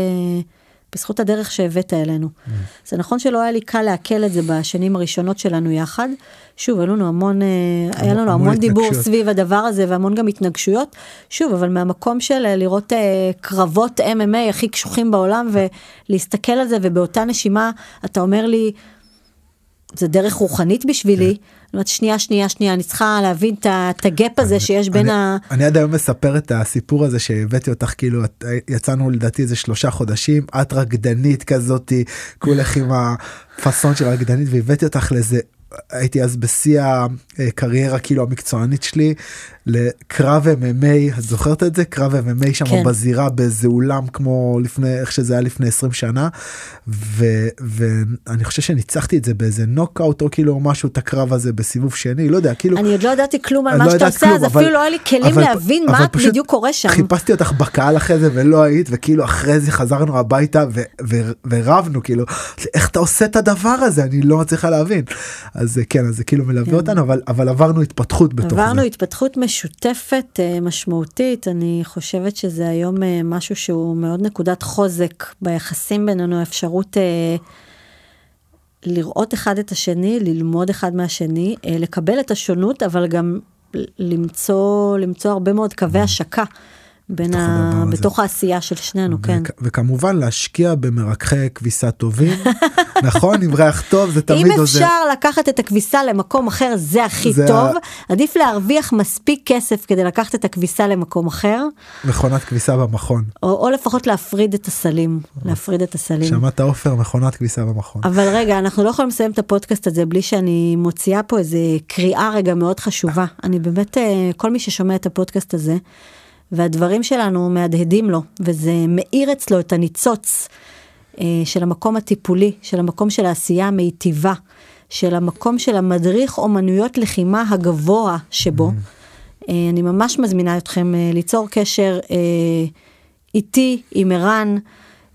Speaker 3: בזכות הדרך שהבאת אלינו. Mm. זה נכון שלא היה לי קל לעכל את זה בשנים הראשונות שלנו יחד. שוב, היה לנו המון, אה, היה לנו המון, המון דיבור סביב הדבר הזה והמון גם התנגשויות. שוב, אבל מהמקום של אה, לראות אה, קרבות MMA הכי קשוחים בעולם ולהסתכל על זה ובאותה נשימה אתה אומר לי, זה דרך רוחנית בשבילי. כן. אומרת, שנייה, שנייה, שנייה, אני צריכה להבין את הגאפ הזה שיש בין ה...
Speaker 2: אני עד היום מספר את הסיפור הזה שהבאתי אותך, כאילו, יצאנו לדעתי איזה שלושה חודשים, את רקדנית כזאתי, כולך עם הפאסון של רקדנית, והבאתי אותך לאיזה הייתי אז בשיא הקריירה כאילו המקצוענית שלי לקרב MMA, את זוכרת את זה? קרב MMA שם כן. בזירה באיזה אולם כמו לפני, איך שזה היה לפני 20 שנה. ו, ואני חושב שניצחתי את זה באיזה נוקאוט או כאילו משהו את הקרב הזה בסיבוב שני, לא יודע, כאילו.
Speaker 3: אני עוד לא ידעתי כלום על מה לא שאתה עושה, אז אבל, אפילו לא היה לי כלים אבל, להבין אבל מה בדיוק קורה שם.
Speaker 2: חיפשתי אותך בקהל אחרי זה ולא היית, וכאילו אחרי זה חזרנו הביתה ו, ו, ורבנו, כאילו, איך אתה עושה את הדבר הזה? אני לא מצליחה להבין. אז כן, אז זה כאילו מלווה כן. אותנו, אבל, אבל עברנו התפתחות בתוך
Speaker 3: עברנו
Speaker 2: זה.
Speaker 3: עברנו התפתחות מש... משותפת, אה, משמעותית, אני חושבת שזה היום אה, משהו שהוא מאוד נקודת חוזק ביחסים בינינו, אפשרות אה, לראות אחד את השני, ללמוד אחד מהשני, לקבל את השונות, אבל גם למצוא, למצוא הרבה מאוד קווי השקה. בין ה... בתוך העשייה של שנינו, כן.
Speaker 2: וכמובן להשקיע במרככי כביסה טובים, נכון? עם ריח טוב זה תמיד
Speaker 3: עוזר. אם אפשר לקחת את הכביסה למקום אחר זה הכי זה טוב, ה... עדיף להרוויח מספיק כסף כדי לקחת את הכביסה למקום אחר.
Speaker 2: מכונת כביסה במכון.
Speaker 3: או, או לפחות להפריד את הסלים, להפריד את הסלים.
Speaker 2: שמעת עופר, מכונת כביסה במכון.
Speaker 3: אבל רגע, אנחנו לא יכולים לסיים את הפודקאסט הזה בלי שאני מוציאה פה איזה קריאה רגע מאוד חשובה. אני באמת, אה, כל מי ששומע את הפודקאסט הזה, והדברים שלנו מהדהדים לו, וזה מאיר אצלו את הניצוץ אה, של המקום הטיפולי, של המקום של העשייה המיטיבה, של המקום של המדריך אומנויות לחימה הגבוה שבו. Mm. אה, אני ממש מזמינה אתכם אה, ליצור קשר אה, איתי, עם ערן,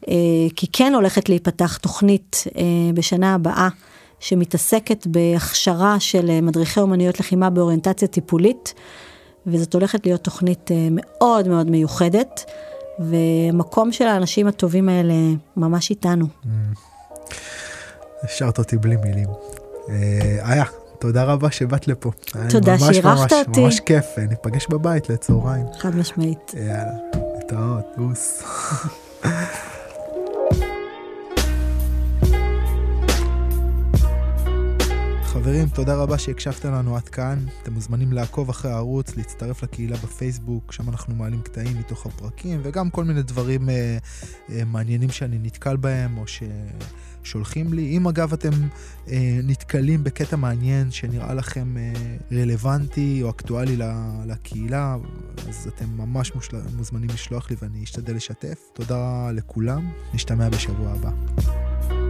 Speaker 3: אה, כי כן הולכת להיפתח תוכנית אה, בשנה הבאה. שמתעסקת בהכשרה של אה, מדריכי אומנויות לחימה באוריינטציה טיפולית. וזאת הולכת להיות תוכנית אה, מאוד מאוד מיוחדת, ומקום של האנשים הטובים האלה ממש איתנו. Mm.
Speaker 2: השארת אותי בלי מילים. אה, איה, תודה רבה שבאת לפה.
Speaker 3: תודה שאירחת אותי.
Speaker 2: ממש כיף, ניפגש בבית לצהריים.
Speaker 3: חד משמעית.
Speaker 2: יאללה, להתראות, בוס. חברים, תודה רבה שהקשבתם לנו עד כאן. אתם מוזמנים לעקוב אחרי הערוץ, להצטרף לקהילה בפייסבוק, שם אנחנו מעלים קטעים מתוך הפרקים, וגם כל מיני דברים אה, אה, מעניינים שאני נתקל בהם, או ששולחים לי. אם אגב אתם אה, נתקלים בקטע מעניין שנראה לכם אה, רלוונטי או אקטואלי לקהילה, אז אתם ממש מושל... מוזמנים לשלוח לי ואני אשתדל לשתף. תודה לכולם, נשתמע בשבוע הבא.